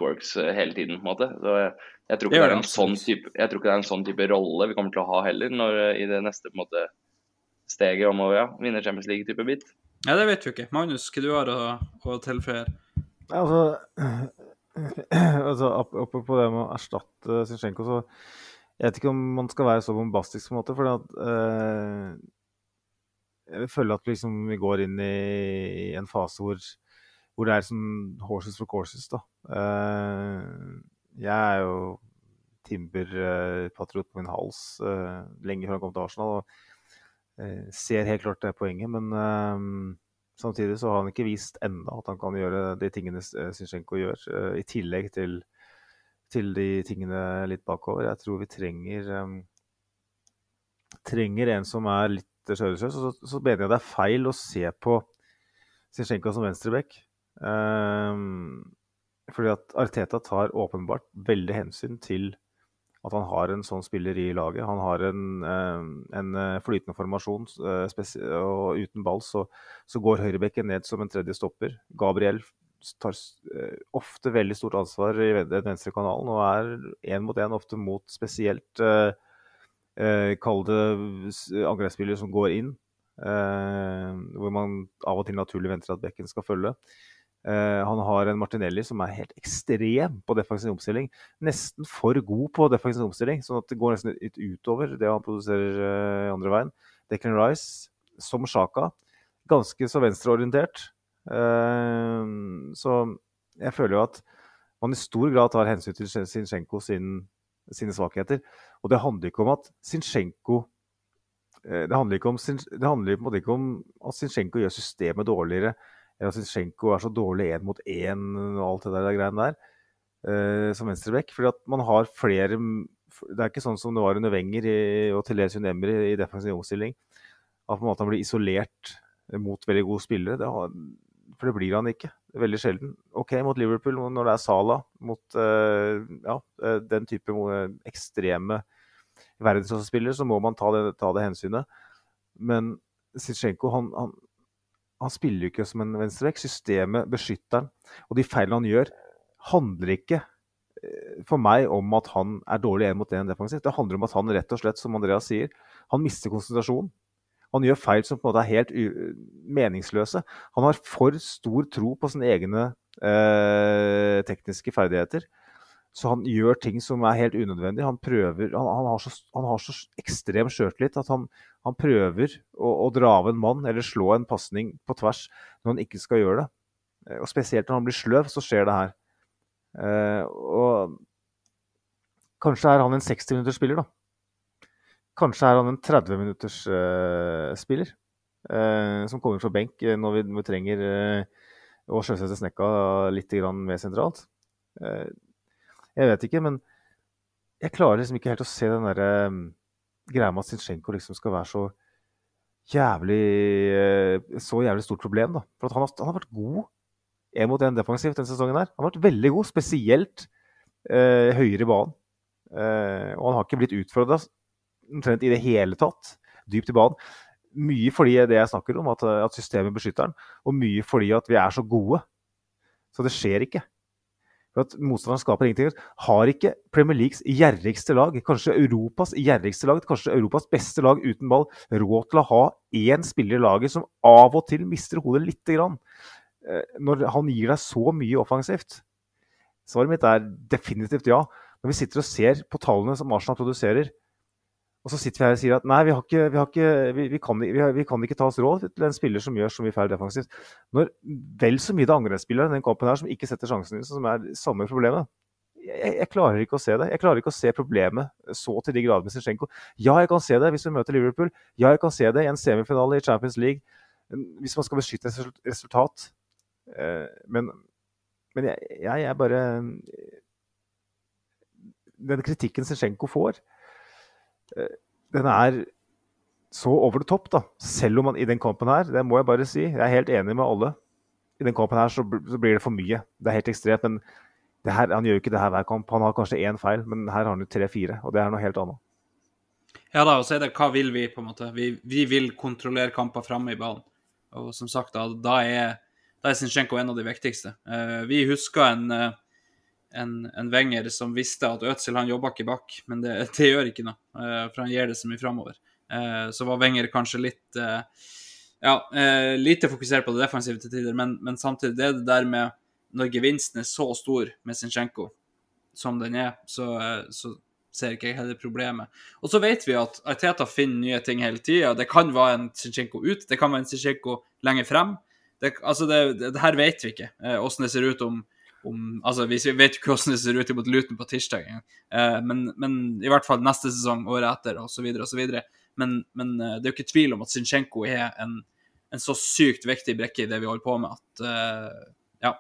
twerks hele tiden, på en måte. Så jeg, jeg, tror ikke det er en sånn type, jeg tror ikke det er en sånn type rolle vi kommer til å ha heller når, i det neste på en måte, steget om å ja, vinne Champions League-type bit. Ja, det vet vi ikke. Magnus, hva du har å, å tilføye? Altså, altså Apropos det med å erstatte Zinchenko, så jeg vet ikke om man skal være så bombastisk på en måte. For at, eh, jeg føler at liksom, vi går inn i en fase hvor hvor det er som horses for courses, da. Uh, jeg er jo Timber-patriot på min hals uh, lenge før han kom til Arsenal. og Ser helt klart det poenget, men samtidig så har han ikke vist enda at han kan gjøre de tingene Zinchenko gjør, i tillegg til, til, de tingene litt bakover. Jeg tror vi trenger, trenger en som er litt skjødesløs. Så, så mener jeg det er feil å se på Zinchenko som venstreback. Um, fordi at Arteta tar åpenbart veldig hensyn til at han har en sånn spiller i laget. Han har en, en eh, flytende formasjon, eh, og uten ball så, så går høyrebekken ned som en tredje stopper. Gabriel tar eh, ofte veldig stort ansvar i den venstre kanalen og er én mot én ofte mot spesielt eh, kalde angrepsspillere som går inn. Eh, hvor man av og til naturlig venter at bekken skal følge. Uh, han har en Martinelli som er helt ekstrem på defensiv omstilling. Nesten for god på defensiv omstilling, sånn at det går nesten litt utover det han produserer uh, andre veien. Declan Rice, som Sjaka, ganske så venstreorientert. Uh, så jeg føler jo at man i stor grad tar hensyn til Zinchenko sin, sine svakheter. Og det handler ikke om at Zinchenko det handler, ikke om, det handler på en måte ikke om at Zinchenko gjør systemet dårligere Rasitsjenko er så dårlig én mot én og alt det der greiene der uh, som venstreback. Fordi at man har flere Det er ikke sånn som det var under Wenger i, og til dels under Emry i defensiv omstilling. At på en måte han blir isolert mot veldig gode spillere. Det har, for det blir han ikke. Veldig sjelden. OK mot Liverpool når det er Sala, mot uh, ja, eh, den type ekstreme verdensklassespillere, så må man ta det, ta det hensynet. Men Sitsjenko, han, han han spiller jo ikke som en venstrevekk, Systemet beskytter han. Og de feilene han gjør, handler ikke eh, for meg om at han er dårlig én mot én defensivt. Det handler om at han rett og slett, som Andreas sier, han mister konsentrasjonen. Han gjør feil som på en måte er helt meningsløse. Han har for stor tro på sine egne eh, tekniske ferdigheter. Så han gjør ting som er helt unødvendig. Han, prøver, han, han, har, så, han har, så, ekstrem sjøltillit at han, prøver å, å, dra av en mann eller slå en pasning på tvers når han ikke skal gjøre det. Eh, og Spesielt når han blir sløv, så skjer det her. Eh, og kanskje er han en 60 minutters spiller, da. Kanskje er han en 30 minutters eh, spiller uh, som kommer fra benk uh, når, vi, når, vi, trenger å sjøsette snekka litt mer sentralt. Jeg vet ikke, men jeg klarer liksom ikke helt å se den derre um, greia med at Zinchenko liksom skal være så jævlig så jævlig stort problem. da. For han har, han, har, vært god én mot én defensivt denne sesongen. her. Han har vært veldig god, spesielt høyere i banen. og han har ikke blitt utfordra omtrent i det hele tatt. Dypt i banen. Mye fordi det jeg snakker om, at, at systemet beskytter han, Og mye fordi at vi er så gode. Så det skjer ikke. For at Motstanderen skaper ingenting. Har ikke Premier Leagues gjerrigste lag, kanskje Europas gjerrigste lag, kanskje Europas beste lag uten ball, råd til å ha én spiller i laget som av og til mister hodet lite grann? Eh, når han gir deg så mye offensivt? Svaret mitt er definitivt ja. Når vi sitter og ser på tallene som Arsenal produserer, og så sitter vi her og sier at nei, vi, ikke, vi, ikke, vi, vi kan, kan, ikke ta oss råd til en spiller som gjør så mye feil defensivt. Når vel så mye det angrepsspillere i den kampen her som ikke setter sjansen inn, som er samme problemet. Jeg, jeg, klarer ikke å se det. Jeg klarer ikke å se problemet så til de grader med Zinchenko. Ja, jeg kan se det hvis vi møter Liverpool. Ja, jeg kan se det i en semifinale i Champions League. Hvis man skal beskytte et resultat. Eh, men, men jeg, jeg er bare Den kritikken Zinchenko får den er så over the top, da. Selv om man i den kampen her, det må jeg bare si, jeg er helt enig med alle. I den kampen her så, blir det for mye. Det er helt ekstremt. Men her, han gjør jo ikke det her hver kamp. Han har kanskje én feil, men her har han jo tre-fire, og det er noe helt annet. Ja da, og så er det hva vil vi, på en måte. Vi, vi vil kontrollere kamper framme i banen. Og som sagt, da, da er, da er Sinchenko en av de viktigste. Uh, vi husker en uh, en, en Wenger som visste at Ødsel han jobba ikke bak, men det, det, gjør ikke noe, uh, for han gir det så mye framover. Uh, så var Wenger kanskje litt uh, ja, lite fokusert på det defensive til tider, men, men, samtidig det er det der med når gevinsten er så stor med Zinchenko som den er, så, så ser ikke jeg heller problemet. Og så vet vi at Arteta finner nye ting hele tida. Det kan være en Zinchenko ut, det kan være en Zinchenko lenger frem. Det, altså det, det, det her vet vi ikke, åssen det ser ut om om Altså, vi vet jo hvordan det ser ut mot Luton på tirsdag, eh, men, men, i hvert fall neste sesong, året etter, osv., osv. Men, men eh, det er jo ikke tvil om at Zinchenko er en, en, så sykt viktig brekke i det vi holder på med, at eh, ja.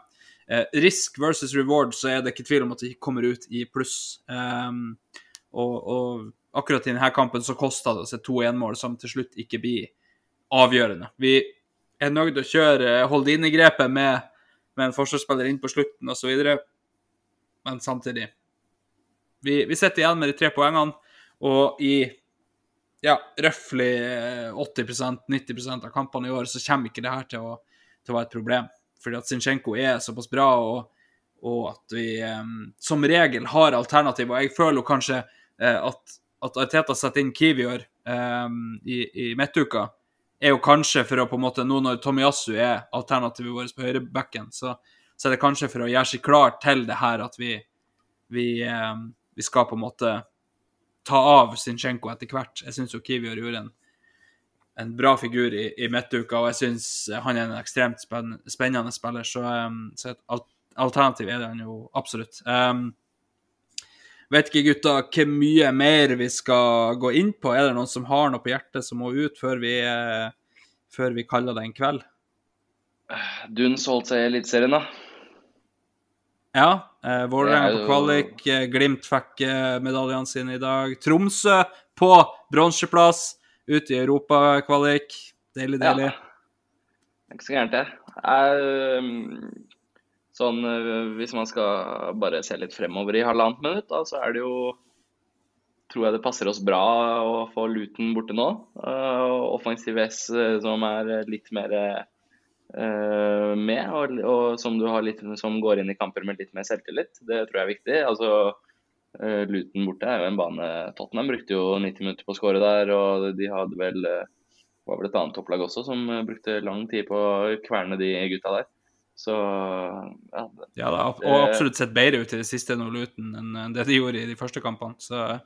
Eh, risk versus reward, så er det ikke tvil om at det kommer ut i pluss. Um, og, og, akkurat i denne kampen så kosta det oss et 2-1-mål som til slutt ikke blir avgjørende. Vi er nødt til å kjøre Holdini-grepet med med en forsvarsspiller inn på slutten osv. Men samtidig vi, vi, sitter igjen med de tre poengene, og i ja, røftlig 80-90% av kampene i år så kommer ikke det her til å, til å være et problem. Fordi at Zinchenko er såpass bra, og, og at vi um, som regel har alternativ. Og jeg føler kanskje uh, at, at Arteta setter inn Kivior um, i, i midtuka er jo kanskje for å på en måte, Nå når Tomiyasu er alternativet vårt på høyrebacken, så, så, er det kanskje for å gjøre seg klar til det her at vi, vi, eh, vi skal på en måte ta av Zinchenko etter hvert. Jeg syns Kivior gjorde en, en bra figur i, i midtuka, og jeg syns han er en ekstremt spennende spiller. Så, um, så et alternativ er det han jo absolutt. Um, Vet ikke, gutta, hvor mye mer vi skal gå inn på. Er det noen som har noe på hjertet som må ut før vi, eh, før vi kaller det en kveld? Duns holdt seg i Eliteserien, da. Ja. Eh, Vålerenga på kvalik. Eh, Glimt fikk eh, medaljene sine i dag. Tromsø på bronseplass ute i europakvalik. Deilig, deilig. Ja. Det er ikke så gærent, det. Sånn, eh, Hvis man skal bare se litt fremover i halvannet minutt, da, så er det jo tror jeg det passer oss bra å få Luton borte nå. Uh, offensiv S uh, som er litt mer uh, med, og, og som, litt, som går inn i kamper med litt mer selvtillit. Det tror jeg er viktig. Altså, uh, Luton borte er jo en bane Tottenham brukte jo 90 minutter på å skåre der, og de hadde vel eh, var vel et annet topplag også som eh, brukte lang tid på å kverne de gutta der. Så ja, det- Ja, da, og absolutt sett bedre ut i det siste nå, Luton, enn det de gjorde i de første kampene. Så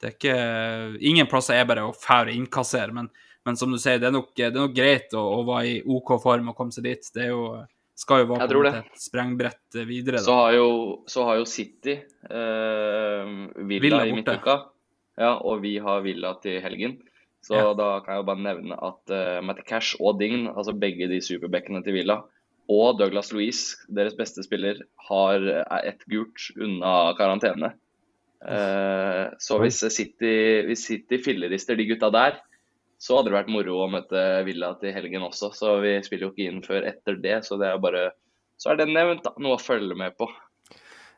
det er ikke Ingen plasser er bare å fære og innkassere, men, men som du sier, det er nok, det er nok greit å, å være i OK form og komme seg dit. Det er jo, skal jo være på et sprengbrett videre. Så har jo, så har jo City eh, Villa, Villa i midtuka, ja, og vi har Villa til helgen. Så Ja. da kan jeg jo bare nevne at uh, Matt Cash og Dign, altså begge de superbackene til Villa, og Douglas Louise, deres beste spiller, har er ett gult unna karantene. Eh, så hvis City, hvis City fillerister de gutta der, så hadde det vært moro å møte Villa til helgen også. Så vi spiller jo ikke inn før etter det, så det er bare Så er det nevnt, da. Noe å følge med på.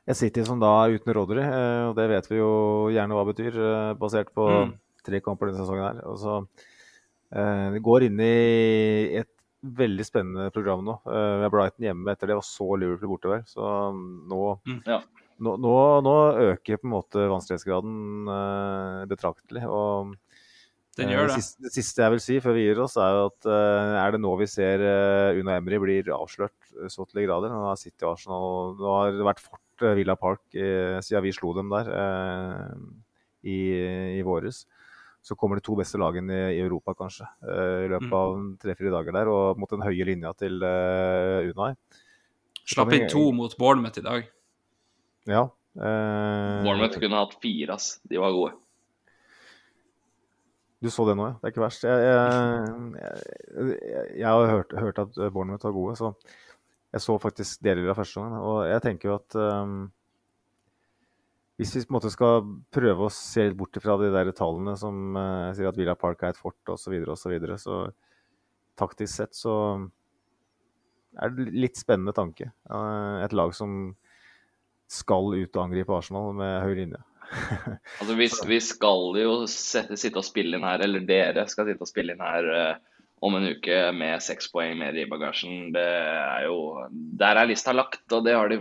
Et City som da er uten Rodri, eh, og det vet vi jo gjerne hva betyr, eh, basert på Mm. tre kamper denne sesongen her. Og så Det går inn i et veldig spennende program nå. Eh, Vi har Brighton hjemme etter det, og så Liverpool bortover. Så mm, nå, Mm. Ja. nå, nå, nå øker på en måte vanskelighetsgraden eh, betraktelig. og Den Eh, gjør det. det. Siste, det siste jeg vil si før vi gir oss, er at eh, er det nå vi ser uh, Una Emry blir avslørt eh, så til de grader? Nå har City Arsenal Nå har det vært fort eh, Villa Park eh, siden vi slo dem der eh, i, i våres. Så kommer de to beste lagene i, Europa, kanskje, eh, i løpet Mm. av tre-fire dager der. Og mot den høye linja til uh, Unai. Slapp inn to mot Bournemouth i dag. Ja. eh, Bournemouth kunne hatt fire, ass. De var gode. Du så det nå, ja. Det er ikke verst. Jeg, jeg, jeg, jeg har hørt, hørt at Bournemouth var gode, så jeg så faktisk deler av første gangen. Og jeg tenker jo at um, hvis vi på en måte skal prøve å se litt bort fra de der tallene som uh, sier at Villa Park er et fort osv., så, videre, og så, så taktisk sett så er det litt spennende tanke. Et lag som skal ut og angripe Arsenal med høy linje. Altså, vi, vi skal jo sette, sitte og spille inn her, eller dere skal sitte og spille inn her eh, om en uke med seks poeng mer i bagasjen. Det er jo Der er lista lagt, og det har de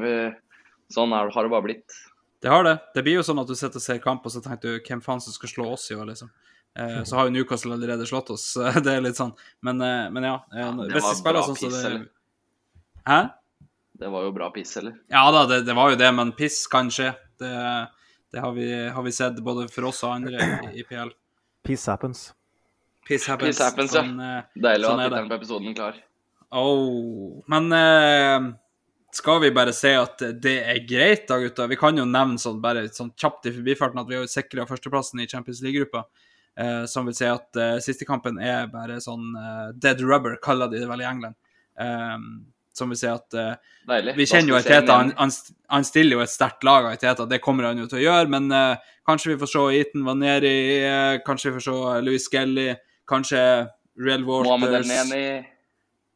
Sånn er, har det bare blitt. Det har det. Det blir jo sånn at du sitter og ser kamp, og så tenker du hvem faen som skal slå oss i år, liksom. Eh, så har jo Newcastle allerede slått oss, så det er litt sånn. Men, eh, men ja. eh, Ja, hvis de spiller bra sånn som piss, det? Hæ? Det var jo bra piss, eller? Ja da, det, det var jo det, men piss kan skje. Det, det har, vi, har vi sett både for oss og andre i, i PL. Peace happens. Piss happens. Peace happens, sånn, ja. Deilig å Sånn ha er tittelen på episoden klar. Oh. Men eh, skal vi bare si at det er greit, da, gutta? Vi kan jo nevne sånn bare sånn kjapt i forbifarten at vi har sikra førsteplassen i Champions League-gruppa. Eh, som vil si at eh, siste kampen er bare sånn eh, dead rubber, kaller de det vel i England. Eh, som vil si at eh, vi kjenner jo skal Teta, han, han, han stiller jo et sterkt lag av Teta, det kommer han jo til å gjøre, men eh, kanskje vi får se Eaton Vaneri, eh, kanskje vi får se Louis Skelly, kanskje Real Mohammed Waters El-Neni.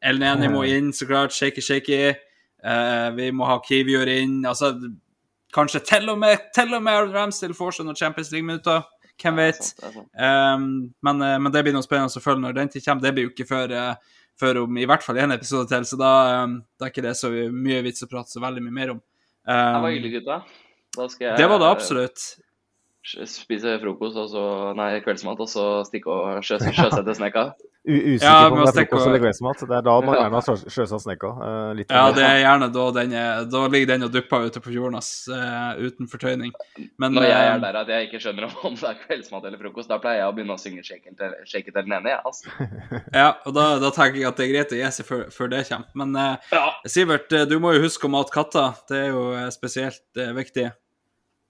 El Neni må inn, så klart. Shaky, shaky. Eh, vi må ha Kivior inn. Altså, kanskje til og med, til og med Ramsdale får seg noen Champions League-minutter. Hvem Det vet? sant, det. Um, men, eh, men det blir noe spennende å følge når den tid kommer. Det blir jo ikke før, eh, før om i hvert fall én episode til, så da, um, da er ikke det så mye vits å prate så veldig mye mer om. Det Um, var hyggelig, gutta. Da skal jeg det var det absolutt. eh, spise frokost, og så, nei, kveldsmat, og så stikke og sjø, sjøsette snekka. Usikker Ja, på om det er frokost eller kveldsmat. Det er da man gjerne har sjøsatt snekka. eh, Ja, det er gjerne da den er, Da ligger den og dupper ute på fjorden, ass, eh, uten fortøyning. Men Når jeg er eh, der at jeg ikke skjønner om- om det er kveldsmat eller frokost, da pleier jeg å begynne å synge 'Shake it til- shake it til den ene'. jeg, Altså. Ja, og da, da tenker jeg at det er greit å gi seg før, før det kommer. Men uh, Ja. Sivert, eh, du må jo huske å mate katter. Det er jo eh, spesielt eh, viktig.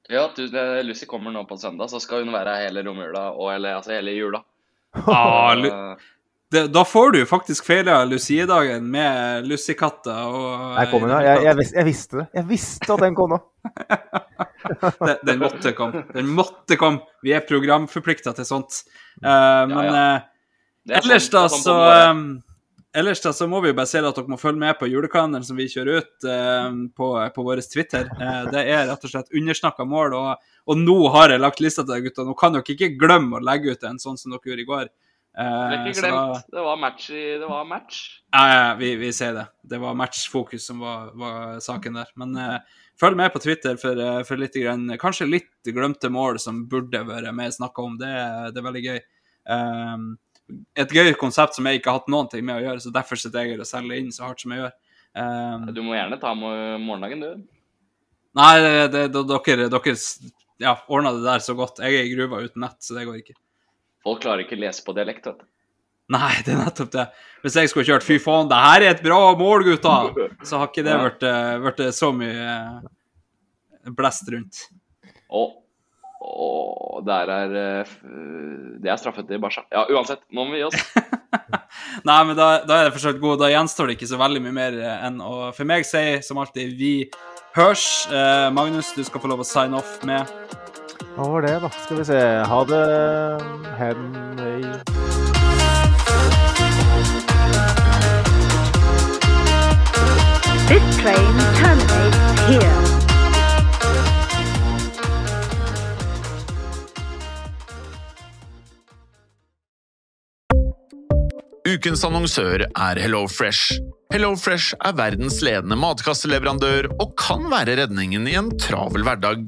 Ja, du, eh, Lucy kommer nå på søndag, så skal hun være her hele romjula, og eller altså hele jula. Ah, Eh, det, da får du jo faktisk feila Lucie-dagen med lussekatter og Jeg, kom den. Jeg, jeg, vis- jeg visste det. Jeg visste at den kom nå. den, den måtte komme. Den måtte komme. Vi er programforplikta til sånt. Eh, men ja. eh, er ellers, sånn- da, sånn så um, Ellers da, så må vi jo bare si at dere må følge med på julekalenderen som vi kjører ut eh, på, på vår Twitter. Eh, det er rett og slett undersnakka mål, og, og nå har jeg lagt lista til deg, gutta. Nå kan dere ikke glemme å legge ut en sånn som dere gjorde i går. Eh, ikke så da- Det var match. i- Det var match. Ja, ja, vi, vi ser det. Det var matchfokus som var, var saken der. Men eh, følg med på Twitter for, eh, for litt grann, kanskje litt glemte mål som burde vært mer snakka om. Det, det er veldig gøy. Um, et gøy konsept som jeg ikke har hatt noen ting med å gjøre, så derfor sitter jeg og selger inn så hardt som jeg gjør. Um, Du må gjerne ta med morgendagen, du. nei, det, det, det, dere, dere ja, ordna det der så godt. Jeg er i gruva uten nett, så det går ikke. Folk klarer ikke å lese på dialekt, vet du. Nei, det er nettopp det. Hvis jeg skulle kjørt 'fy faen, det her er et bra mål, gutta', så har ikke det vært, eh, vært så mye eh, blest rundt. Og, og der er eh, Det er straffet til Barca. Ja, uansett. Nå må vi gi oss. Nei, men da, da er det for god. Da gjenstår det ikke så veldig mye mer eh, enn å for meg si som alltid vi hørs. Eh, Magnus, du skal få lov å sign off med Hva var det, da? Skal vi se. Ha det, Henry. This train terminates here. Ukens annonsør er HelloFresh. HelloFresh er verdens ledende matkasseleverandør og kan være redningen i en travel hverdag.